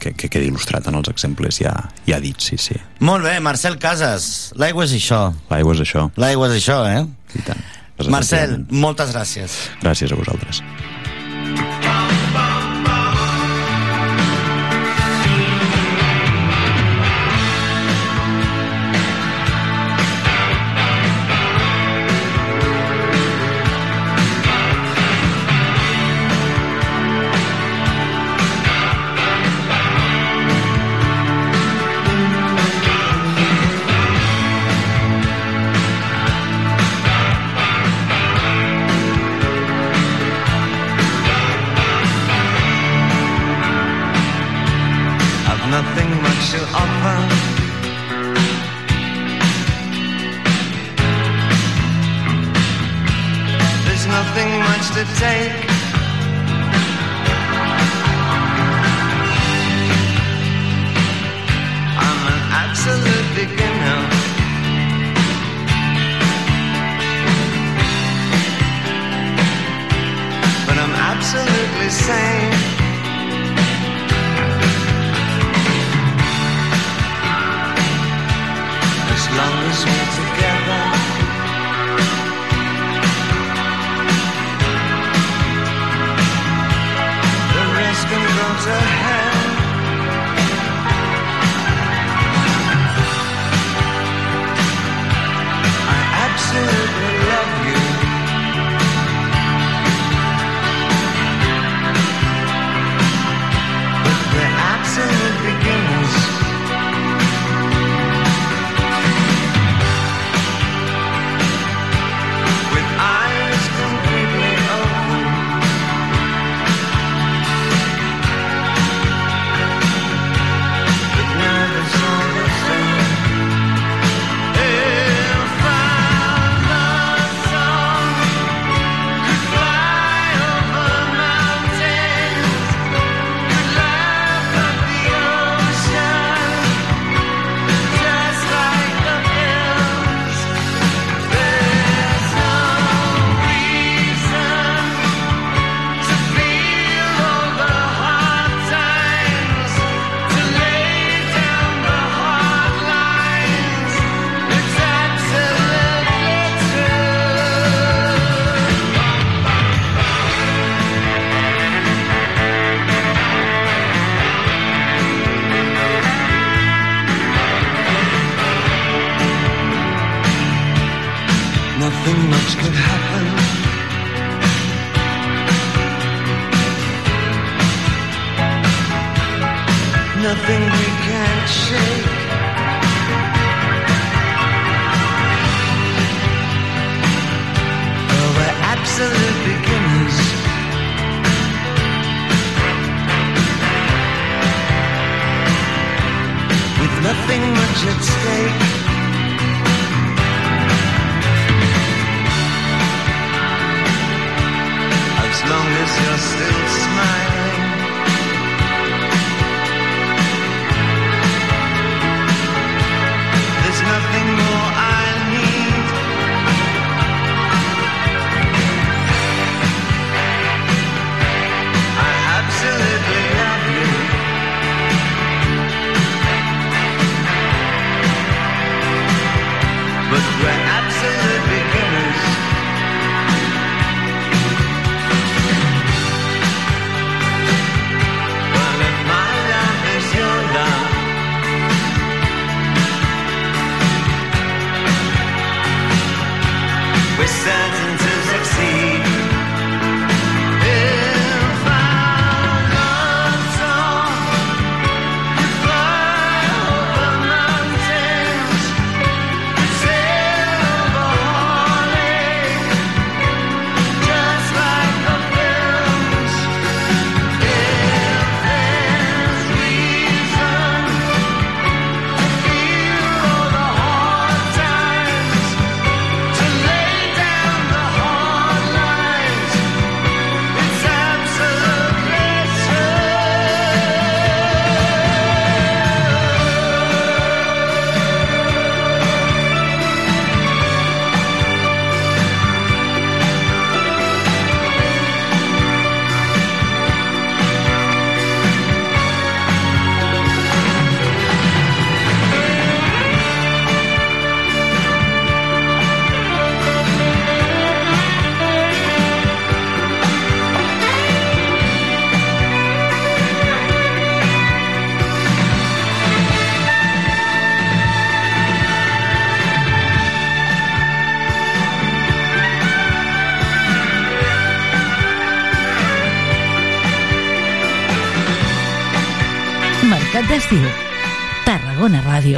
que, que queda il·lustrat en els exemples ja, ja dits, sí, sí. Molt bé, Marcel Casas, l'aigua és això. L'aigua és això. L'aigua és això, eh? I tant. Marcel, moltes gràcies. Gràcies a vosaltres.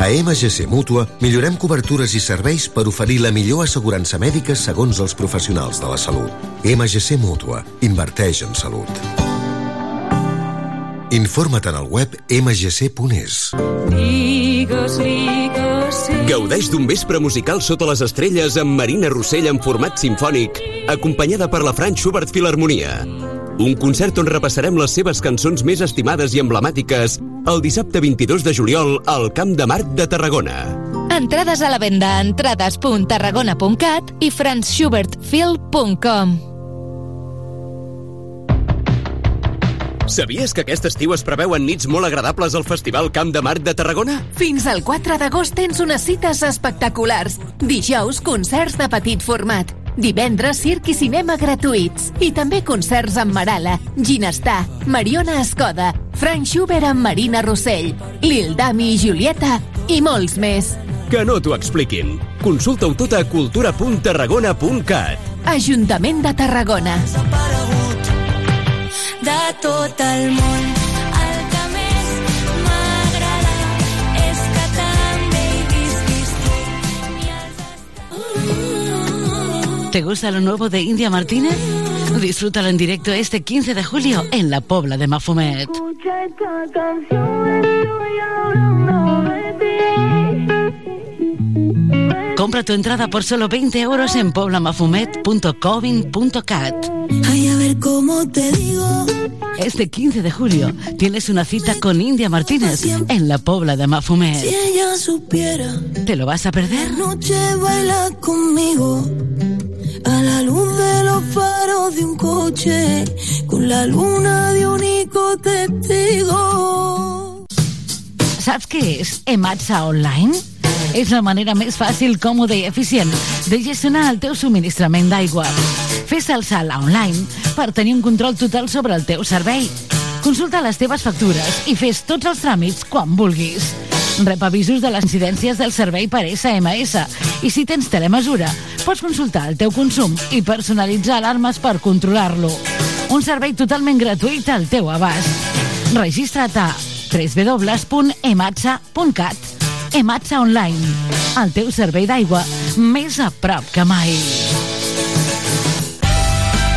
A MGC Mútua millorem cobertures i serveis per oferir la millor assegurança mèdica segons els professionals de la salut. MGC Mútua. Inverteix en salut. Informa't en el web mgc.es. Gaudeix d'un vespre musical sota les estrelles amb Marina Rossell en format sinfònic, acompanyada per la Franz Schubert Filharmonia. Un concert on repassarem les seves cançons més estimades i emblemàtiques el dissabte 22 de juliol al Camp de Marc de Tarragona. Entrades a la venda a entrades.tarragona.cat i franzschubertfil.com. Sabies que aquest estiu es preveuen nits molt agradables al Festival Camp de Marc de Tarragona? Fins al 4 d'agost tens unes cites espectaculars. Dijous, concerts de petit format. Divendres, circ i cinema gratuïts. I també concerts amb Marala, Ginestar, Mariona Escoda, Frank Schubert amb Marina Rossell, Lil Dami i Julieta i molts més. Que no t'ho expliquin. Consulta-ho tot a cultura.tarragona.cat. Ajuntament de Tarragona. de tot el món. ¿Te gusta lo nuevo de India Martínez? Disfrútalo en directo este 15 de julio en la Pobla de Mafumet. Escucha esta canción, estoy hablando de ti. Compra tu entrada por solo 20 euros en poblamafumet.covin.cat. Ay, a ver cómo te digo. Este 15 de julio tienes una cita con India Martínez en la Pobla de Si Mafumet. ella supiera, ¿Te lo vas a perder? noche baila conmigo a la luz de los faros de un coche. con la luna de único testigo. Saps què és Ematsa Online? És la manera més fàcil, còmoda i eficient de gestionar el teu subministrament d'aigua. Fes el salt online per tenir un control total sobre el teu servei. Consulta les teves factures i fes tots els tràmits quan vulguis. Rep avisos de les incidències del servei per SMS i si tens telemesura, pots consultar el teu consum i personalitzar alarmes per controlar-lo. Un servei totalment gratuït al teu abast. Registra't a www.ematsa.cat Ematsa Online, el teu servei d'aigua més a prop que mai.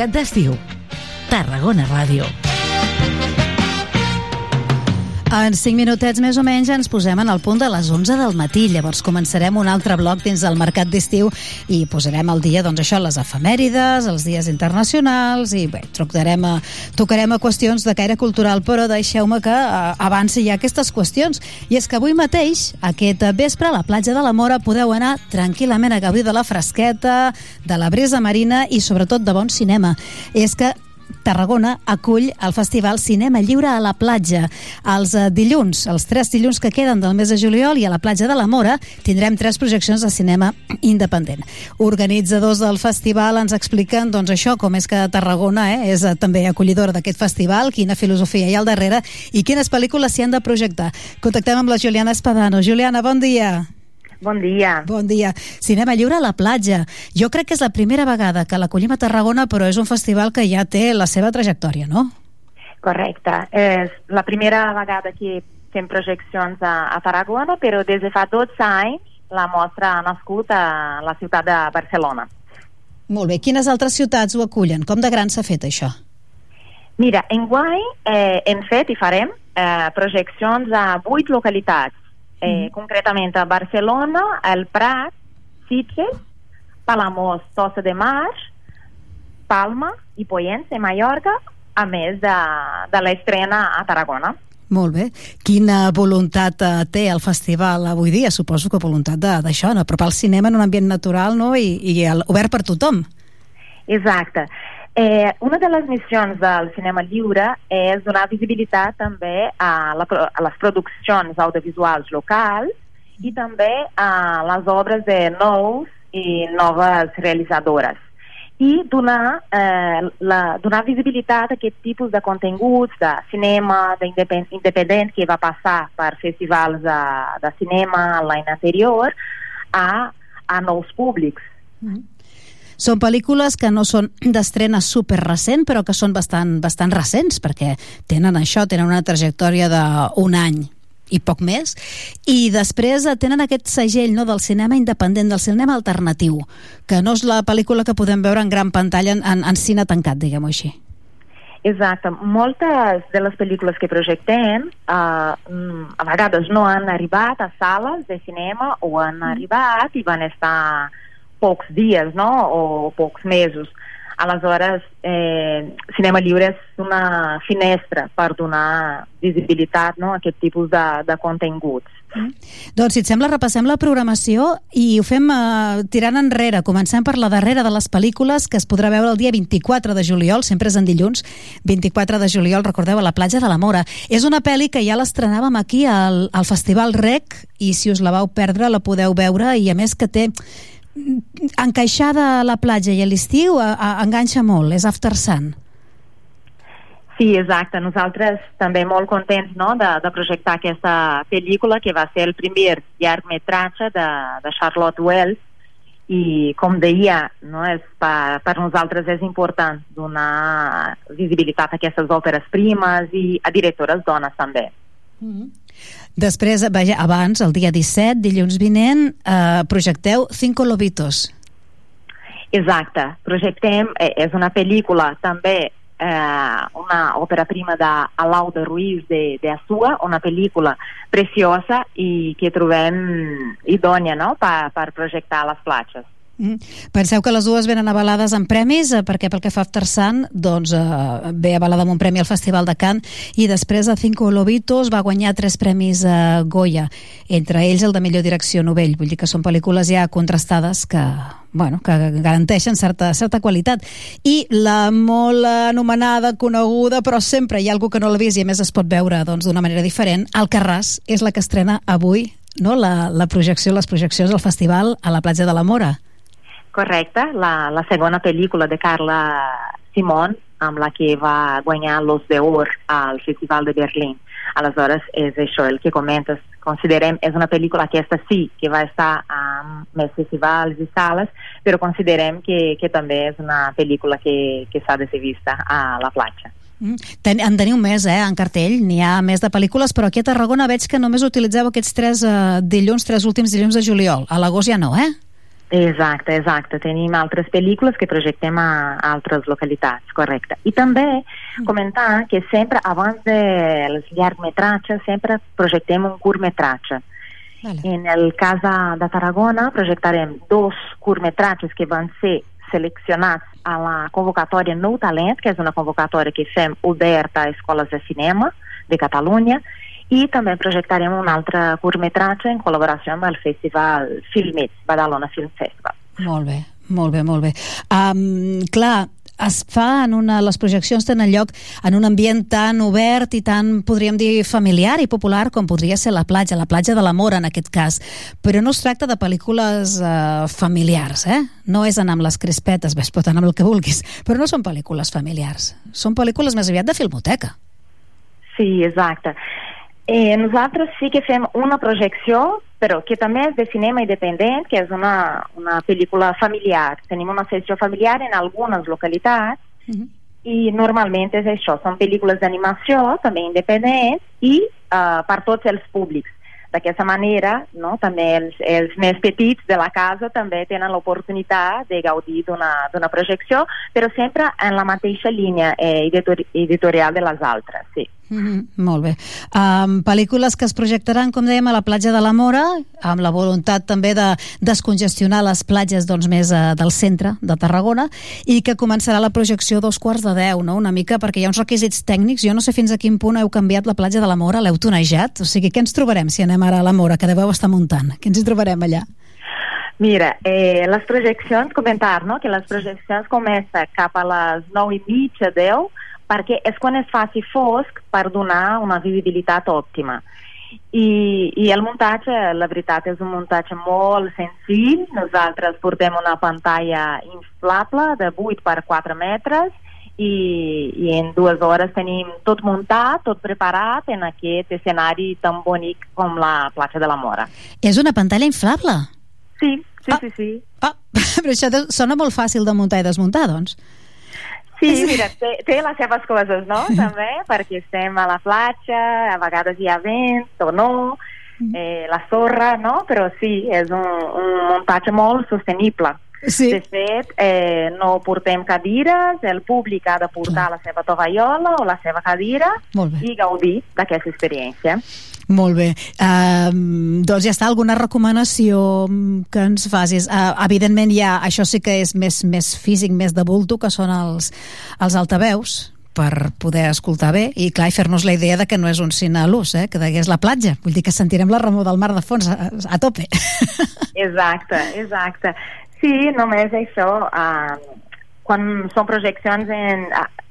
Mercat d'estiu. Tarragona Ràdio. En 5 minutets més o menys ens posem en el punt de les 11 del matí. Llavors començarem un altre bloc dins del mercat d'estiu i posarem al dia doncs, això, les efemèrides, els dies internacionals i bé, tocarem a, tocarem a qüestions de caire cultural, però deixeu-me que eh, avanci ja aquestes qüestions. I és que avui mateix, aquest vespre, a la platja de la Mora podeu anar tranquil·lament a gaudir de la fresqueta, de la brisa marina i sobretot de bon cinema. És que Tarragona acull el Festival Cinema Lliure a la platja. Els eh, dilluns, els tres dilluns que queden del mes de juliol i a la platja de la Mora tindrem tres projeccions de cinema independent. Organitzadors del festival ens expliquen doncs això, com és que Tarragona eh, és eh, també acollidora d'aquest festival, quina filosofia hi ha al darrere i quines pel·lícules s'hi han de projectar. Contactem amb la Juliana Espadano. Juliana, bon dia. Bon dia. Bon dia. Cinema Lliure a la platja. Jo crec que és la primera vegada que l'acollim a Tarragona, però és un festival que ja té la seva trajectòria, no? Correcte. És la primera vegada que fem projeccions a, a Tarragona, però des de fa 12 anys la mostra ha nascut a la ciutat de Barcelona. Molt bé. Quines altres ciutats ho acullen? Com de gran s'ha fet això? Mira, enguany eh, hem fet i farem eh, projeccions a vuit localitats, eh, concretament a Barcelona, el Prat, Sitges, Palamós, Tossa de Mar, Palma i Pollença, Mallorca, a més de, de l'estrena a Tarragona. Molt bé. Quina voluntat eh, té el festival avui dia? Suposo que voluntat d'això, no? apropar el cinema en un ambient natural no? I, i el, obert per tothom. Exacte. Eh, una de les missions del cinema lliure és donar visibilitat també a, la, a les produccions audiovisuals locals i també a les obres de nous i noves realitzadores i donar, eh, la, donar visibilitat a aquest tipus de continguts de cinema de independ independent que va passar per festivals de, de cinema l'any anterior a, a nous públics. Són pel·lícules que no són d'estrena super recent, però que són bastant, bastant recents, perquè tenen això, tenen una trajectòria d'un any i poc més, i després eh, tenen aquest segell no, del cinema independent, del cinema alternatiu, que no és la pel·lícula que podem veure en gran pantalla en, en, en cine tancat, diguem-ho així. Exacte. Moltes de les pel·lícules que projectem uh, a vegades no han arribat a sales de cinema o han arribat i van estar pocs dies, no?, o pocs mesos. Aleshores, eh, Cinema Lliure és una finestra per donar visibilitat no, a aquest tipus de, de continguts. Doncs, si et sembla, repassem la programació i ho fem eh, tirant enrere. Comencem per la darrera de les pel·lícules que es podrà veure el dia 24 de juliol, sempre és en dilluns, 24 de juliol, recordeu, a la platja de la Mora. És una pel·li que ja l'estrenàvem aquí al, al Festival Rec i si us la vau perdre la podeu veure i a més que té encaixada a la platja i a l'estiu enganxa molt, és After Sun. Sí, exacte. Nosaltres també molt contents no, de, de projectar aquesta pel·lícula que va ser el primer llargmetratge de, de Charlotte Wells i com deia, no, és per, per nosaltres és important donar visibilitat a aquestes òperes primes i a directores dones també. Mm -hmm. Després, vaja, abans, el dia 17, dilluns vinent, eh, projecteu Cinco Lobitos. Exacte. Projectem, eh, és una pel·lícula també eh, una òpera prima d'Alau de Ruiz de, de Azua, una pel·lícula preciosa i que trobem idònia no? per, per projectar les platges. Mm. Penseu que les dues venen avalades amb premis, eh, perquè pel que fa a After Sun, doncs, eh, ve avalada amb un premi al Festival de Cannes, i després a Cinco Lobitos va guanyar tres premis a Goya, entre ells el de millor direcció novell, vull dir que són pel·lícules ja contrastades que, bueno, que garanteixen certa, certa qualitat. I la molt anomenada, coneguda, però sempre hi ha algú que no l'ha vist i a més es pot veure doncs, d'una manera diferent, Alcarràs és la que estrena avui no? la, la projecció, les projeccions del festival a la platja de la Mora. Correcte, la, la segona pel·lícula de Carla Simón amb la que va guanyar l'Os d'Or al Festival de Berlín. Aleshores, és això el que comentes. Considerem, és una pel·lícula aquesta sí, que va estar en més festivals i sales, però considerem que, que també és una pel·lícula que, que s'ha de ser vista a la platja. Mm. Ten, en teniu més, eh, en cartell, n'hi ha més de pel·lícules, però aquí a Tarragona veig que només utilitzeu aquests tres eh, dilluns, tres últims dilluns de juliol. A l'agost ja no, eh? Exacte, exacte. Tenim altres pel·lícules que projectem a, altres localitats, correcte. I també comentar que sempre, abans dels llargmetratges, sempre projectem un curtmetratge. Vale. En el cas de, de Tarragona projectarem dos curtmetratges que van ser seleccionats a la convocatòria Nou Talent, que és una convocatòria que fem oberta a escoles de cinema de Catalunya, i també projectarem un altre curtmetratge en col·laboració amb el Festival Filmits, Badalona Film Festival. Molt bé, molt bé, molt bé. Um, clar, es fa en una, les projeccions tenen lloc en un ambient tan obert i tan, podríem dir, familiar i popular com podria ser la platja, la platja de l'amor en aquest cas. Però no es tracta de pel·lícules uh, familiars, eh? No és anar amb les crispetes, bé, es pot anar amb el que vulguis, però no són pel·lícules familiars. Són pel·lícules més aviat de filmoteca. Sí, exacte. Eh, nosaltres sí que fem una projecció, però que també és de cinema independent, que és una, una pel·lícula familiar. Tenim una sessió familiar en algunes localitats uh -huh. i normalment és això, són pel·lícules d'animació també independents i uh, per tots els públics. D'aquesta manera, no, també els, els més petits de la casa també tenen l'oportunitat de gaudir d'una projecció, però sempre en la mateixa línia eh, editori editorial de les altres, sí. Mm -hmm, molt bé. Um, pel·lícules que es projectaran, com dèiem, a la platja de la Mora, amb la voluntat també de descongestionar les platges doncs, més uh, del centre de Tarragona, i que començarà la projecció dos quarts de deu, no? una mica, perquè hi ha uns requisits tècnics. Jo no sé fins a quin punt heu canviat la platja de la Mora, l'heu tonejat? O sigui, què ens trobarem si anem ara a la Mora, que deveu estar muntant? Què ens hi trobarem allà? Mira, eh, les projeccions, comentar no? que les projeccions comencen cap a les 9 i mitja, 10, perquè és quan es faci fosc per donar una visibilitat òptima. I, I el muntatge, la veritat, és un muntatge molt senzill. Nosaltres portem una pantalla inflable de 8 per 4 metres i, i en dues hores tenim tot muntat, tot preparat en aquest escenari tan bonic com la platja de la Mora. És una pantalla inflable? Sí, sí, sí, sí. Però això sona molt fàcil de muntar i desmuntar, doncs. Sí, mira, té, té les seves coses, no?, també, perquè estem a la platja, a vegades hi ha vent o no, eh, la sorra, no?, però sí, és un, un muntatge molt sostenible. Sí. De fet, eh, no portem cadires, el públic ha de portar la seva tovallola o la seva cadira i gaudir d'aquesta experiència. Molt bé. Uh, doncs ja està, alguna recomanació que ens facis? Uh, evidentment ja, això sí que és més, més físic, més de bulto, que són els, els altaveus per poder escoltar bé i clar, i fer-nos la idea de que no és un cine a l'ús, eh? que és la platja. Vull dir que sentirem la remor del mar de fons a, a tope. Exacte, exacte. Sí, només això, uh, quan són projeccions en,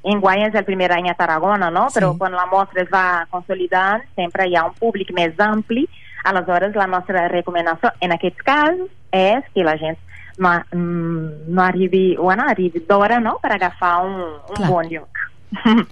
en guany és el primer any a Tarragona, no? Però quan la mostra es va consolidant, sempre hi ha un públic més ampli, aleshores la nostra recomanació en aquest cas és que la gent no, mm, no arribi, bueno, arribi d'hora, no?, per agafar un, un Clar. bon lloc.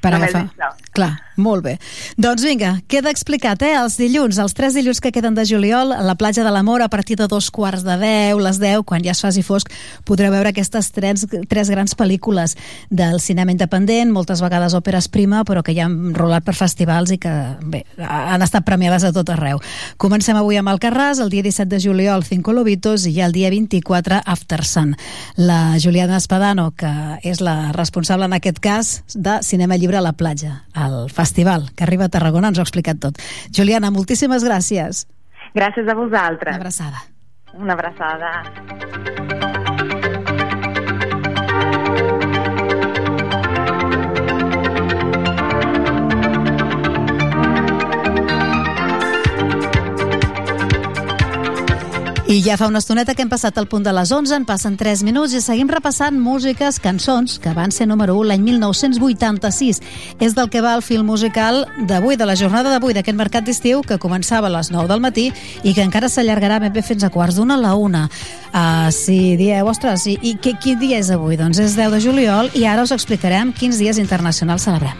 per agafar. Clar, molt bé. Doncs vinga, queda explicat, eh? Els dilluns, els tres dilluns que queden de juliol, a la platja de l'Amor, a partir de dos quarts de deu, les deu, quan ja es faci fosc, podreu veure aquestes tres, tres grans pel·lícules del cinema independent, moltes vegades òperes prima, però que ja han rolat per festivals i que, bé, han estat premiades a tot arreu. Comencem avui amb Alcarràs, el dia 17 de juliol, Cinco Lobitos, i ja el dia 24, After Sun. La Juliana Espadano, que és la responsable en aquest cas de Cinema Llibre a la platja, al festival que arriba a Tarragona, ens ho ha explicat tot. Juliana, moltíssimes gràcies. Gràcies a vosaltres. Una abraçada. Una abraçada. I ja fa una estoneta que hem passat al punt de les 11, en passen 3 minuts i seguim repassant músiques, cançons, que van ser número 1 l'any 1986. És del que va el film musical d'avui, de la jornada d'avui, d'aquest mercat d'estiu, que començava a les 9 del matí i que encara s'allargarà ben bé fins a quarts d'una a la una. Uh, si dieu, ostres, i, i qui, quin dia és avui? Doncs és 10 de juliol i ara us explicarem quins dies internacionals celebrem.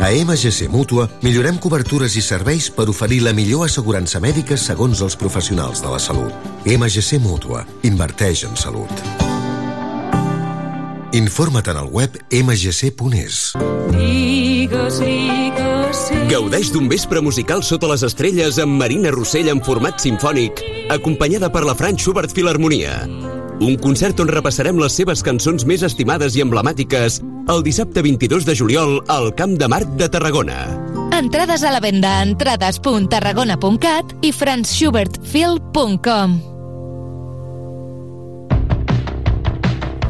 A MGC Mútua millorem cobertures i serveis per oferir la millor assegurança mèdica segons els professionals de la salut. MGC Mútua. Inverteix en salut. Informa't en el web mgc.es. Digues, digues, sí. Gaudeix d'un vespre musical sota les estrelles amb Marina Rossell en format sinfònic, acompanyada per la Frank Schubert Filharmonia. Un concert on repassarem les seves cançons més estimades i emblemàtiques el dissabte 22 de juliol al Camp de Marc de Tarragona. Entrades a la venda a entrades.tarragona.cat i franzschubertfil.com.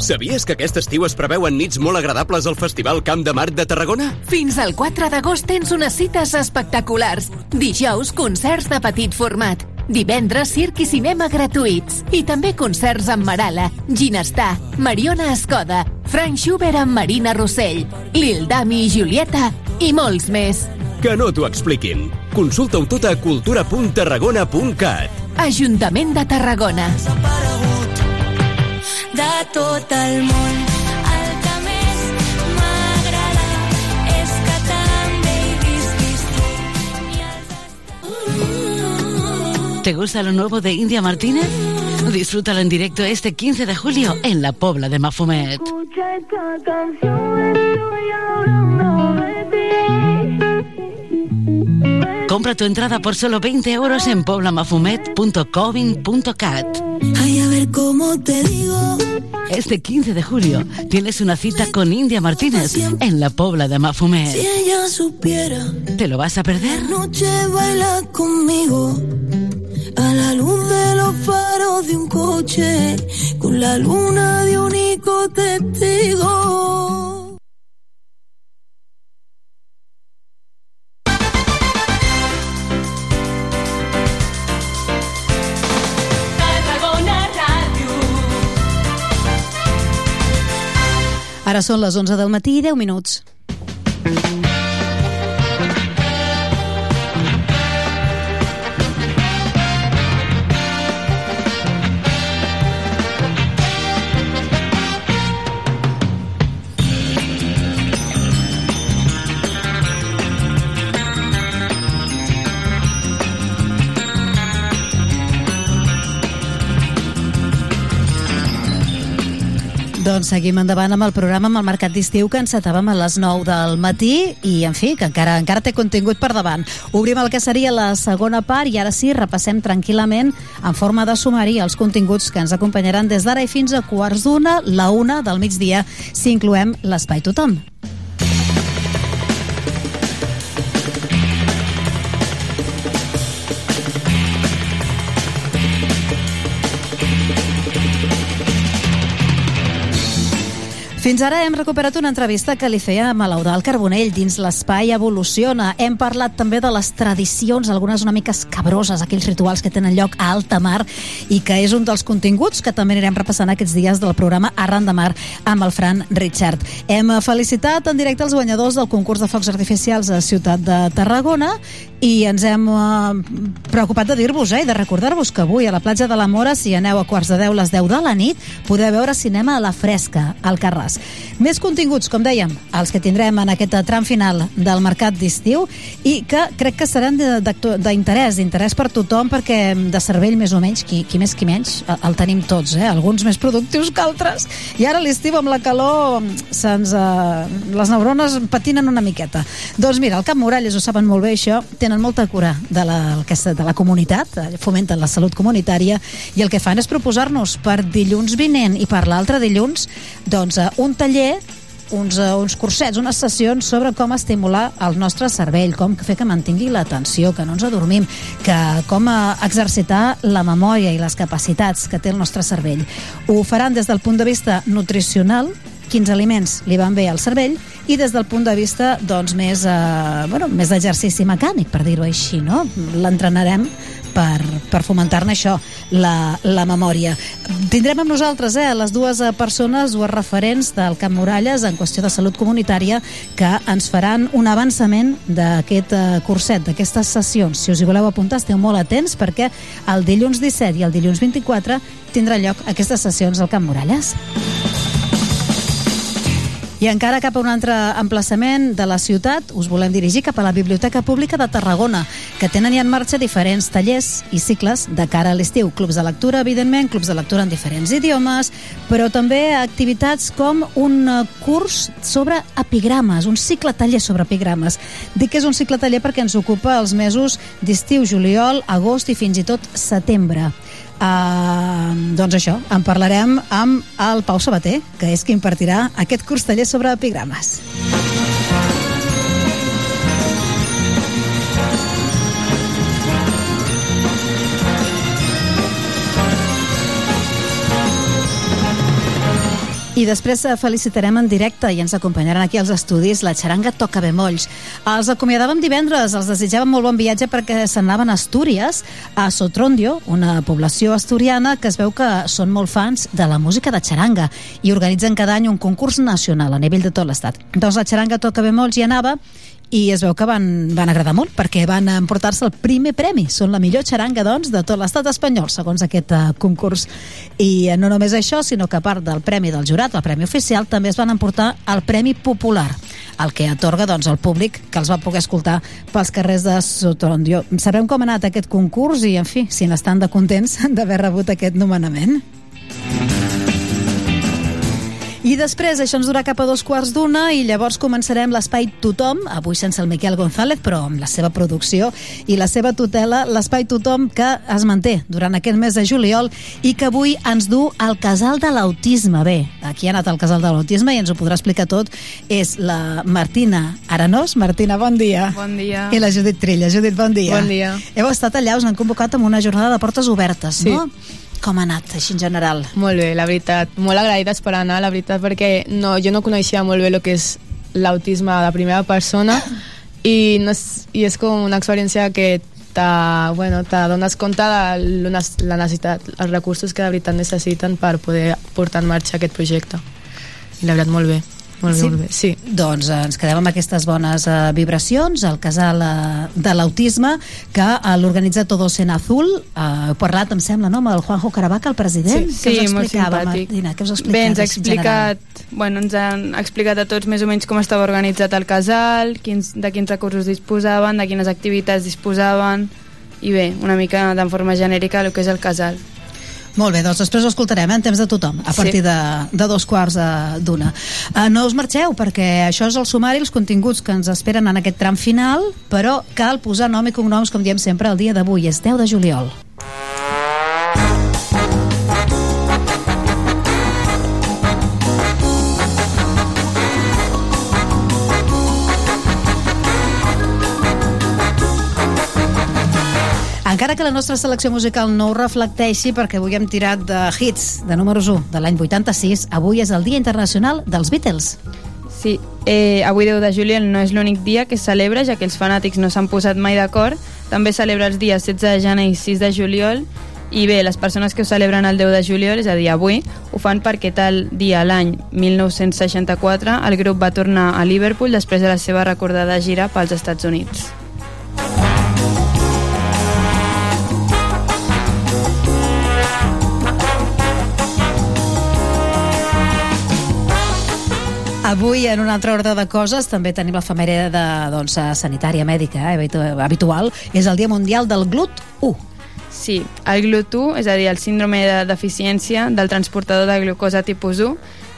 Sabies que aquest estiu es preveuen nits molt agradables al Festival Camp de Marc de Tarragona? Fins al 4 d'agost tens unes cites espectaculars. Dijous, concerts de petit format. Divendres, circ i cinema gratuïts. I també concerts amb Marala, Ginestar, Mariona Escoda, Frank Schubert amb Marina Rossell, Lil Dami i Julieta i molts més. Que no t'ho expliquin. Consulta-ho tot a cultura.tarragona.cat. Ajuntament de Tarragona. de tot el món. ¿Te gusta lo nuevo de India Martínez? Disfrútalo en directo este 15 de julio en la Pobla de Mafumet. Escucha esta canción, estoy hablando de ti. Compra tu entrada por solo 20 euros en poblamafumet.covin.cat. Ay, a ver cómo te digo. Este 15 de julio tienes una cita con India Martínez en la Pobla de Si Mafumet. ella supiera, ¿Te lo vas a perder? noche baila conmigo. A la luz de los faros de un coche, con la luna de único testigo. Ara són les 11 del matí i 10 minuts. Doncs seguim endavant amb el programa amb el Mercat d'Estiu que encetàvem a les 9 del matí i, en fi, que encara encara té contingut per davant. Obrim el que seria la segona part i ara sí, repassem tranquil·lament en forma de sumari els continguts que ens acompanyaran des d'ara i fins a quarts d'una, la una del migdia, si incloem l'Espai Tothom. Fins ara hem recuperat una entrevista que li feia a l'Eudal Carbonell dins l'espai Evoluciona. Hem parlat també de les tradicions, algunes una mica escabroses, aquells rituals que tenen lloc a alta mar i que és un dels continguts que també anirem repassant aquests dies del programa Arran de Mar amb el Fran Richard. Hem felicitat en directe els guanyadors del concurs de focs artificials a Ciutat de Tarragona i ens hem eh, preocupat de dir-vos eh, i de recordar-vos que avui a la platja de la Mora, si aneu a quarts de 10 les 10 de la nit, podeu veure cinema a la fresca, al Carràs. Més continguts, com dèiem, els que tindrem en aquest tram final del mercat d'estiu i que crec que seran d'interès, d'interès per tothom perquè de cervell més o menys, qui, qui més qui menys, el, el tenim tots, eh? alguns més productius que altres. I ara l'estiu amb la calor se'ns, eh, les neurones patinen una miqueta. Doncs mira, el Camp Moralles ho saben molt bé això, tenen molta cura de la, és de la comunitat, eh, fomenten la salut comunitària i el que fan és proposar-nos per dilluns vinent i per l'altre dilluns doncs, eh, un taller uns, uh, uns cursets, unes sessions sobre com estimular el nostre cervell, com fer que mantingui l'atenció, que no ens adormim, que com uh, exercitar la memòria i les capacitats que té el nostre cervell. Ho faran des del punt de vista nutricional, quins aliments li van bé al cervell i des del punt de vista doncs, més, eh, bueno, més d'exercici mecànic, per dir-ho així, no? L'entrenarem per, per fomentar-ne això, la, la memòria. Tindrem amb nosaltres eh, les dues eh, persones, dues referents del Camp Muralles en qüestió de salut comunitària que ens faran un avançament d'aquest eh, curset, d'aquestes sessions. Si us hi voleu apuntar, esteu molt atents perquè el dilluns 17 i el dilluns 24 tindrà lloc aquestes sessions al Camp Muralles. I encara cap a un altre emplaçament de la ciutat, us volem dirigir cap a la Biblioteca Pública de Tarragona, que tenen ja en marxa diferents tallers i cicles de cara a l'estiu. Clubs de lectura, evidentment, clubs de lectura en diferents idiomes, però també activitats com un eh, curs sobre epigrames, un cicle taller sobre epigrames. Dic que és un cicle taller perquè ens ocupa els mesos d'estiu, juliol, agost i fins i tot setembre. Uh, doncs això, en parlarem amb el Pau Sabater, que és qui impartirà aquest curs taller sobre epigrames. I després eh, felicitarem en directe i ens acompanyaran aquí als estudis la xaranga Toca Bemolls. Els acomiadàvem divendres, els desitjàvem molt bon viatge perquè s'anaven a Astúries, a Sotrondio, una població asturiana que es veu que són molt fans de la música de xaranga i organitzen cada any un concurs nacional a nivell de tot l'estat. Doncs la xaranga Toca Bemolls hi anava i es veu que van, van agradar molt perquè van emportar-se el primer premi. Són la millor xaranga, doncs, de tot l'estat espanyol, segons aquest uh, concurs. I uh, no només això, sinó que a part del premi del jurat, el premi oficial, també es van emportar el Premi Popular, el que atorga doncs, al públic que els va poder escoltar pels carrers de Sotrondio. Sabrem com ha anat aquest concurs i, en fi, si n'estan de contents d'haver rebut aquest nomenament. I després això ens durà cap a dos quarts d'una i llavors començarem l'espai Tothom, avui sense el Miquel González, però amb la seva producció i la seva tutela, l'espai Tothom que es manté durant aquest mes de juliol i que avui ens du al Casal de l'Autisme. Bé, aquí ha anat al Casal de l'Autisme i ens ho podrà explicar tot. És la Martina Aranós. Martina, bon dia. Bon dia. I la Judit Trilla. Judit, bon dia. Bon dia. Heu estat allà, us han convocat amb una jornada de portes obertes, Sí. no? Com ha anat, així en general? Molt bé, la veritat. Molt agraïdes per anar, la veritat, perquè no, jo no coneixia molt bé el que és l'autisme de primera persona i, no és, i és com una experiència que te, bueno, te dones compte de la la necessitat, els recursos que de veritat necessiten per poder portar en marxa aquest projecte. I la veritat, molt bé. Molt Sí? molt bé. Sí. Doncs eh, ens quedem amb aquestes bones eh, vibracions al casal eh, de l'autisme que eh, l'organitza Todos en Azul eh, heu parlat, em sembla, no? amb el Juanjo Caravaca, el president Sí, us molt simpàtic. Martina, que us explicava Bé, ens ha en general? explicat, bueno, ens han explicat a tots més o menys com estava organitzat el casal, quins, de quins recursos disposaven, de quines activitats disposaven, i bé, una mica de forma genèrica el que és el casal. Molt bé, doncs després ho escoltarem eh, en temps de tothom, a Sí. partir de, de dos quarts eh, d'una. Uh, no us marxeu, perquè això és el sumari, els continguts que ens esperen en aquest tram final, però cal posar nom i cognoms, com diem sempre, el dia d'avui, és 10 de juliol. Que la nostra selecció musical no ho reflecteixi perquè avui hem tirat de hits de números 1 de l'any 86, avui és el Dia Internacional dels Beatles. Sí, eh, avui 10 de juliol no és l'únic dia que es celebra, ja que els fanàtics no s'han posat mai d'acord. També celebra els dies 16 de gener i 6 de juliol. I bé, les persones que ho celebren el 10 de juliol, és a dir, avui, ho fan perquè tal dia l'any 1964 el grup va tornar a Liverpool després de la seva recordada gira pels Estats Units. Avui, en un altre ordre de coses, també tenim l'efemèride de, doncs, eh, sanitària mèdica eh, habitu- habitual. És el Dia Mundial del GLUT1. Sí, el GLUT1, és a dir, el síndrome de deficiència del transportador de glucosa tipus 1,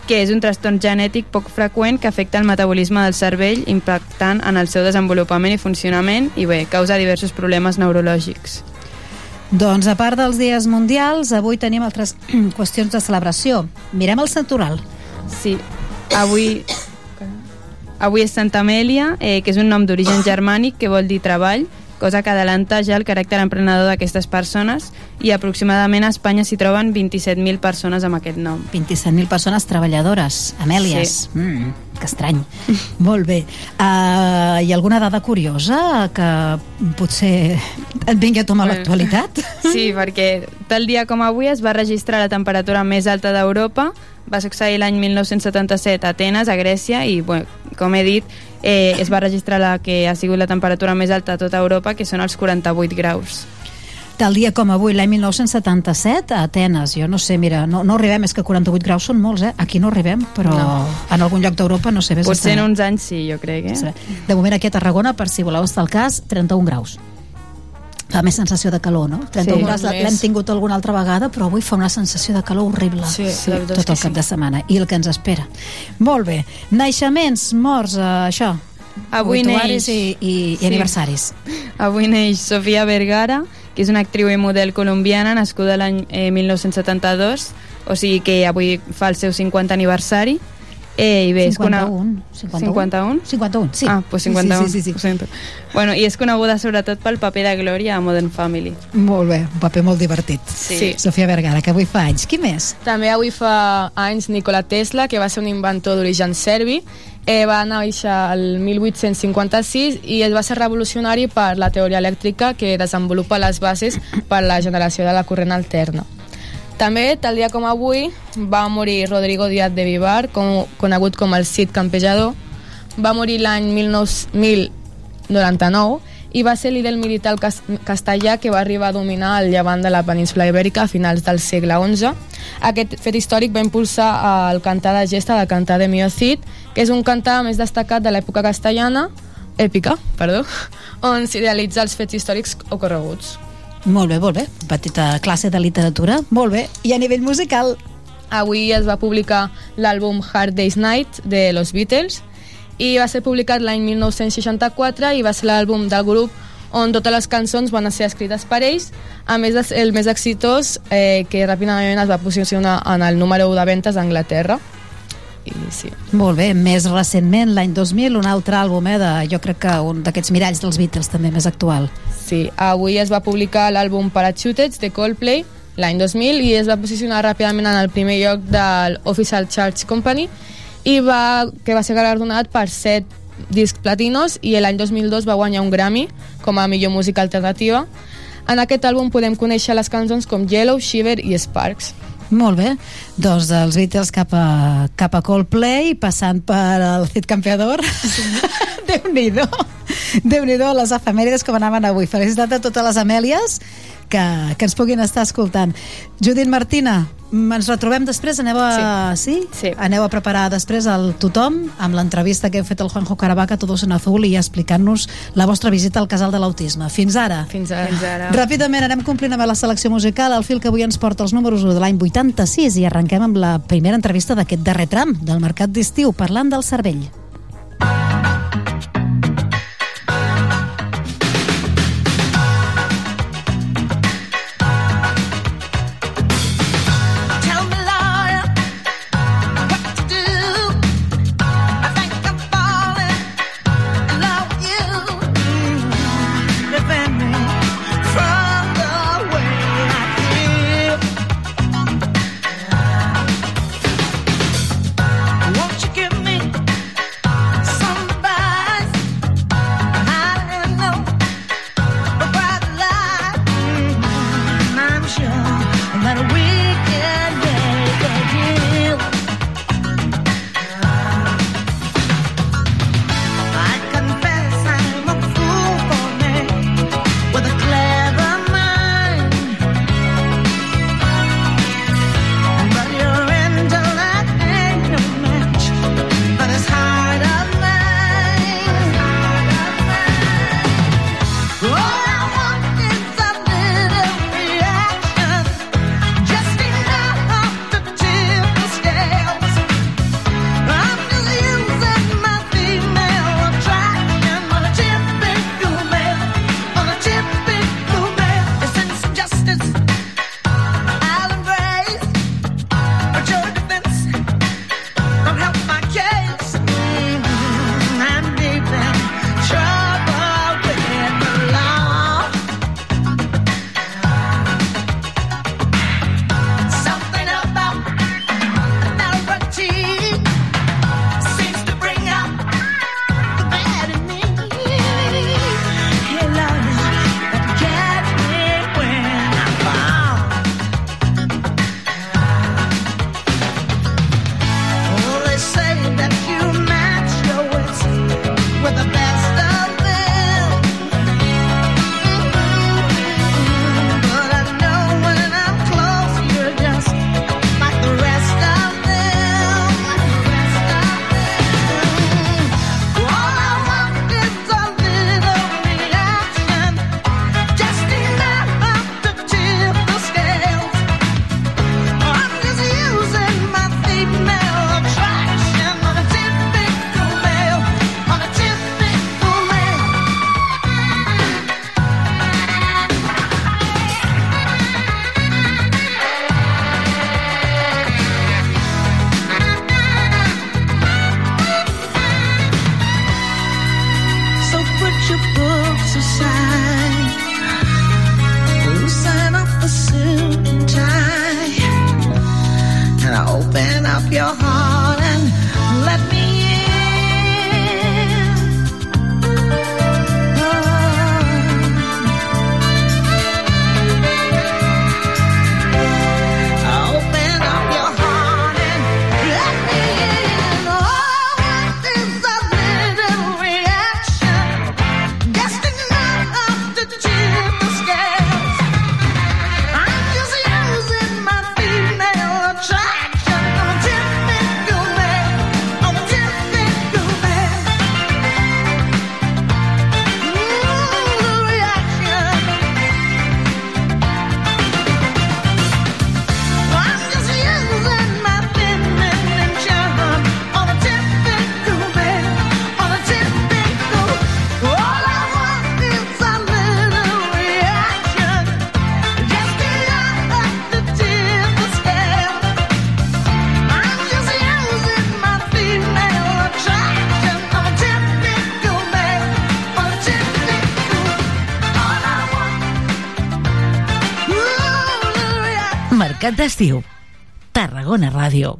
que és un trastorn genètic poc freqüent que afecta el metabolisme del cervell, impactant en el seu desenvolupament i funcionament i bé, causa diversos problemes neurològics. Doncs, a part dels dies mundials, avui tenim altres qüestions de celebració. Mirem el santoral. Sí, avui... Avui és Santa Amèlia, eh, que és un nom d'origen germànic que vol dir treball, cosa que adelanta ja el caràcter emprenedor d'aquestes persones i aproximadament a Espanya s'hi troben 27.000 persones amb aquest nom. 27.000 persones treballadores, Amèlies. Sí. Mm, que estrany. Molt bé. Uh, hi ha alguna dada curiosa que potser et vingui a tomar l'actualitat? Sí, perquè tal dia com avui es va registrar la temperatura més alta d'Europa, va succeir l'any 1977 a Atenes, a Grècia, i, bueno, com he dit, eh, es va registrar la que ha sigut la temperatura més alta a tota Europa, que són els 48 graus. Tal dia com avui, l'any 1977, a Atenes. Jo no sé, mira, no, no arribem, és que 48 graus són molts, eh? Aquí no arribem, però No. en algun lloc d'Europa no sé. Potser en saber. uns anys sí, jo crec, eh? De moment aquí a Tarragona, per si voleu estar al cas, 31 graus. Fa més sensació de calor, no? 31 Sí. graus l'hem tingut alguna altra vegada, però avui fa una sensació de calor horrible. Sí, és tot el cap sí. de setmana. I el que ens espera. Molt bé. Naixements, morts, eh, això. Avui neix... i, i, i Sí. aniversaris. Avui neix Sofia Vergara, que és una actriu i model colombiana nascuda l'any eh, 1972, o sigui que avui fa el seu 50 aniversari. Eh, i bé, és cona- 51. 51? 51? 51, sí. Ah, pues 51. Sí, sí, sí, sí. Ho sento. Bueno, i és coneguda sobretot pel paper de Gloria a Modern Family. Molt bé, un paper molt divertit. Sí. Sofia Vergara, que avui fa anys. Qui més? També avui fa anys Nikola Tesla, que va ser un inventor d'origen serbi. Eh, va néixer el 1856 i es va ser revolucionari per la teoria elèctrica que desenvolupa les bases per la generació de la corrent alterna. També, tal dia com avui, va morir Rodrigo Díaz de Vivar, com, conegut com el Cid Campejador. Va morir l'any 19- 1099 i va ser líder militar cas castellà que va arribar a dominar el llevant de la península ibèrica a finals del segle XI. Aquest fet històric va impulsar el cantar de gesta del cantar de Mio Cid, que és un cantar més destacat de l'època castellana, èpica, perdó, on s'idealitza els fets històrics ocorreguts. Molt bé, molt bé. Petita classe de literatura. Molt bé. I a nivell musical? Avui es va publicar l'àlbum Hard Day's Night de los Beatles i va ser publicat l'any 1964 i va ser l'àlbum del grup on totes les cançons van ser escrites per ells, a més de el més exitós eh, que ràpidament es va posicionar en el número 1 de ventes a Anglaterra. I sí. Molt bé, més recentment, l'any 2000, un altre àlbum, eh, de, jo crec que un d'aquests miralls dels Beatles també més actual. Sí, avui es va publicar l'àlbum Parachutes de Coldplay l'any 2000 i es va posicionar ràpidament en el primer lloc del Official Charts Company i va, que va ser galardonat per set discs platinos i l'any 2002 va guanyar un Grammy com a millor música alternativa. En aquest àlbum podem conèixer les cançons com Yellow, Shiver i Sparks. Molt bé, doncs dels Beatles cap a, cap a Coldplay, passant per el Cid Campeador. Déu-n'hi-do. Déu-n'hi-do les efemèrides com anaven avui. Felicitat a totes les Amèlies que, que ens puguin estar escoltant. Judit Martina, ens retrobem després? Aneu a... Sí. sí? Aneu a preparar després el tothom amb l'entrevista que heu fet al Juanjo Caravaca, Todos en Azul, i explicant-nos la vostra visita al Casal de l'Autisme. Fins ara. Fins ara. Fins ara. Ràpidament anem complint amb la selecció musical, el fil que avui ens porta els números 1 de l'any 86 i arrenquem amb la primera entrevista d'aquest darrer tram del Mercat d'Estiu, parlant del cervell. Mercat d'estiu. Tarragona Ràdio.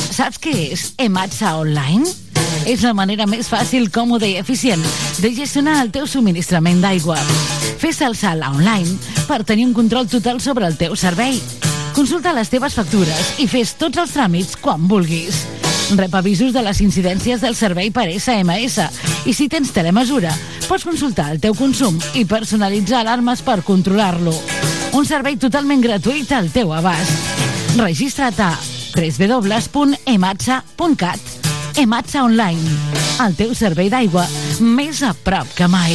Saps què és Ematsa Online? És la manera més fàcil, còmoda i eficient de gestionar el teu subministrament d'aigua. Fes el salt online per tenir un control total sobre el teu servei. Consulta les teves factures i fes tots els tràmits quan vulguis. Rep avisos de les incidències del servei per SMS i si tens telemesura, pots consultar el teu consum i personalitzar alarmes per controlar-lo. Un servei totalment gratuït al teu abast. Registra't a www.ematsa.cat Ematsa Online, el teu servei d'aigua més a prop que mai.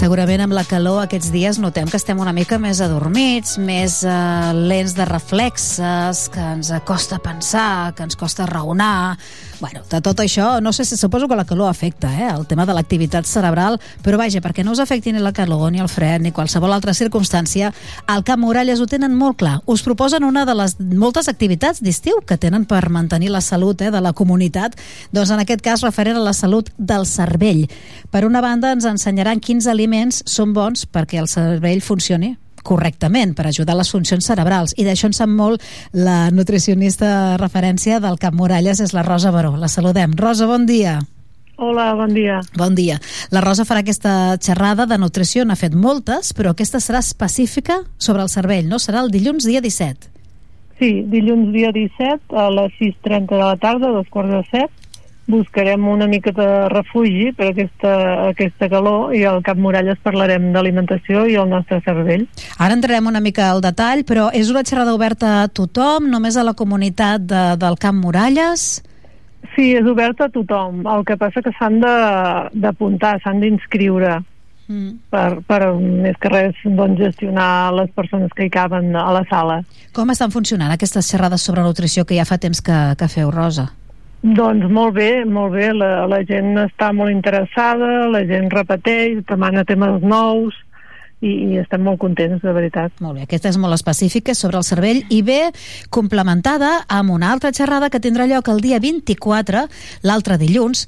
Segurament amb la calor aquests dies notem que estem una mica més adormits, més eh, lents de reflexes, que ens costa pensar, que ens costa raonar... Bueno, de tot això, no sé si suposo que la calor afecta, eh, el tema de l'activitat cerebral, però vaja, perquè no us afecti ni la calor, ni el fred, ni qualsevol altra circumstància, al Camp Moralles ho tenen molt clar. Us proposen una de les moltes activitats d'estiu que tenen per mantenir la salut eh, de la comunitat, doncs en aquest cas referent a la salut del cervell. Per una banda, ens ensenyaran quins aliments són bons perquè el cervell funcioni correctament per ajudar les funcions cerebrals i d'això en sap molt la nutricionista referència del Cap Moralles és la Rosa Baró. La saludem. Rosa, bon dia. Hola, bon dia. Bon dia. La Rosa farà aquesta xerrada de nutrició, n'ha fet moltes, però aquesta serà específica sobre el cervell, no? Serà el dilluns dia 17. Sí, dilluns dia 17 a les 6.30 de la tarda, dos quarts de set, buscarem una mica de refugi per aquesta, aquesta calor i al Cap Moralles parlarem d'alimentació i el nostre cervell. Ara entrarem una mica al detall, però és una xerrada oberta a tothom, només a la comunitat de, del Camp Moralles? Sí, és oberta a tothom. El que passa que s'han de- d'apuntar, s'han d'inscriure Mm. per, per més que res doncs, gestionar les persones que hi caben a la sala. Com estan funcionant aquestes xerrades sobre nutrició que ja fa temps que, que feu, Rosa? Doncs molt bé, molt bé, la, la gent està molt interessada, la gent repeteix, demana temes nous i, i estem molt contents, de veritat. Molt bé, aquesta és molt específica sobre el cervell i ve complementada amb una altra xerrada que tindrà lloc el dia 24, l'altre dilluns,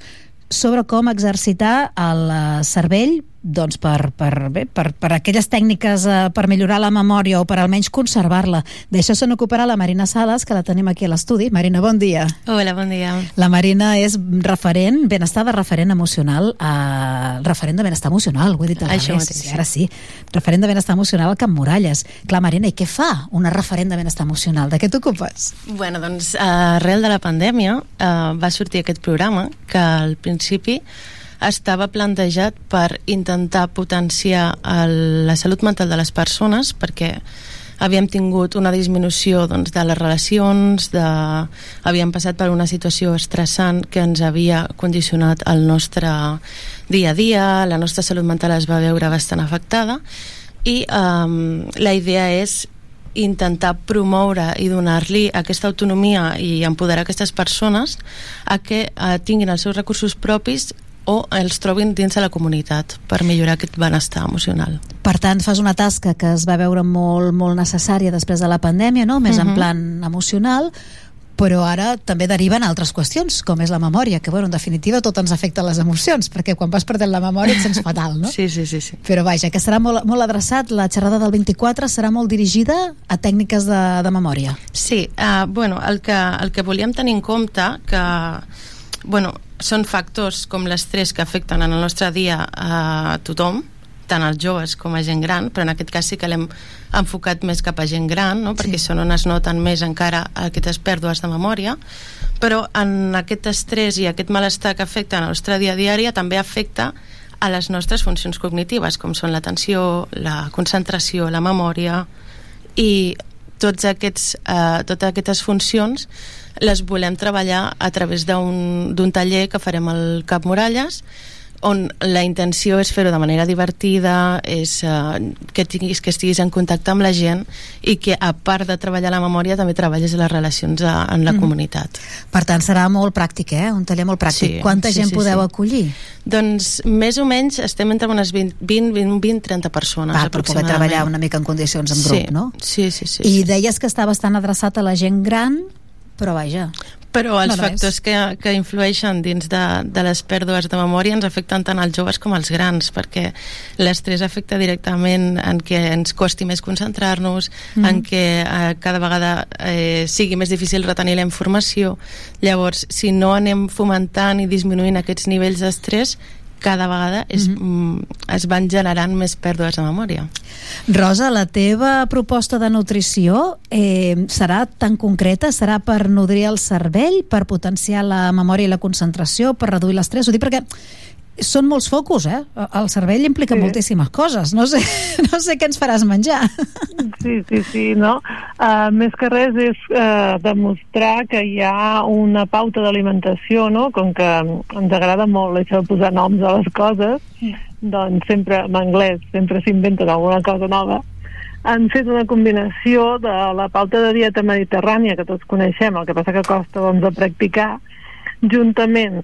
sobre com exercitar el eh, cervell doncs per, per, bé, per, per aquelles tècniques eh, per millorar la memòria o per almenys conservar-la. D'això se n'ocuparà la Marina Sales, que la tenim aquí a l'estudi. Marina, bon dia. Hola, bon dia. La Marina és referent, benestar de referent emocional, eh, referent de benestar emocional, ho he dit a Això mateix, sí, ara sí. Referent de benestar emocional al Camp Muralles. Clar, Marina, i què fa una referent de benestar emocional? De què t'ocupes? Bueno, doncs, arrel de la pandèmia eh, va sortir aquest programa que al principi estava plantejat per intentar potenciar el, la salut mental de les persones perquè havíem tingut una disminució doncs, de les relacions, de... havíem passat per una situació estressant que ens havia condicionat el nostre dia a dia, la nostra salut mental es va veure bastant afectada i um, la idea és intentar promoure i donar-li aquesta autonomia i empoderar aquestes persones a que eh, tinguin els seus recursos propis o els trobin dins de la comunitat per millorar aquest benestar emocional. Per tant, fas una tasca que es va veure molt, molt necessària després de la pandèmia, no? més uh -huh. en Mhm. plan emocional, però ara també deriven altres qüestions, com és la memòria, que bueno, en definitiva tot ens afecta les emocions, perquè quan vas perdent la memòria et sents fatal, no? Sí, sí, sí. sí. Però vaja, que serà molt, molt adreçat, la xerrada del 24 serà molt dirigida a tècniques de, de memòria. Sí, uh, bueno, el que, el que volíem tenir en compte que bueno, són factors com l'estrès que afecten en el nostre dia a tothom, tant als joves com a gent gran, però en aquest cas sí que l'hem enfocat més cap a gent gran, no? perquè són on es noten més encara aquestes pèrdues de memòria, però en aquest estrès i aquest malestar que afecta el nostre dia a dia també afecta a les nostres funcions cognitives, com són l'atenció, la concentració, la memòria, i tots aquests, eh, totes aquestes funcions les volem treballar a través d'un taller que farem al Cap Muralles on la intenció és fer-ho de manera divertida, és eh, que, tinguis, que estiguis en contacte amb la gent i que a part de treballar la memòria també treballes les relacions a, en la Mhm. comunitat. Per tant, serà molt pràctic, eh? Un taller molt pràctic. Sí, Quanta sí, gent sí, podeu sí. acollir? Doncs més o menys estem entre unes 20, 20, 20, 20 30 persones Val, per poder treballar una mica en condicions en grup, sí, no? Sí, sí, sí. I sí. deies que està bastant adreçat a la gent gran, però vaja... Però els No factors que, que influeixen dins de, de les pèrdues de memòria ens afecten tant als joves com als grans, perquè l'estrès afecta directament en què ens costi més concentrar-nos, Mhm. en què eh, cada vegada eh, sigui més difícil retenir la informació. Llavors, si no anem fomentant i disminuint aquests nivells d'estrès, cada vegada es, mm, es van generant més pèrdues de memòria. Rosa, la teva proposta de nutrició eh, serà tan concreta? Serà per nodrir el cervell, per potenciar la memòria i la concentració, per reduir l'estrès? Ho dic perquè són molts focus, eh? El cervell implica Sí. moltíssimes coses. No sé, no sé què ens faràs menjar. Sí, sí, sí, no? Uh, més que res és uh, demostrar que hi ha una pauta d'alimentació, no? Com que ens agrada molt això de posar noms a les coses, doncs sempre, en anglès, sempre s'inventen alguna cosa nova, han fet una combinació de la pauta de dieta mediterrània, que tots coneixem, el que passa que costa doncs, de practicar, juntament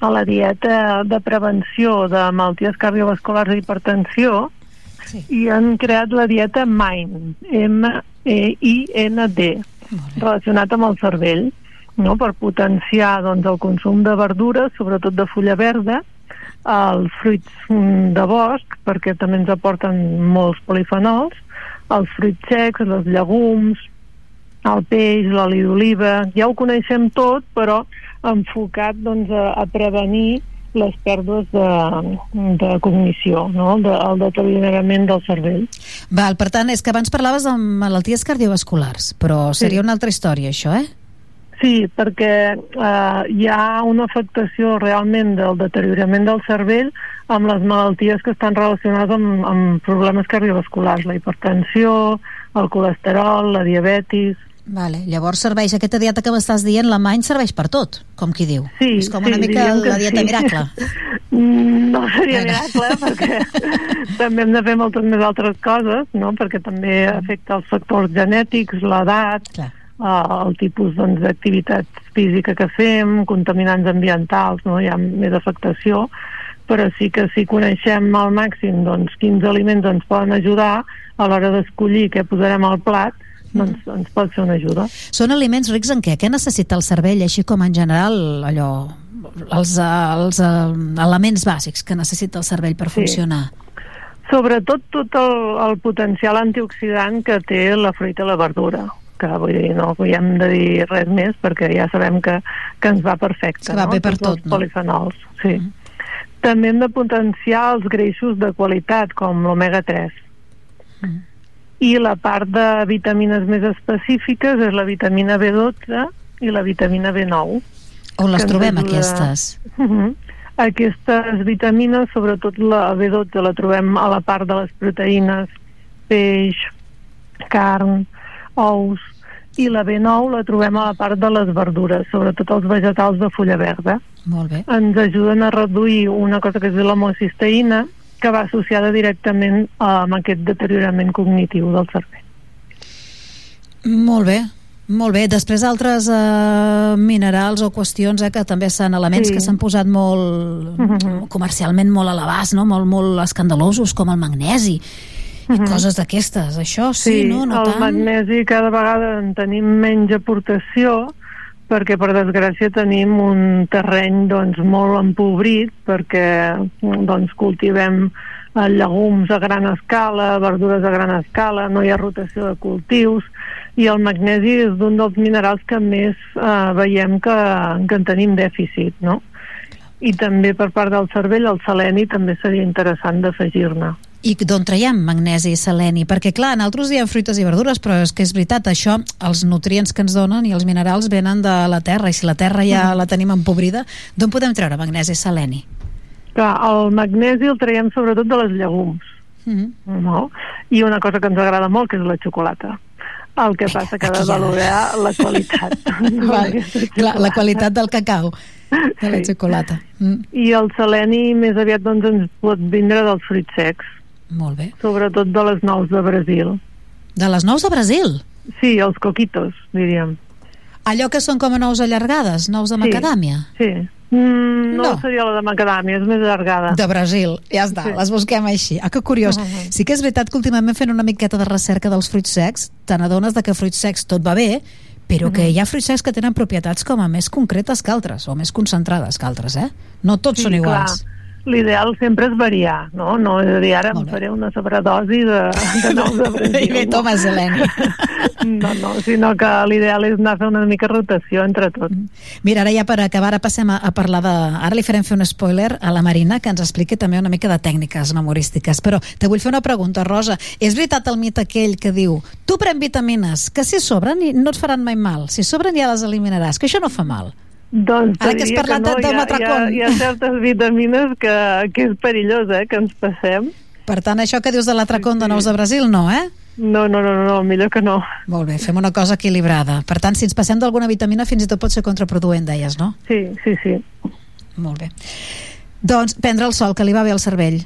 a la dieta de prevenció de malalties cardiovasculars i hipertensió, sí. i han creat la dieta MIND, M-I-N-D, relacionat amb el cervell, no? per potenciar doncs, el consum de verdures, sobretot de fulla verda, els fruits mm, de bosc, perquè també ens aporten molts polifenols, els fruits secs, els llegums, el peix, l'oli d'oliva, ja ho coneixem tot, però enfocat doncs, a, a prevenir les pèrdues de, de cognició, no? de, el deteriorament del cervell. Val, per tant, és que abans parlaves de malalties cardiovasculars, però seria Sí. una altra història, això, eh? Sí, perquè eh, hi ha una afectació realment del deteriorament del cervell amb les malalties que estan relacionades amb, amb problemes cardiovasculars, la hipertensió, el colesterol, la diabetis... Vale. Llavors serveix, aquesta dieta que m'estàs dient, la MIND serveix per tot, com qui diu. Sí, és com sí, una mica la dieta sí. miracle. Mm, No seria Bueno. miracle, perquè també hem de fer moltes més altres coses, no? perquè també afecta els factors genètics, l'edat, eh, el tipus doncs, d'activitat física que fem, contaminants ambientals, no? hi ha més afectació, però sí que si coneixem al màxim doncs, quins aliments ens poden ajudar a l'hora d'escollir què posarem al plat, doncs ens pot ser una ajuda. Són aliments rics en què? Què necessita el cervell, així com en general allò els, els eh, elements bàsics que necessita el cervell per Sí. funcionar. Sobretot tot el, el potencial antioxidant que té la fruita i la verdura que vull dir, no hi hem de dir res més perquè ja sabem que, que ens va perfecte. Va no? bé per Tots els tot, no? polifenols, sí. També hem de potenciar els greixos de qualitat, com l'omega 3. I la part de vitamines més específiques és la vitamina B12 i la vitamina B9. On les trobem, ajuda- aquestes? Mhm. Aquestes vitamines, sobretot la B12, la trobem a la part de les proteïnes, peix, carn, ous, i la B9 la trobem a la part de les verdures, sobretot els vegetals de fulla verda. Molt bé. Ens ajuden a reduir una cosa que és l'homocisteïna, que va associada directament amb aquest deteriorament cognitiu del cervell. Molt bé, molt bé. Després altres eh, minerals o qüestions eh, que també són elements Sí. que s'han posat molt Mhm. comercialment molt a l'abast, no? molt, molt escandalosos, com el magnesi i coses d'aquestes. Això sí, no? No el tant? magnesi cada vegada en tenim menys aportació perquè per desgràcia tenim un terreny doncs, molt empobrit perquè doncs, cultivem eh, llegums a gran escala, verdures a gran escala, no hi ha rotació de cultius i el magnesi és d'un dels minerals que més eh, veiem que, que en tenim dèficit, no? I també per part del cervell el seleni també seria interessant d'afegir-ne. I d'on traiem magnesi i seleni? Perquè, clar, nosaltres diem fruites i verdures, però és que és veritat, això, els nutrients que ens donen i els minerals venen de la terra, i si la terra ja la tenim empobrida, d'on podem treure magnesi i seleni? Clar, el magnesi el traiem sobretot de les llegums, Mm no? I una cosa que ens agrada molt, que és la xocolata. El que passa que ha de valorar la qualitat. Vale. Clar, la qualitat del cacau, de la xocolata. Mm. I el seleni més aviat doncs, ens pot vindre dels fruits secs, Molt bé. sobretot de les nous de Brasil. De les nous de Brasil? Sí, els coquitos, diríem. Allò que són com a nous allargades, nous de Sí. macadàmia? Sí. Mm, no, No. seria la de macadàmia, és més allargada. De Brasil, ja està, Sí. les busquem així. Ah, que curiós. Mhm. Sí que és veritat que últimament fent una miqueta de recerca dels fruits secs, te n'adones de que fruits secs tot va bé, però que Mhm. hi ha fruits secs que tenen propietats com a més concretes que altres, o més concentrades que altres, eh? No tots són iguals. Clar. L'ideal sempre és variar, no? No és a dir, ara em faré una sobredosi de, de nous de Brasil. I bé, toma, Seleni. No, no, sinó que l'ideal és anar a fer una mica rotació entre tot. Mira, ara ja per acabar, ara passem a, a parlar de... Ara li farem fer un spoiler a la Marina que ens expliqui també una mica de tècniques memorístiques. Però te vull fer una pregunta, Rosa. És veritat el mit aquell que diu tu pren vitamines, que si sobren no et faran mai mal. Si sobren ja les eliminaràs, que això no fa mal. Doncs Ara que has parlat no, del hi ha, hi, ha, matracón. hi ha certes vitamines que, que és perillós, eh, que ens passem. Per tant, això que dius de l'atracón de nous de Brasil, no, eh? No, no, no, no, no, millor que no. Molt bé, fem una cosa equilibrada. Per tant, si ens passem d'alguna vitamina, fins i tot pot ser contraproduent, deies, no? Sí, sí, sí. Molt bé. Doncs prendre el sol, que li va bé al cervell.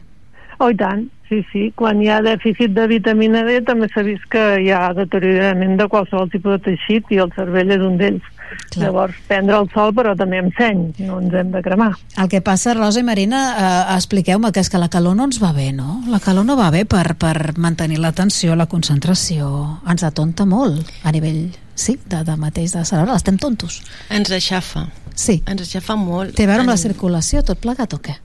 Oh, i tant, sí, sí. Quan hi ha dèficit de vitamina D també s'ha vist que hi ha deteriorament de qualsevol tipus de teixit i el cervell és un d'ells. Llavors, prendre el sol però també amb seny, no ens hem de cremar. El que passa, Rosa i Marina, eh, expliqueu-me que és que la calor no ens va bé, no? La calor no va bé per, per mantenir l'atenció, la concentració. Ens atonta molt a nivell, sí, de, de mateix de cerebral. Estem tontos. Ens aixafa. Sí. Ens aixafa molt. Té a veure amb la En- circulació, tot plegat o què?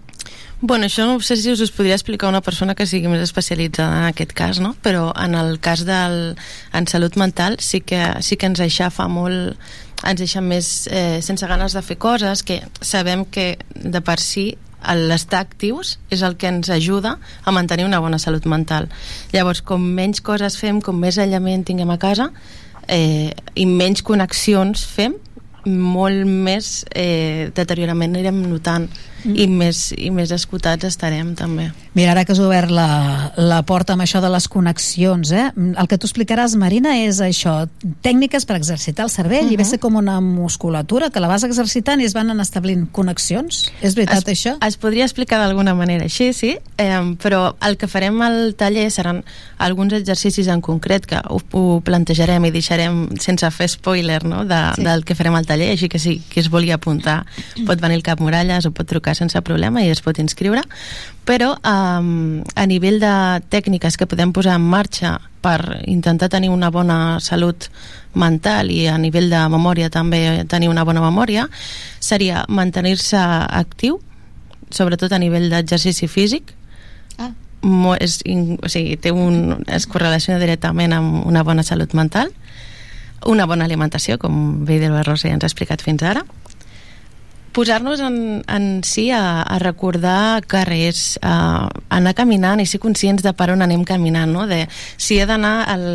Bueno, això no sé si us, us podria explicar una persona que sigui més especialitzada en aquest cas, no? Però en el cas del, en salut mental sí que, sí que ens aixafa molt, ens deixa més eh, sense ganes de fer coses, que sabem que de per si l'estar actius és el que ens ajuda a mantenir una bona salut mental. Llavors, com menys coses fem, com més aïllament tinguem a casa eh, i menys connexions fem, molt més eh, deteriorament anirem notant mm. i, més, i més escutats estarem també. Mira, ara que has obert la, la porta amb això de les connexions, eh? el que tu explicaràs, Marina, és això, tècniques per exercitar el cervell, uh -huh. i ve a ser com una musculatura que la vas exercitant i es van anar establint connexions. És veritat, es, això? Es podria explicar d'alguna manera així, sí, eh, però el que farem al taller seran alguns exercicis en concret que ho, ho plantejarem i deixarem sense fer spoiler no? de, Sí. del que farem al taller, així que sí, qui es vulgui apuntar pot venir al Cap Muralles o pot trucar trucar sense problema i es pot inscriure, però um, a nivell de tècniques que podem posar en marxa per intentar tenir una bona salut mental i a nivell de memòria també tenir una bona memòria, seria mantenir-se actiu, sobretot a nivell d'exercici físic, Ah. Mo, és, o sigui, té un, es correlaciona directament amb una bona salut mental, una bona alimentació, com bé de la Rosa ja ens ha explicat fins ara, posar-nos en, en si a, a recordar carrers, a anar caminant i ser conscients de per on anem caminant, no? De si he d'anar al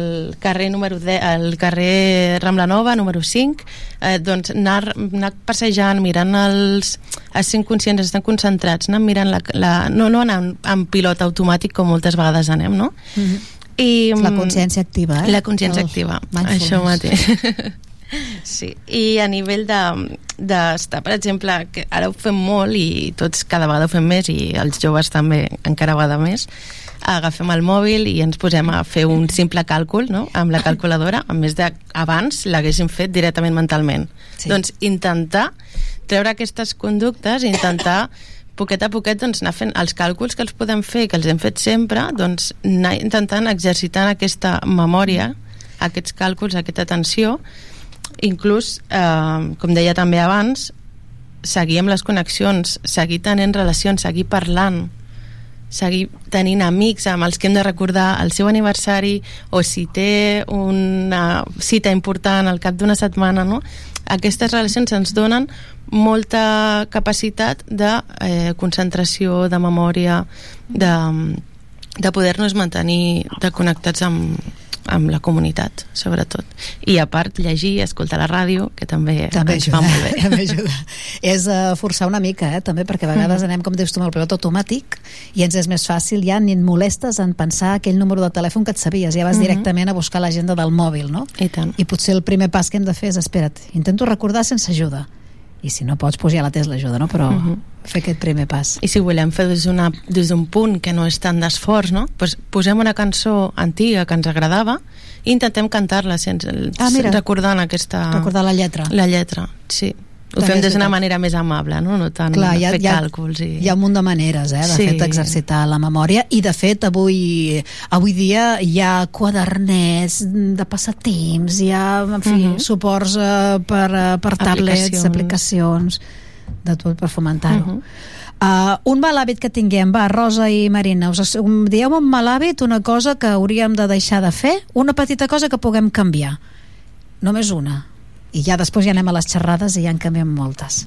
carrer número 10, al carrer Rambla Nova, número 5, eh, doncs anar, anar passejant, mirant els... Estem conscients, estem concentrats, anar mirant la, la, no, no anar en, en pilot automàtic com moltes vegades anem, no? Mm -hmm. I, La consciència activa, eh? La consciència El activa, això mateix. Sí, i a nivell de d'estar, per exemple, que ara ho fem molt i tots cada vegada ho fem més i els joves també encara vegada més, agafem el mòbil i ens posem a fer un simple càlcul no? amb la calculadora, en més de abans l'haguéssim fet directament mentalment. Sí. Doncs intentar treure aquestes conductes i intentar poquet a poquet doncs, anar fent els càlculs que els podem fer, que els hem fet sempre, doncs anar intentant exercitant aquesta memòria, aquests càlculs, aquesta atenció, inclús, eh, com deia també abans, seguir amb les connexions, seguir tenint relacions, seguir parlant, seguir tenint amics amb els que hem de recordar el seu aniversari o si té una cita important al cap d'una setmana, no? Aquestes relacions ens donen molta capacitat de eh, concentració, de memòria, de, de poder-nos mantenir de connectats amb, amb la comunitat, sobretot. I a part, llegir, escoltar la ràdio, que també, també ens ajuda, fa molt bé. també ajuda. És uh, forçar una mica, eh, també, perquè a vegades Mhm. anem, com dius tu, amb el pilot automàtic i ens és més fàcil, ja ni et molestes en pensar aquell número de telèfon que et sabies, ja vas Mhm. directament a buscar l'agenda del mòbil, no? I tant. I potser el primer pas que hem de fer és, espera't, intento recordar sense ajuda. I si no pots, pues ja la tens l'ajuda, no? Però Mhm. fer aquest primer pas. I si volem fer des d'un punt que no és tant d'esforç, no? pues posem una cançó antiga que ens agradava i intentem cantar-la sense, Ah, mira. recordant aquesta... Recordar la lletra. La lletra, sí. Ho fem des d'una manera més amable, no? No tant Clar, hi ha, fer hi, ha, càlculs i... hi ha un munt de maneres eh, de Sí. fet exercitar la memòria i de fet avui, avui dia hi ha quadernets de passatemps hi ha en fi, Mhm. suports eh, per, eh, per tablets Aplicacions. aplicacions de tot per fomentar-ho Mhm. Uh, un mal hàbit que tinguem, va, Rosa i Marina, us, dieu un mal hàbit, una cosa que hauríem de deixar de fer, una petita cosa que puguem canviar. Només una. I ja després ja anem a les xerrades i ja en canviem moltes.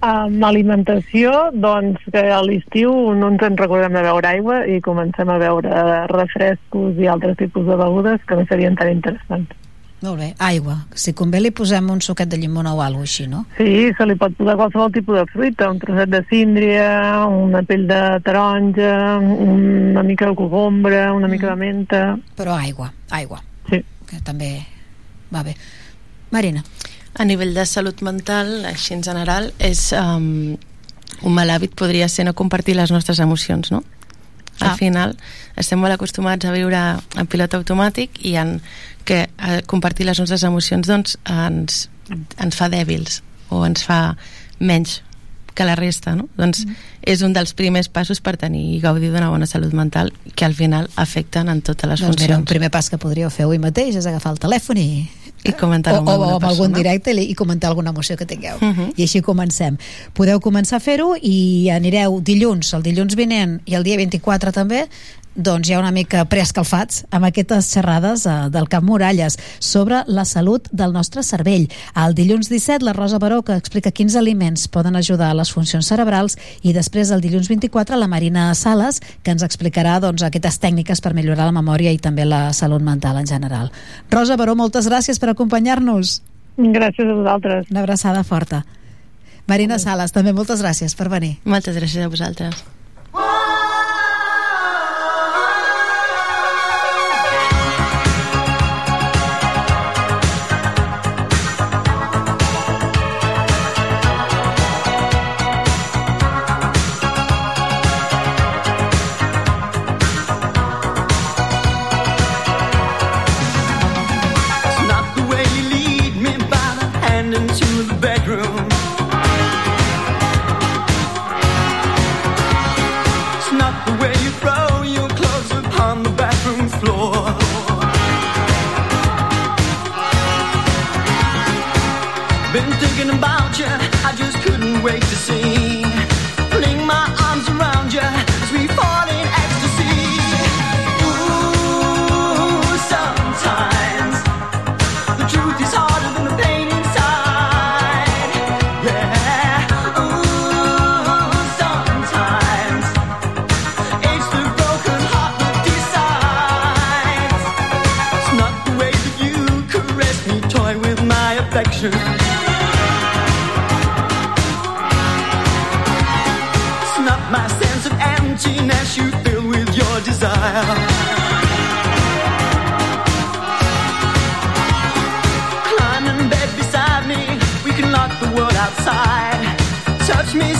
Amb alimentació, doncs que a l'estiu no ens en recordem de beure aigua i comencem a beure refrescos i altres tipus de begudes que no serien tan interessants. Molt bé, aigua. Si convé li posem un suquet de llimona o alguna així, no? Sí, se li pot posar qualsevol tipus de fruita, un trosset de síndria, una pell de taronja, una mica de cogombra, una mica de menta... Però aigua, aigua. Sí. Que també va bé. Marina. A nivell de salut mental, així en general, és um, un mal hàbit podria ser no compartir les nostres emocions, no? Al Ah. final estem molt acostumats a viure en pilot automàtic i en que compartir les nostres emocions doncs ens, ens fa dèbils o ens fa menys que la resta, no? Doncs Mm. és un dels primers passos per tenir i gaudir d'una bona salut mental que al final afecten en totes les doncs mira, un funcions. primer pas que podríeu fer avui mateix és agafar el telèfon i... I comentar o, o, o amb algun directe i, comentar alguna emoció que tingueu. Mhm. I així comencem. Podeu començar a fer-ho i anireu dilluns, el dilluns vinent i el dia 24 també, doncs ja una mica preescalfats amb aquestes xerrades eh, del Camp Muralles sobre la salut del nostre cervell. El dilluns 17 la Rosa Baró que explica quins aliments poden ajudar a les funcions cerebrals i després el dilluns 24 la Marina Sales que ens explicarà doncs, aquestes tècniques per millorar la memòria i també la salut mental en general. Rosa Baró, moltes gràcies per acompanyar-nos. Gràcies a vosaltres. Una abraçada forta. Marina Sales, també moltes gràcies per venir. Moltes gràcies a vosaltres. It's I just couldn't wait to see. Desire. Climb in bed beside me, we can lock the world outside. Touch me,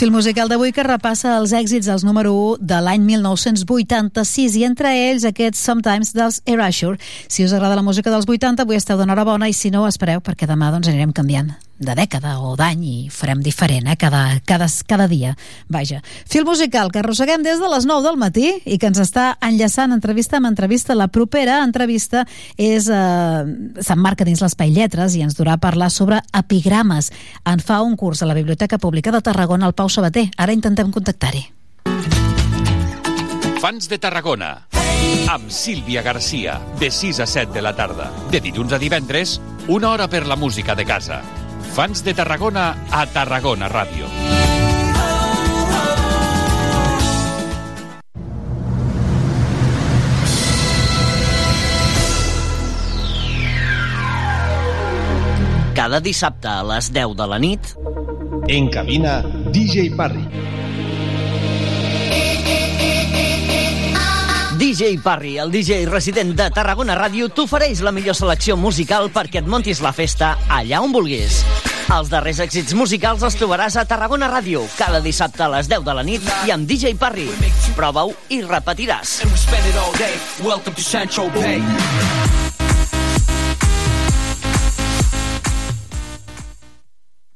film musical d'avui que repassa els èxits dels número 1 de l'any 1986 i entre ells aquests Sometimes dels Erasure. Si us agrada la música dels 80, avui esteu d'enhorabona i si no, espereu perquè demà doncs anirem canviant de dècada o d'any i farem diferent, eh? Cada, cada, cada dia. Vaja. Fil musical que arrosseguem des de les 9 del matí i que ens està enllaçant entrevista amb entrevista. La propera entrevista és eh, s'emmarca dins l'Espai Lletres i ens durà a parlar sobre epigrames. En fa un curs a la Biblioteca Pública de Tarragona el Pau Sabater. Ara intentem contactar-hi. Fans de Tarragona amb Sílvia Garcia de 6 a 7 de la tarda de dilluns a divendres una hora per la música de casa Fans de Tarragona a Tarragona Ràdio Cada dissabte a les 10 de la nit En cabina, DJ Parry. DJ Parry, el DJ resident de Tarragona Ràdio, t'ofereix la millor selecció musical perquè et montis la festa allà on vulguis. Els darrers èxits musicals els trobaràs a Tarragona Ràdio, cada dissabte a les 10 de la nit i amb DJ Parry. Prova-ho i repetiràs.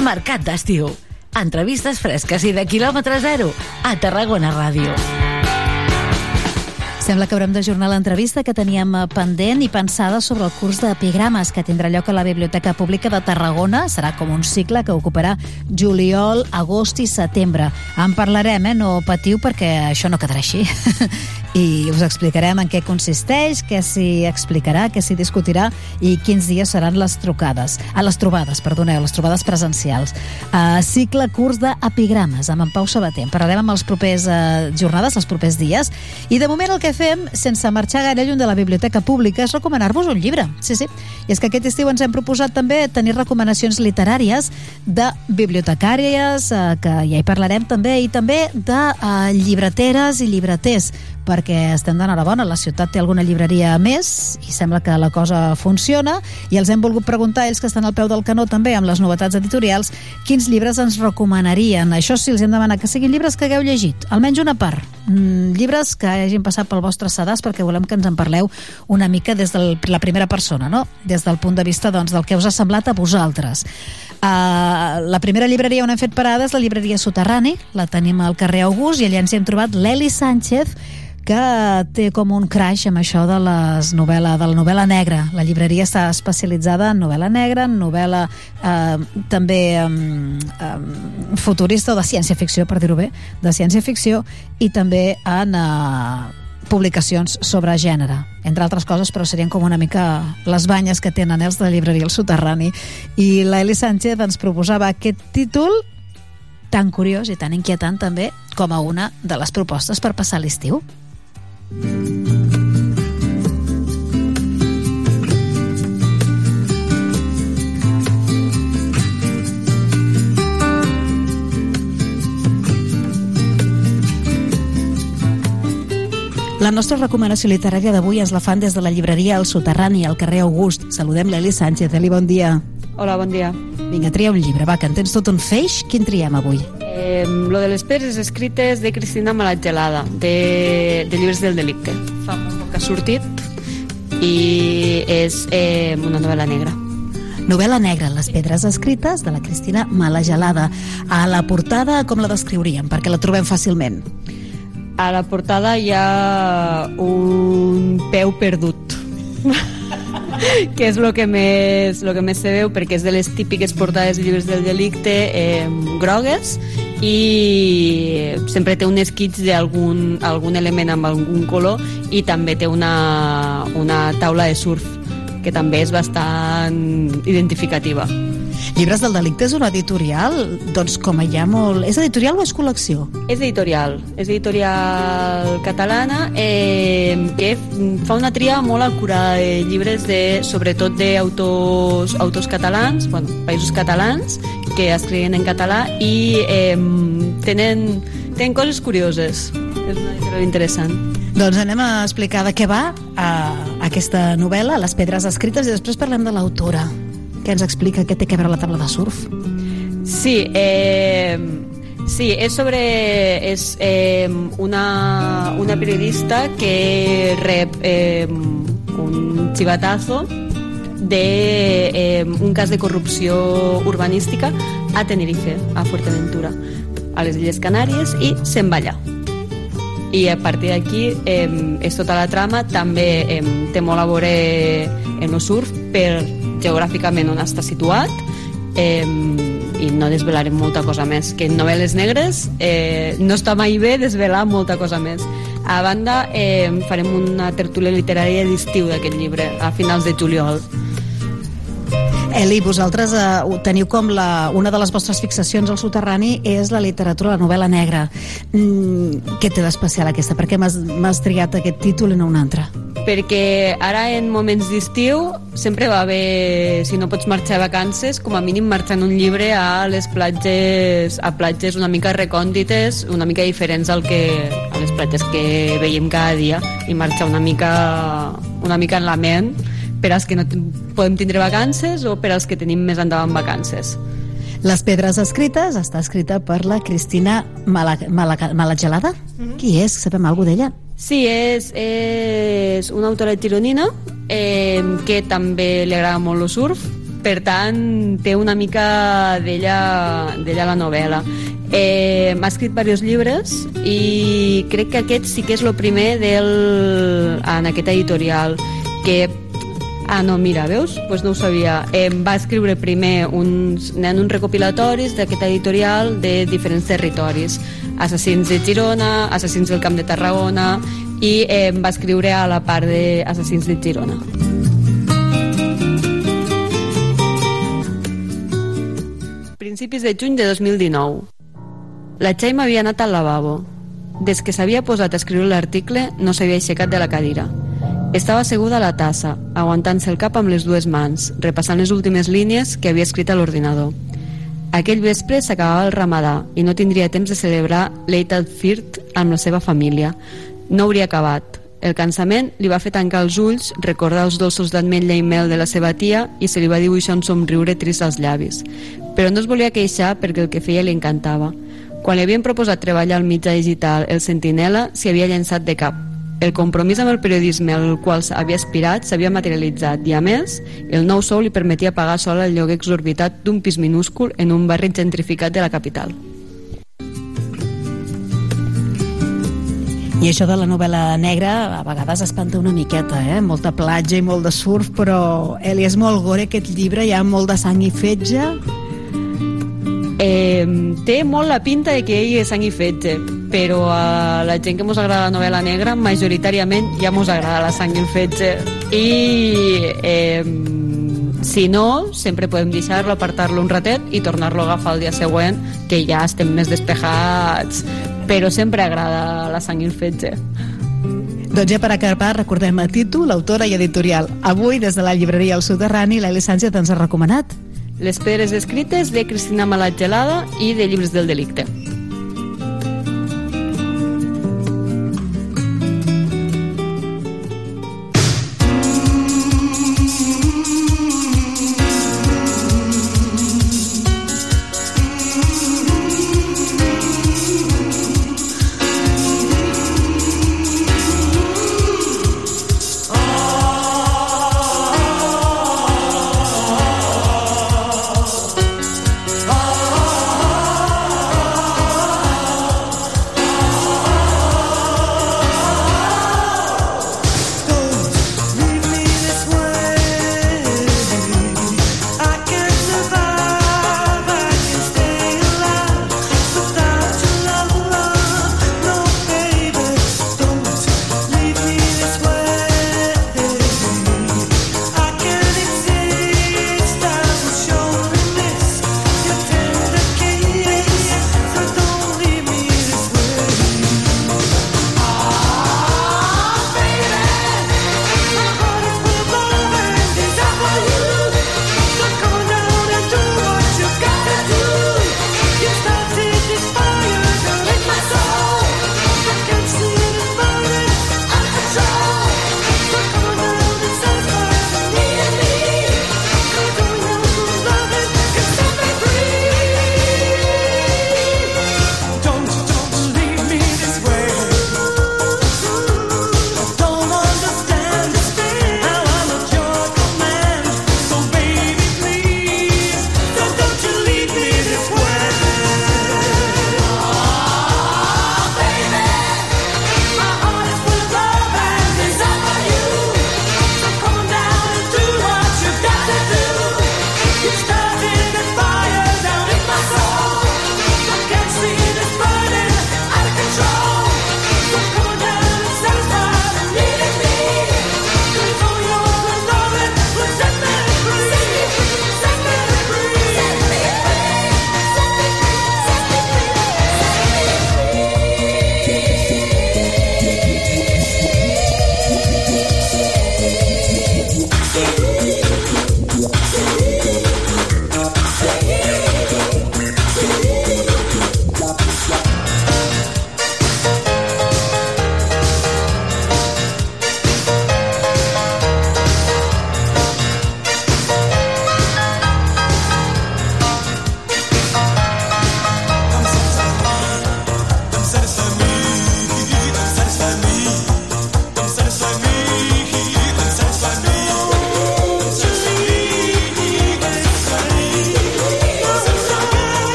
Mercat d'estiu. Entrevistes fresques i de quilòmetre zero a Tarragona Ràdio. Sembla que haurem d'ajornar l'entrevista que teníem eh, pendent i pensada sobre el curs d'epigrames que tindrà lloc a la Biblioteca Pública de Tarragona. Serà com un cicle que ocuparà juliol, agost i setembre. En parlarem, eh? No patiu perquè això no quedarà així. I us explicarem en què consisteix, què s'hi explicarà, què s'hi discutirà i quins dies seran les trucades. A les trobades, perdoneu, les trobades presencials. Uh, cicle curs d'epigrames amb en Pau Sabater. En parlarem amb els propers uh, jornades, els propers dies. I de moment el que fem, sense marxar gaire lluny de la biblioteca pública, és recomanar-vos un llibre. Sí, sí. I és que aquest estiu ens hem proposat també tenir recomanacions literàries de bibliotecàries, eh, que ja hi parlarem també, i també de eh, llibreteres i llibreters, perquè estem d'enhorabona, la ciutat té alguna llibreria més i sembla que la cosa funciona i els hem volgut preguntar ells que estan al peu del canó també amb les novetats editorials quins llibres ens recomanarien. Això sí, els hem demanat que siguin llibres que hagueu llegit, almenys una part. Mm, llibres que hagin passat pel vostre sedàs perquè volem que ens en parleu una mica des de la primera persona, no? des del punt de vista doncs, del que us ha semblat a vosaltres. Uh, la primera llibreria on hem fet parada és la llibreria Soterrani, la tenim al carrer August i allà ens hi hem trobat l'Eli Sánchez, que té com un crash amb això de les novel·la, de la novel·la negra. La llibreria està especialitzada en novel·la negra, en novel·la eh, també eh, eh, futurista o de ciència-ficció, per dir-ho bé, de ciència-ficció, i també en eh, publicacions sobre gènere, entre altres coses, però serien com una mica les banyes que tenen els de la llibreria El Soterrani. I l'Eli Sánchez ens proposava aquest títol tan curiós i tan inquietant també com a una de les propostes per passar l'estiu. La nostra recomanació literària d'avui ens la fan des de la llibreria El Soterrani, al carrer August. Saludem l'Eli Sánchez. Eli, bon dia. Hola, bon dia. Vinga, tria un llibre, va, que en tens tot un feix. Quin triem avui? Eh, lo de les pedres escrites de Cristina Malatgelada, de, de llibres del delicte. Fa molt poc que ha sortit i és eh, una novel·la negra. Novel·la negra, Les pedres escrites, de la Cristina Malagelada. A la portada, com la descriuríem? Perquè la trobem fàcilment. A la portada hi ha un peu perdut. que és el que més, lo que més se veu perquè és de les típiques portades de llibres del delicte eh, grogues i sempre té un esquitx d'algun algun element amb algun color i també té una, una taula de surf que també és bastant identificativa. Llibres del delicte és una editorial, doncs com hi ha molt... És editorial o és col·lecció? És editorial, és editorial catalana eh, que fa una tria molt acurada de llibres de, sobretot d'autors autors catalans, bueno, països catalans que escriuen en català i eh, tenen, tenen coses curioses. És una editorial interessant. Doncs anem a explicar de què va a aquesta novel·la, Les pedres escrites, i després parlem de l'autora. Què ens explica què té a veure la taula de surf? Sí, eh, sí, és sobre és eh, una, una periodista que rep eh, un chivatazo de eh, un cas de corrupció urbanística a Tenerife, a Fuerteventura, a les Illes Canàries, i se'n va allà. I a partir d'aquí eh, és tota la trama, també eh, té molt a veure en el surf per geogràficament on està situat, eh, i no desvelarem molta cosa més que en novel·les negres eh, no està mai bé desvelar molta cosa més. A banda eh, farem una tertúlia literària d'estiu d'aquest llibre a finals de juliol Eli, vosaltres eh, teniu com la, una de les vostres fixacions al soterrani és la literatura, la novel·la negra. Mm, què té d'especial aquesta? Per què m'has triat aquest títol i no un altre? perquè ara en moments d'estiu sempre va bé, si no pots marxar a vacances, com a mínim marxar en un llibre a les platges, a platges una mica recòndites, una mica diferents al que, a les platges que veiem cada dia i marxar una mica, una mica en la ment per als que no podem tindre vacances o per als que tenim més endavant vacances. Les pedres escrites està escrita per la Cristina Mala, Mala, Malagelada. Qui és? Sabem alguna d'ella? Sí, és, és una autora gironina eh, que també li agrada molt el surf, per tant té una mica d'ella d'ella la novel·la. Eh, M'ha escrit diversos llibres i crec que aquest sí que és el primer del, en aquest editorial que Ah, no, mira, veus? Doncs pues no ho sabia. Eh, va escriure primer uns, ha uns recopilatoris d'aquest editorial de diferents territoris. Assassins de Girona, Assassins del Camp de Tarragona i eh, va escriure a la part de Assassins de Girona. Principis de juny de 2019. La Txaima havia anat al lavabo. Des que s'havia posat a escriure l'article, no s'havia aixecat de la cadira. Estava asseguda a la tassa, aguantant-se el cap amb les dues mans, repassant les últimes línies que havia escrit a l'ordinador. Aquell vespre s'acabava el ramadà i no tindria temps de celebrar l'Eid al-Firt amb la seva família. No hauria acabat. El cansament li va fer tancar els ulls, recordar els dolços d'ametlla i mel de la seva tia i se li va dibuixar un somriure trist als llavis. Però no es volia queixar perquè el que feia li encantava. Quan li havien proposat treballar al mitjà digital El Sentinela, s'hi havia llançat de cap. El compromís amb el periodisme al qual havia aspirat s'havia materialitzat i, a més, el nou sou li permetia pagar sola el lloguer exorbitat d'un pis minúscul en un barri gentrificat de la capital. I això de la novel·la negra a vegades espanta una miqueta, eh? Molta platja i molt de surf, però Eli, és molt gore aquest llibre, hi ha molt de sang i fetge. Eh, té molt la pinta de que ell és sang i fetge, però a la gent que mos agrada la novel·la negra, majoritàriament ja mos agrada la sang i fetge. I eh, si no, sempre podem deixar-lo, apartar-lo un ratet i tornar-lo a agafar el dia següent, que ja estem més despejats, però sempre agrada la sang i el fetge. Doncs ja per acabar, recordem el títol, l'autora i editorial. Avui, des de la llibreria El Soterrani, l'Eli Sánchez ens ha recomanat. Les pedres escrites de Cristina Malatgelada i de Llibres del Delicte.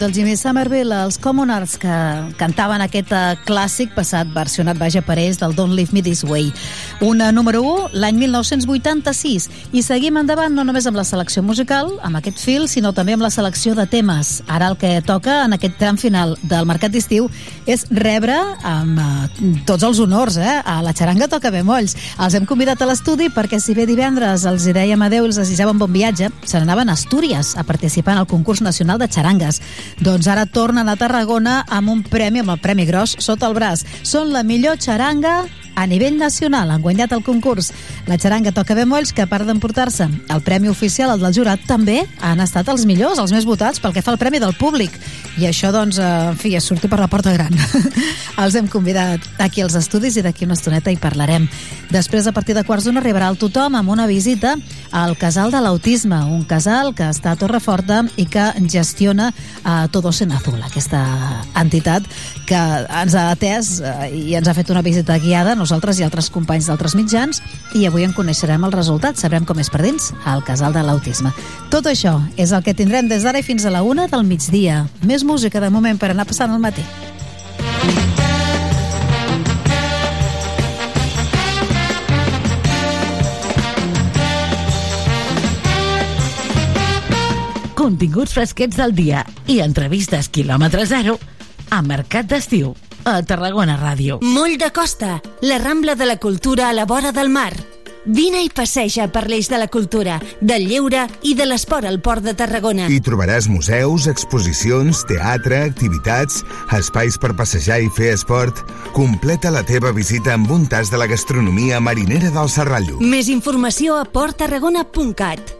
El grup del Jimmy Somerville, els Commoners, que cantaven aquest eh, clàssic passat, versionat, vaja, per ells, del Don't Leave Me This Way. Una número 1, l'any 1986. I seguim endavant no només amb la selecció musical, amb aquest fil, sinó també amb la selecció de temes. Ara el que toca en aquest tram final del Mercat d'Estiu és rebre amb eh, tots els honors, eh? A la xaranga toca molls. Els hem convidat a l'estudi perquè si bé divendres els hi dèiem adeu i els desitjàvem bon viatge, se n'anaven a Astúries a participar en el concurs nacional de xarangues. Doncs ara tornen a Tarragona amb un premi, amb el Premi Gros, sota el braç. Són la millor xaranga a nivell nacional. Han guanyat el concurs. La xaranga Toca Bemolls, que a part d'emportar-se el premi oficial, el del jurat, també han estat els millors, els més votats, pel que fa al premi del públic. I això, doncs, eh, en fi, és sortir per la porta gran. els hem convidat aquí als estudis i d'aquí una estoneta hi parlarem. Després, a partir de quarts d'una, arribarà el tothom amb una visita al Casal de l'Autisme, un casal que està a Torreforta i que gestiona eh, Todos en Azul, aquesta entitat que ens ha atès eh, i ens ha fet una visita guiada, nosaltres i altres companys d'altres mitjans, i avui en coneixerem el resultat, sabrem com és per dins, al Casal de l'Autisme. Tot això és el que tindrem des d'ara i fins a la una del migdia. Més música de moment per anar passant el matí. Continguts fresquets del dia i entrevistes quilòmetre zero a Mercat d'Estiu a Tarragona Ràdio. Moll de Costa, la Rambla de la Cultura a la vora del mar. Vine i passeja per l'eix de la cultura, del lleure i de l'esport al Port de Tarragona. Hi trobaràs museus, exposicions, teatre, activitats, espais per passejar i fer esport. Completa la teva visita amb un tas de la gastronomia marinera del Serrallo. Més informació a porttarragona.cat.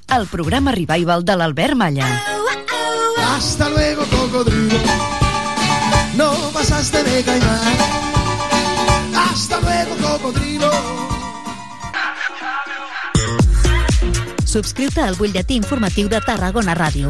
el programa revival de l'Albert Malla. Hasta luego, cocodrilo. No pasaste de caimán. Hasta luego, cocodrilo. Subscriu-te al butlletí informatiu de Tarragona Ràdio.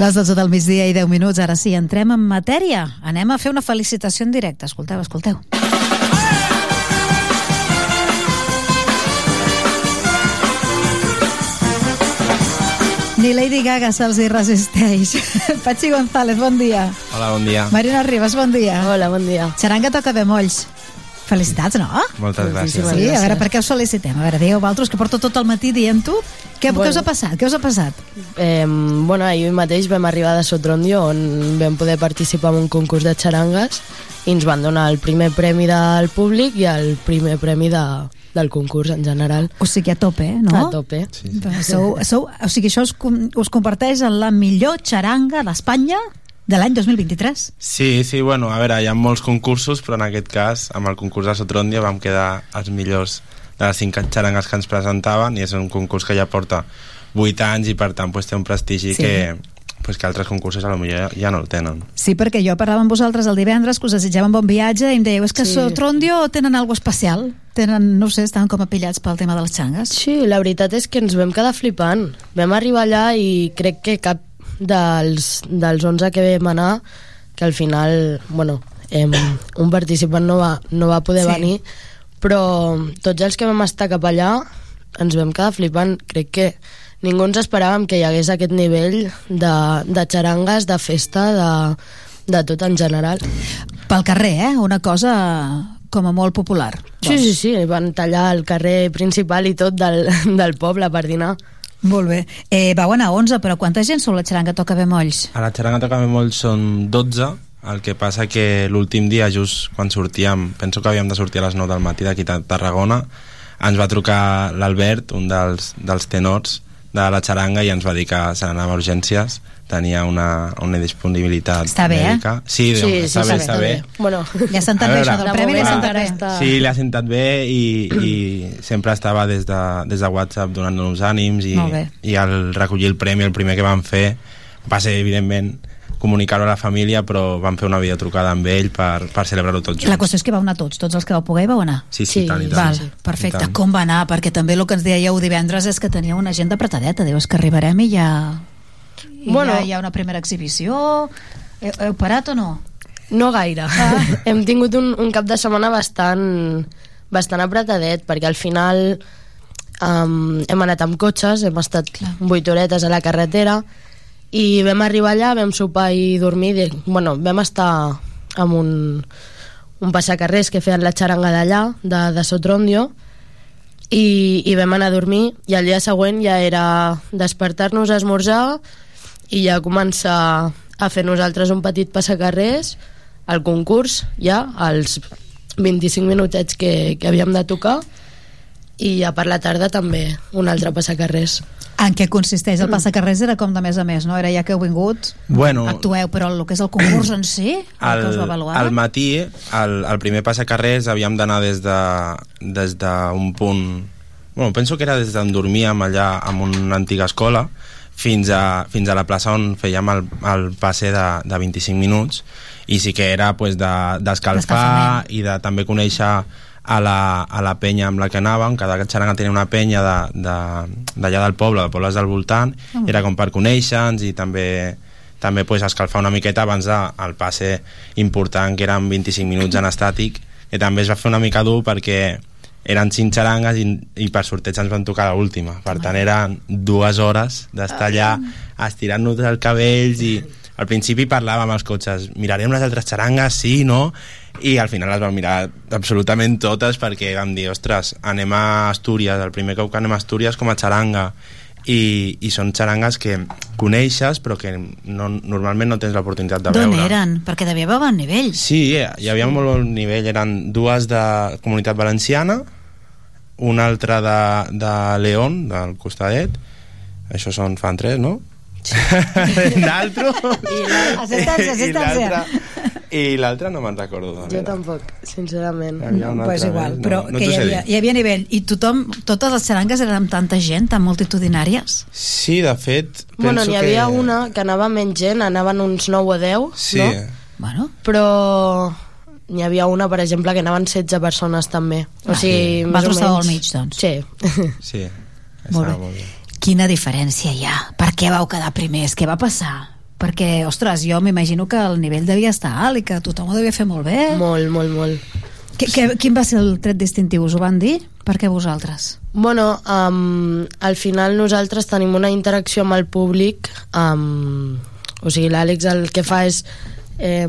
Les 12 del migdia i 10 minuts, ara sí, entrem en matèria. Anem a fer una felicitació en directe. Escolteu, escolteu. Ni Lady Gaga se'ls hi resisteix. Patxi González, bon dia. Hola, bon dia. Marina Ribas, bon dia. Hola, bon dia. Xaranga toca bemolls. Felicitats, no? Moltes gràcies. Sí, a veure, per què us felicitem? A veure, digueu vosaltres que porto tot el matí dient-ho. Què, Bueno. què us ha passat? Què us ha passat? Eh, bueno, ahir mateix vam arribar de Sotrondio on vam poder participar en un concurs de xarangues i ens van donar el primer premi del públic i el primer premi de, del concurs en general. O sigui, a tope, eh, no? A tope. Sí, Sou, sou, o sigui, això us, com- us converteix en la millor xaranga d'Espanya de l'any 2023. Sí, sí, bueno, a veure, hi ha molts concursos, però en aquest cas, amb el concurs de Sotrondia vam quedar els millors de les cinc xarangues que ens presentaven i és un concurs que ja porta 8 anys i per tant pues, té un prestigi Sí. que, pues, que altres concursos a lo millor ja, no el tenen. Sí, perquè jo parlava amb vosaltres el divendres que us desitjaven bon viatge i em dèieu, és que Sí. sí. Sotrondio tenen alguna especial. Tenen, no ho sé, estan com apillats pel tema de les xangues. Sí, la veritat és que ens vam quedar flipant. Vam arribar allà i crec que cap dels, dels 11 que vam anar, que al final, bueno, em, un participant no va, no va poder Sí. venir, però tots els que vam estar cap allà ens vam quedar flipant. Crec que ningú ens esperàvem que hi hagués aquest nivell de, de xarangues, de festa, de, de tot en general. Pel carrer, eh? Una cosa com a molt popular. Sí, sí, sí, van tallar el carrer principal i tot del, del poble per dinar. Molt bé. Eh, vau anar a 11, però quanta gent sou la xaranga toca bemolls? A la xaranga toca molt són 12, el que passa que l'últim dia, just quan sortíem, penso que havíem de sortir a les 9 del matí d'aquí a Tarragona, ens va trucar l'Albert, un dels, dels tenors de la xaranga, i ens va dir que se n'anava a urgències, tenia una, una disponibilitat Està bé, eh? mèdica. Sí, sí, està, bé, està bé. Bueno, Ja ha sentat A bé veure, això del premi, li ha sentat bé. Sí, li ha sentat bé i, i sempre estava des de, des de WhatsApp donant-nos ànims i, i al recollir el premi, el primer que vam fer va ser, evidentment, comunicar-ho a la família, però vam fer una videotrucada amb ell per, per celebrar-ho tots La junts. qüestió és que vau anar tots, tots els que vau poder vau anar. Sí, sí, i tant, i tant. Val, Sí. perfecte. Tant. Com va anar? Perquè també el que ens dèieu divendres és que tenia una agenda apretadeta. Dius que arribarem i ja... I Bueno. ja hi ha una primera exhibició... Heu, heu parat o no? No gaire. Ah. Hem tingut un, un cap de setmana bastant, bastant apretadet, perquè al final um, hem anat amb cotxes, hem estat Clar. 8 horetes a la carretera, i vam arribar allà, vam sopar i dormir, i, bueno, vam estar amb un, un passacarrers que feien la xaranga d'allà, de, de Sotrondio, i, i vam anar a dormir, i el dia següent ja era despertar-nos a esmorzar, i ja començar a fer nosaltres un petit passacarrers al concurs, ja, als 25 minutets que, que havíem de tocar, i ja per la tarda també un altre passacarrers. En què consisteix el passacarrers? Era com de més a més, no? Era ja que heu vingut, Bueno, actueu, però el que és el concurs en si, el, al, que us va avaluar... al matí, al, al primer passacarrers, havíem d'anar des de des d'un punt... Bueno, penso que era des d'on dormíem allà en una antiga escola fins a, fins a la plaça on fèiem el, el passe de, de 25 minuts. I sí que era pues, de- d'escalfar i de també conèixer a la, a la penya amb la que anàvem, cada xaranga tenia una penya d'allà de, d'allà del poble, de pobles del voltant, Ah. era com per conèixer-nos i també també pues, escalfar una miqueta abans del passe important que eren 25 minuts en estàtic que també es va fer una mica dur perquè eren cinc xarangues i, i per sorteig ens van tocar l'última. Per tant eren dues hores d'estar allà estirant-nos els cabells i al principi parlàvem amb els cotxes mirarem les altres xarangues, sí, no? I al final les vam mirar absolutament totes perquè vam dir, ostres, anem a Astúries el primer cop que anem a Astúries com a xaranga i, i són xarangues que coneixes però que no, normalment no tens l'oportunitat de D'on veure eren? Perquè devia haver bon nivell. Sí, hi havia molt bon nivell. Eren dues de Comunitat Valenciana, una altra de, de León, del costadet. Això són, fan tres, no? Sí. L'altre... I assistència. I l'altre no me'n recordo. Jo era. tampoc, sincerament. pues igual, més, però no, no que hi havia, hi havia nivell. I tothom, totes les xarangues eren amb tanta gent, tan multitudinàries? Sí, de fet... Bueno, penso n'hi havia que... una que anava menys gent, anaven uns 9 o 10, Sí. no? Bueno. Però n'hi havia una, per exemple, que anaven 16 persones també. O Ah, sigui, sí. més o Vosaltres estàveu al mig, doncs. Sí. Sí, Molt bé. molt bé. Quina diferència hi ha? Per què vau quedar primers? Què va passar? Perquè, ostres, jo m'imagino que el nivell devia estar alt i que tothom ho devia fer molt bé. Molt, molt, molt. Que, que, quin va ser el tret distintiu? Us ho van dir? Per què vosaltres? Bueno, um, al final nosaltres tenim una interacció amb el públic, um, o sigui, l'Àlex el que fa és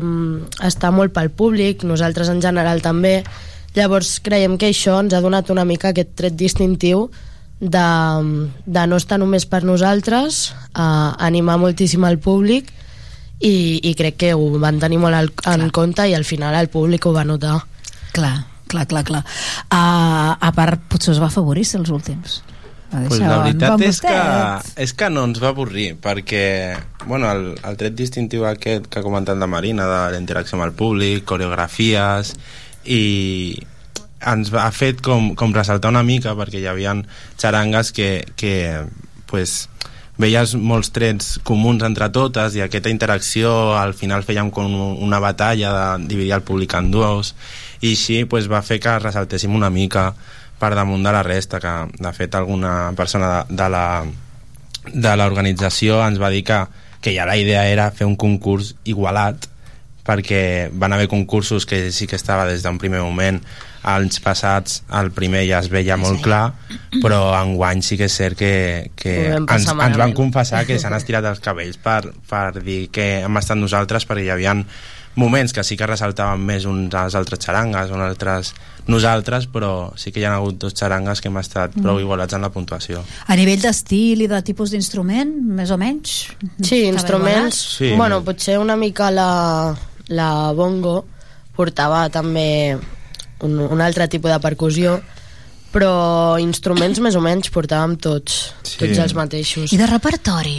um, estar molt pel públic, nosaltres en general també, llavors creiem que això ens ha donat una mica aquest tret distintiu de, de no estar només per nosaltres, uh, animar moltíssim al públic i, i crec que ho van tenir molt al, en compte i al final el públic ho va notar. Clar, clar, clar, clar. Uh, a part, potser us va afavorir els últims. Pues la veritat bon és que, és que no ens va avorrir perquè bueno, el, el tret distintiu aquest que ha comentat la Marina de la interacció amb el públic, coreografies i ens ha fet com, com ressaltar una mica perquè hi havia xarangues que, que pues, veies molts trets comuns entre totes i aquesta interacció al final fèiem com una batalla de dividir el públic en dues i així pues, va fer que ressaltéssim una mica per damunt de la resta que de fet alguna persona de, de la de l'organització ens va dir que, que ja la idea era fer un concurs igualat perquè van haver concursos que sí que estava des d'un primer moment anys passats el primer ja es veia molt clar però enguany sí que és cert que, que ens, ens van confessar que s'han estirat els cabells per, per dir que hem estat nosaltres perquè hi havia moments que sí que ressaltaven més uns als altres xarangues, uns altres nosaltres, però sí que hi ha hagut dos xarangues que hem estat prou Mm. igualats en la puntuació. A nivell d'estil i de tipus d'instrument, més o menys? Sí, instruments... Sí. Sí. Bueno, potser una mica la, la bongo portava també un, un altre tipus de percussió, però instruments més o menys portàvem tots, Sí. tots els mateixos. I de repertori?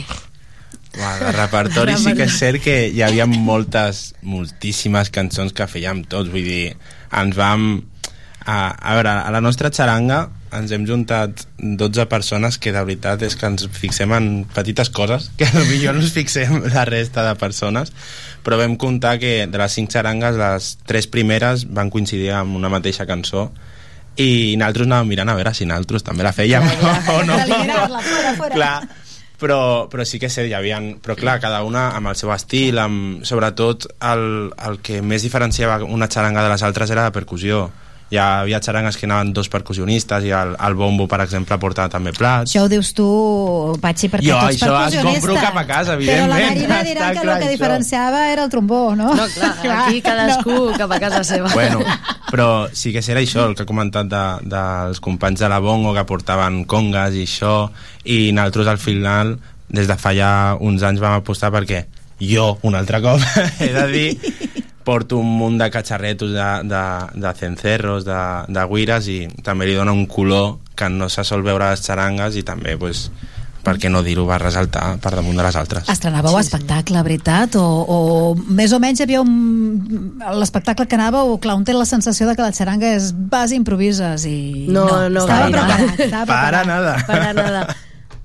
Uau, de repertori sí que és cert que hi havia moltes, moltíssimes cançons que fèiem tots, vull dir, ens vam... A, a veure, a la nostra xaranga ens hem juntat 12 persones que de veritat és que ens fixem en petites coses que potser no ens fixem la resta de persones però vam comptar que de les 5 xarangues les tres primeres van coincidir amb una mateixa cançó i nosaltres anàvem mirant a veure si nosaltres també la fèiem o no fora, fora. clar, però, però sí que cert, hi havia, però clar, cada una amb el seu estil, amb, sobretot el, el que més diferenciava una xaranga de les altres era la percussió. Hi havia xarangues que anaven dos percussionistes i el, el bombo, per exemple, portava també plats. Això ho dius tu, Patxi, perquè Jo tu ets això es compro cap a casa, Però la evidentment. Marina dirà Està que el que això. diferenciava era el trombó, no? No, clar, aquí cadascú cap a casa seva. Bueno, però sí que serà això, el que ha comentat de, dels companys de la Bongo que portaven congas i això, i nosaltres al final, des de fa ja uns anys vam apostar perquè jo, un altre cop, he de dir, porto un munt de catxarretos de, de, de cencerros, de, de guires i també li dona un color que no se sol veure a les xarangues i també pues, per què no dir-ho, va resaltar per damunt de les altres. Estrenàveu sí, espectacle, veritat? O, o més o menys hi havia un... l'espectacle que anàveu, clar, un té la sensació de que la xaranga és base improvises i... No, no, estava gaire. preparat, estava Para preparat. nada. Para nada.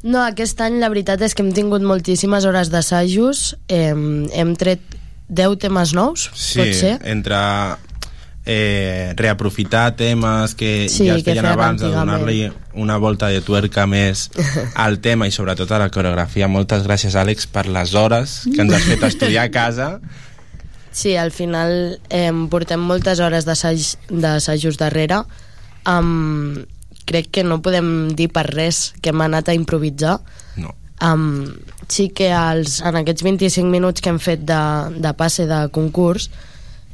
No, aquest any la veritat és que hem tingut moltíssimes hores d'assajos, hem, hem tret 10 temes nous, Sí, pot ser? entre eh, reaprofitar temes que Sí, ja es feien abans, de donar-li una volta de tuerca més al tema i sobretot a la coreografia. Moltes gràcies, Àlex, per les hores que ens has fet estudiar a casa. Sí, al final eh, portem moltes hores d'assajos darrere. Um, crec que no podem dir per res que hem anat a improvisar. No. Um, sí que als, en aquests 25 minuts que hem fet de, de passe de concurs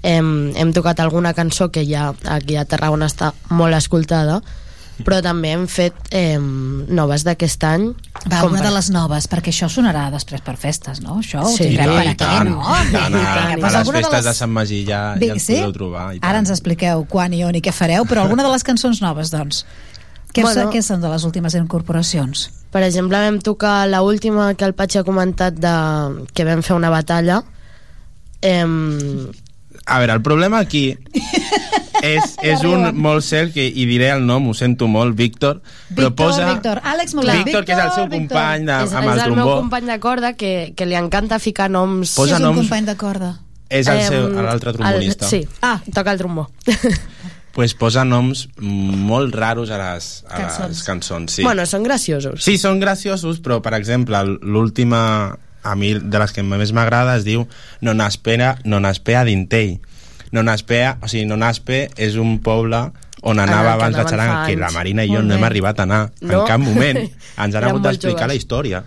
hem, hem tocat alguna cançó que ja aquí a Tarragona està molt escoltada però també hem fet eh, noves d'aquest any Va, com una per- de les noves, perquè això sonarà després per festes, no? Això ho Sí, tindrem i per aquí, tant, no? i tant, a, les alguna de festes les- de Sant Magí ja, ja Vinga, ens sí? podeu trobar. I Ara ens expliqueu quan i on i què fareu, però alguna de les cançons noves, doncs. Què, Bueno. què són de les últimes incorporacions? Per exemple, vam tocar la última que el Patx ha comentat de, que vam fer una batalla. Em, A veure, el problema aquí és, és un molt cert que, i diré el nom, ho sento molt, Víctor, però Víctor, posa... Víctor, Àlex molt bé. Víctor, que és el seu Víctor. company de, és, amb és el el meu trombó. company de corda que, que li encanta ficar noms... Posa és un noms- company de corda. És el seu- Em, l'altre trombonista. El, sí, ah. toca el trombó. pues posa noms molt raros a les, a Cançons. les cançons. Sí. Bueno, són graciosos. sí, són graciosos, però, per exemple, l'última, a mi, de les que més m'agrada, es diu Non aspera, non aspea d'Intei. Non aspea, o sigui, Non aspe és un poble on el anava abans la xaranga, que la. Marina i jo no hem arribat a anar No? en cap moment. Ens han hagut d'explicar la història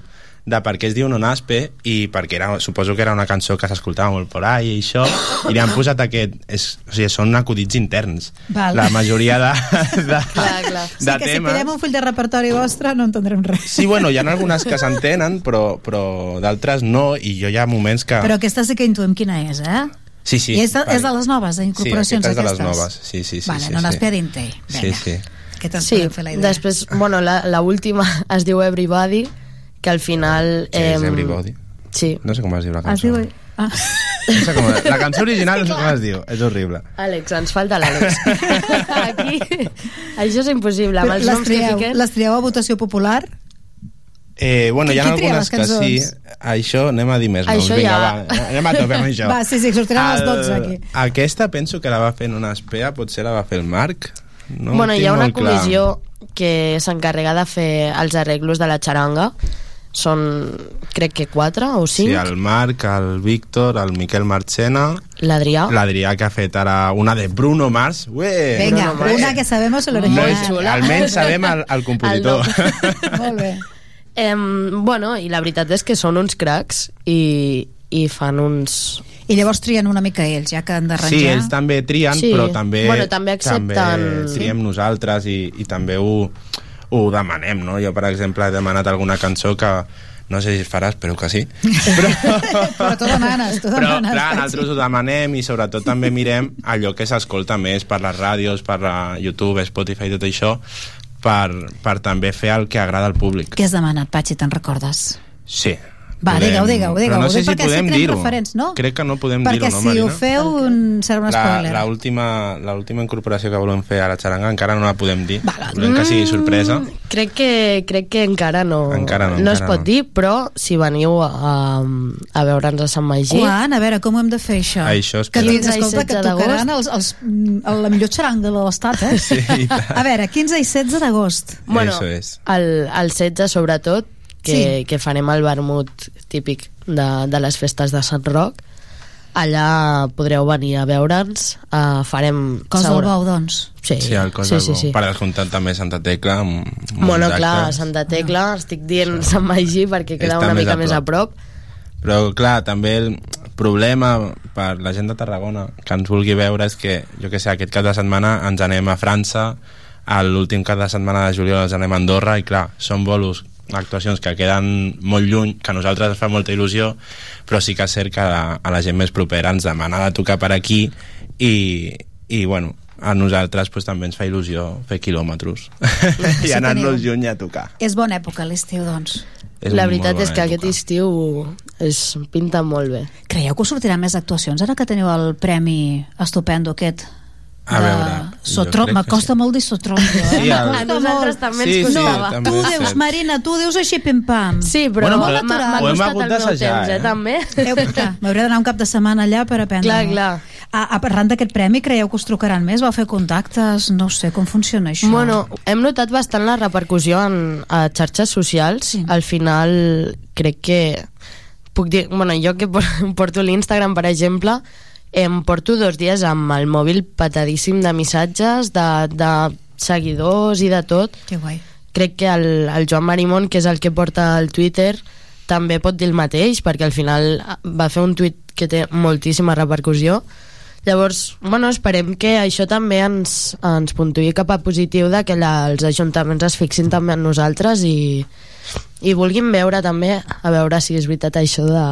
de per què es diu Non aspe i perquè era, suposo que era una cançó que s'escoltava molt por ahí i això, i li han posat aquest... És, o sigui, són acudits interns. Val. La majoria de, de, clar, clar. Sí, de que si temes... tirem un full de repertori vostre no entendrem res. Sí, bueno, hi ha algunes que s'entenen, però, però d'altres no, i jo hi ha moments que... Però aquesta sí que intuïm quina és, eh? Sí, sí. I és de, vale. és de les noves, de incorporacions sí, aquesta és de les aquestes? noves. Sí, sí, sí. Vale, sí, no sí. n'esperinti. Sí, sí. Ens Sí, fer la idea. després, bueno, la, la última es diu Everybody, que al final... Què és Everybody? Sí. No sé com es diu la Es cançó. diu... Ah. No sé com... La cançó original no sé com es diu. És horrible. Àlex, ens falta l'Àlex. Aquí, això és impossible, amb els les, noms que trieu, fiquem. les trieu a votació popular? Eh, bueno, hi ha algunes que sí. Això anem a dir més noms. Això Vinga, ja- va, anem a tope amb això. Va, sí, sí, sortiran a les 12 aquí. Aquesta penso que la va fer en una espea, potser la va fer el Marc. No bueno, hi ha una molt clar. comissió que s'encarrega de fer els arreglos de la xaranga. Són, crec que quatre o Sí, cinc. el Marc, el Víctor, el Miquel Marchena, L'Adrià. l'Adrià que ha fet ara una de Bruno Mars. Ué! Vinga, Bruno Mars. una que sabemos el Molt original. xula. Almenys sabem el, el compositor. Molt bé. Em, bueno, i la veritat és que són uns cracs i, i fan uns... I llavors trien una mica ells, ja que han d'arranjar. Sí, ells també trien, Sí. però també, Bueno, també accepten- també triem nosaltres i, i també ho, ho demanem, no? Jo, per exemple, he demanat alguna cançó que no sé si es farà, espero que sí. Però tu demanes, tu Però, demanes. clar, nosaltres ho demanem i sobretot també mirem allò que s'escolta més per les ràdios, per la YouTube, Spotify, tot això, per, per també fer el que agrada al públic. Què has demanat, Patxi, te'n recordes? Sí. Va, Podem- digue-ho, digue-ho, Però digue-ho. no sé si perquè podem tenim dir-ho. no? Crec que no podem Perquè dir-ho, no, si Marina? ho feu, un, serà un la, spoiler. la última, la última incorporació que volem fer a la xaranga encara no la podem dir volem que sigui sorpresa Crec que, crec que encara no, Encara no, no es encara pot no. dir, però si veniu a, a veure'ns a Sant Magí... Quan? A veure, com ho hem de fer, això? Això és que escolta, 15 i que 16 tocaran els, els, mm, la millor xaranga de l'estat, eh? Sí. A veure, 15 i 16 d'agost. Bueno, Eso és. el, el 16 sobretot, que, Sí. que farem el vermut típic de, de les festes de Sant Roc, allà podreu venir a veure'ns, uh, farem... Cos del segura- bou, doncs. Sí, Sí, el cos sí, del sí, bou. sí. Per descomptat també Santa Tecla amb, amb Bueno, uns clar, actes. Santa Tecla, estic dient Sant Magí perquè queda Està una més mica a més a prop. Però, clar, també el problema per la gent de Tarragona que ens vulgui veure és que, jo que sé, aquest cap de setmana ens anem a França, l'últim cap de setmana de juliol ens anem a Andorra i, clar, són bolos actuacions que queden molt lluny, que a nosaltres ens fa molta il·lusió, però sí que és cert que a, a la gent més propera ens demana de tocar per aquí i, i bueno, a nosaltres pues, també ens fa il·lusió fer quilòmetres Sí, i anar-nos lluny a tocar. És bona època, l'estiu, doncs. És La veritat és que bona aquest estiu es pinta molt bé. Creieu que us sortiran més actuacions ara que teniu el premi estupendo aquest? A de veure, jo Sotron, crec me que costa molt dir Sotron, jo, eh? Sí, M'acosta A nosaltres molt. també Sí, ens sí, costava. també Tu és dius, cert. Marina, tu dius així pim-pam. Sí, però Bueno, m'ha però m'ha ho hem costat hagut el meu d'assajar, temps, eh, eh? també. M'hauré d'anar un cap de setmana allà per aprendre. Clar, clar. A, a arran d'aquest premi, creieu que us trucaran més? Vau fer contactes? No sé, com funciona això? Bueno, hem notat bastant la repercussió en, a xarxes socials. Sí. Al final, crec que... Puc dir, bueno, jo que por- porto l'Instagram, per exemple, em porto dos dies amb el mòbil petadíssim de missatges, de, de seguidors i de tot. Que guai. Crec que el, el Joan Marimón, que és el que porta el Twitter, també pot dir el mateix, perquè al final va fer un tuit que té moltíssima repercussió. Llavors, bueno, esperem que això també ens, ens puntuï cap a positiu de que la, els ajuntaments es fixin també en nosaltres i, i vulguin veure també a veure si és veritat això de,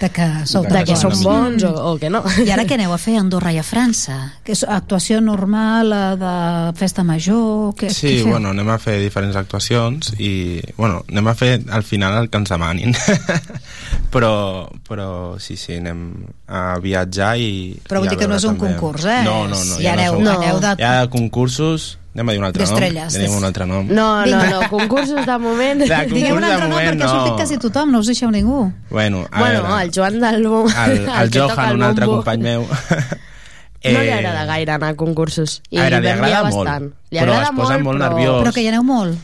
de que, sou de que som bons o, o que no. I ara què aneu a fer a Andorra i a França? Que és actuació normal, eh, de festa major? Que, Sí, què feu? bueno, anem a fer diferents actuacions i, bueno, anem a fer al final el que ens demanin. però, però sí, sí, anem a viatjar i... Però vull dir que no és un també. concurs, eh? No, no, no. Ja aneu- no, aneu de- Hi ha concursos, anem a dir un altre nom. D'estrelles, des- un altre nom. No, no, no, concursos de moment... De concurs Digueu un de moment, perquè ha sortit no. quasi tothom, no us deixeu ningú. Bueno, a Bueno, veure, el Joan del Bo... el, el, toca Johan, el un altre company meu. No li agrada gaire anar a concursos. I Eh, A veure, li agrada molt. Li però es posa molt però... nerviós. Però que hi aneu molt.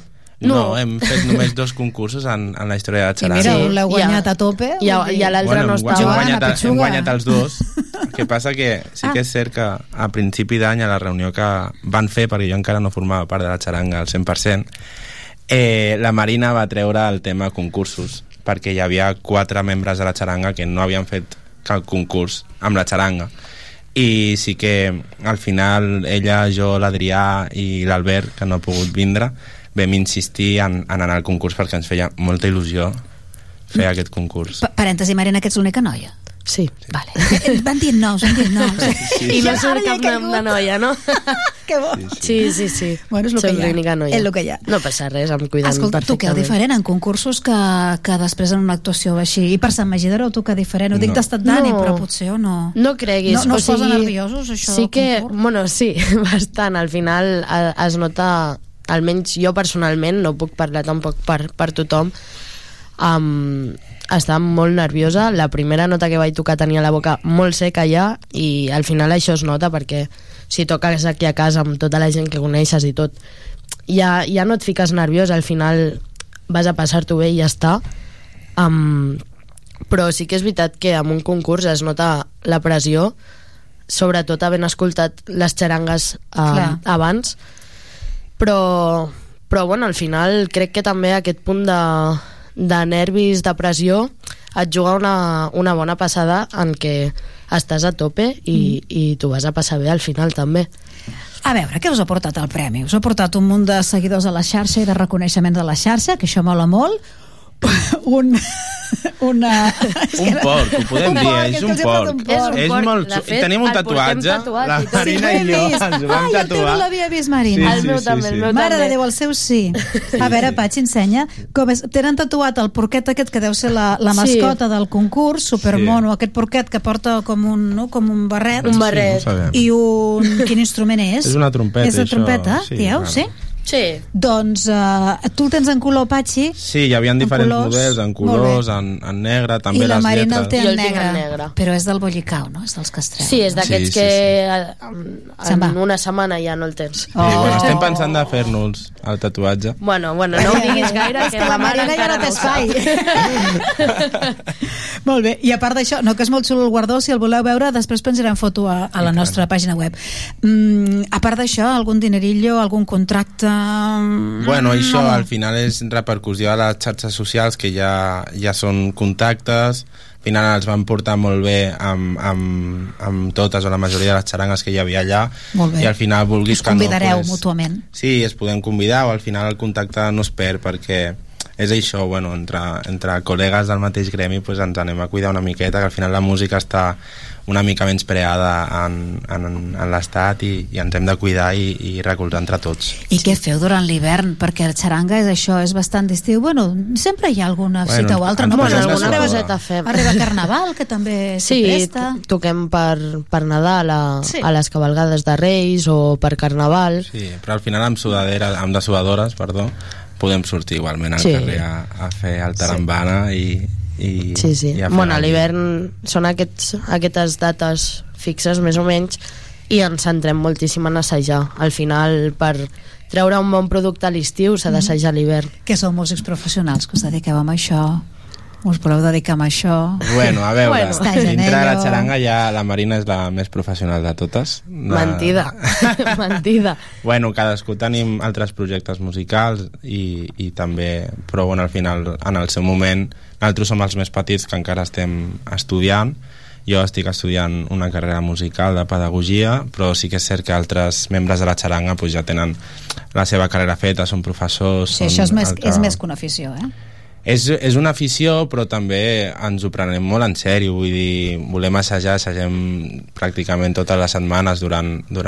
No. no, hem fet només dos concursos en, en la història de la I xaranga. mira, un l'heu guanyat a tope. I, a- i a l'altre Bueno, no guanyat, hem, guanyat, Joana, hem guanyat els dos. El que passa que sí que és cert que a principi d'any, a la reunió que van fer, perquè jo encara no formava part de la xaranga al 100%, eh, la Marina va treure el tema concursos, perquè hi havia quatre membres de la xaranga que no havien fet cap concurs amb la xaranga i sí que al final ella, jo, l'Adrià i l'Albert, que no ha pogut vindre vam insistir en, en anar al concurs perquè ens feia molta il·lusió fer aquest concurs Pa- Parèntesi, Marina, que ets l'única noia. Sí. Vale. Eh, Van dir noms, van dir noms. Sí, I no surt cap nom de noia, no? que bo. Sí, sí, sí. Bueno, és el que hi ha. l'única noia. És el que hi ha. No passa res, em cuiden Escolta, toqueu perfectament. diferent en concursos que, que després en una actuació així. I per Sant Magí d'Aro toca diferent. Ho dic No. d'estat d'ànim, No. però potser o no. No creguis. No, no o posa sigui, nerviosos, això, Sí que, concurs? bueno, sí, bastant. Al final es nota, almenys jo personalment, no puc parlar tampoc per, per tothom, um, estava molt nerviosa. La primera nota que vaig tocar tenia la boca molt seca ja i al final això es nota perquè si toques aquí a casa amb tota la gent que coneixes i tot, ja, ja no et fiques nerviós, al final vas a passar-t'ho bé i ja està. Um, però sí que és veritat que en un concurs es nota la pressió sobretot havent escoltat les xarangues uh, abans però, però bueno, al final crec que també aquest punt de, de nervis, de pressió et juga una, una bona passada en què estàs a tope i, mm. i t'ho vas a passar bé al final també A veure, què us ha portat el premi? Us ha portat un munt de seguidors a la xarxa i de reconeixement de la xarxa, que això mola molt. Un... Una... un porc, ho podem Un dir, porc, és és un he posat porc. un porc. És molt... De xu- fet, Tenim un tatuatge, tatuat la. Marina Sí, i jo ens ho vam Ai, el teu tatuar. no l'havia vist, Marina. El meu també, el meu Mare de també. Déu, el seu sí. A veure, Patxi, ensenya. Com és, tenen tatuat el porquet aquest que deu ser la, la Sí. mascota del concurs, supermono, aquest porquet que porta com un, no, com un barret. Un barret. Sí. I un... Quin instrument és? És una trompeta, És això, trompeta, sí, dieu, sí? Sí. Doncs uh, tu el tens en color, Patxi, Sí, hi havia diferents colors, models, en colors, en, en negre, també i la les Marina el té en el negre. en negre. Però és del Bollicau, no? És dels castrels. Sí, és d'aquests Sí, sí, que sí. eh, en, en una setmana ja no el tens. Oh. Sí, bueno, estem pensant de fer-nos el tatuatge. Bueno, bueno, no ho diguis gaire, que, que la Marina ja no sap. Molt bé, i a part d'això, no, que és molt xulo el guardó, si el voleu veure, després penjarem foto a, a la nostra pàgina web. Mm, a part d'això, algun dinerillo, algun contracte... mm, Bueno, això no. al final és repercussió a les xarxes socials que ja, ja són contactes al final els van portar molt bé amb, amb, amb totes o la majoria de les xarangues que hi havia allà i al final vulguis Us que no convidareu pues, mútuament. sí, es podem convidar o al final el contacte no es perd perquè és això, bueno, entre, entre col·legues del mateix gremi pues, ens anem a cuidar una miqueta, que al final la música està una mica menys preada en, en, en l'estat i, i ens hem de cuidar i, i recolzar entre tots. I què feu durant l'hivern? Perquè el xaranga és això, és bastant d'estiu. Bueno, sempre hi ha alguna Bueno, cita o altra. No? Bueno, de alguna coseta fem. Arriba Carnaval, que també s'hi Sí, presta. to- toquem per, per Nadal a, Sí. a les cabalgades de Reis o per Carnaval. Sí, però al final amb sudadera, amb dessuadores, perdó, podem sortir igualment al Sí. carrer a, a fer el tarambana i, i, Sí, sí. i a Bueno, a l'hivern són aquests, aquestes dates fixes, més o menys, i ens centrem moltíssim en assajar. Al final, per treure un bon producte a l'estiu s'ha d'assajar a l'hivern. Que sou músics professionals, que us dediqueu a això. Us voleu dedicar a això. Bueno, a veure, Bueno. dintre de la xaranga ja la Marina és la més professional de totes. De... Mentida. Mentida. Bueno, cadascú tenim altres projectes musicals i, i també, però bueno, al final, en el seu moment, nosaltres som els més petits que encara estem estudiant, jo estic estudiant una carrera musical de pedagogia, però sí que és cert que altres membres de la xaranga pues, ja tenen la seva carrera feta, són professors... Sí, són això és més, altra- és més que una afició, eh? És, és una afició, però també ens ho prenem molt en sèrio, vull dir, volem assajar, assagem pràcticament totes les setmanes durant, durant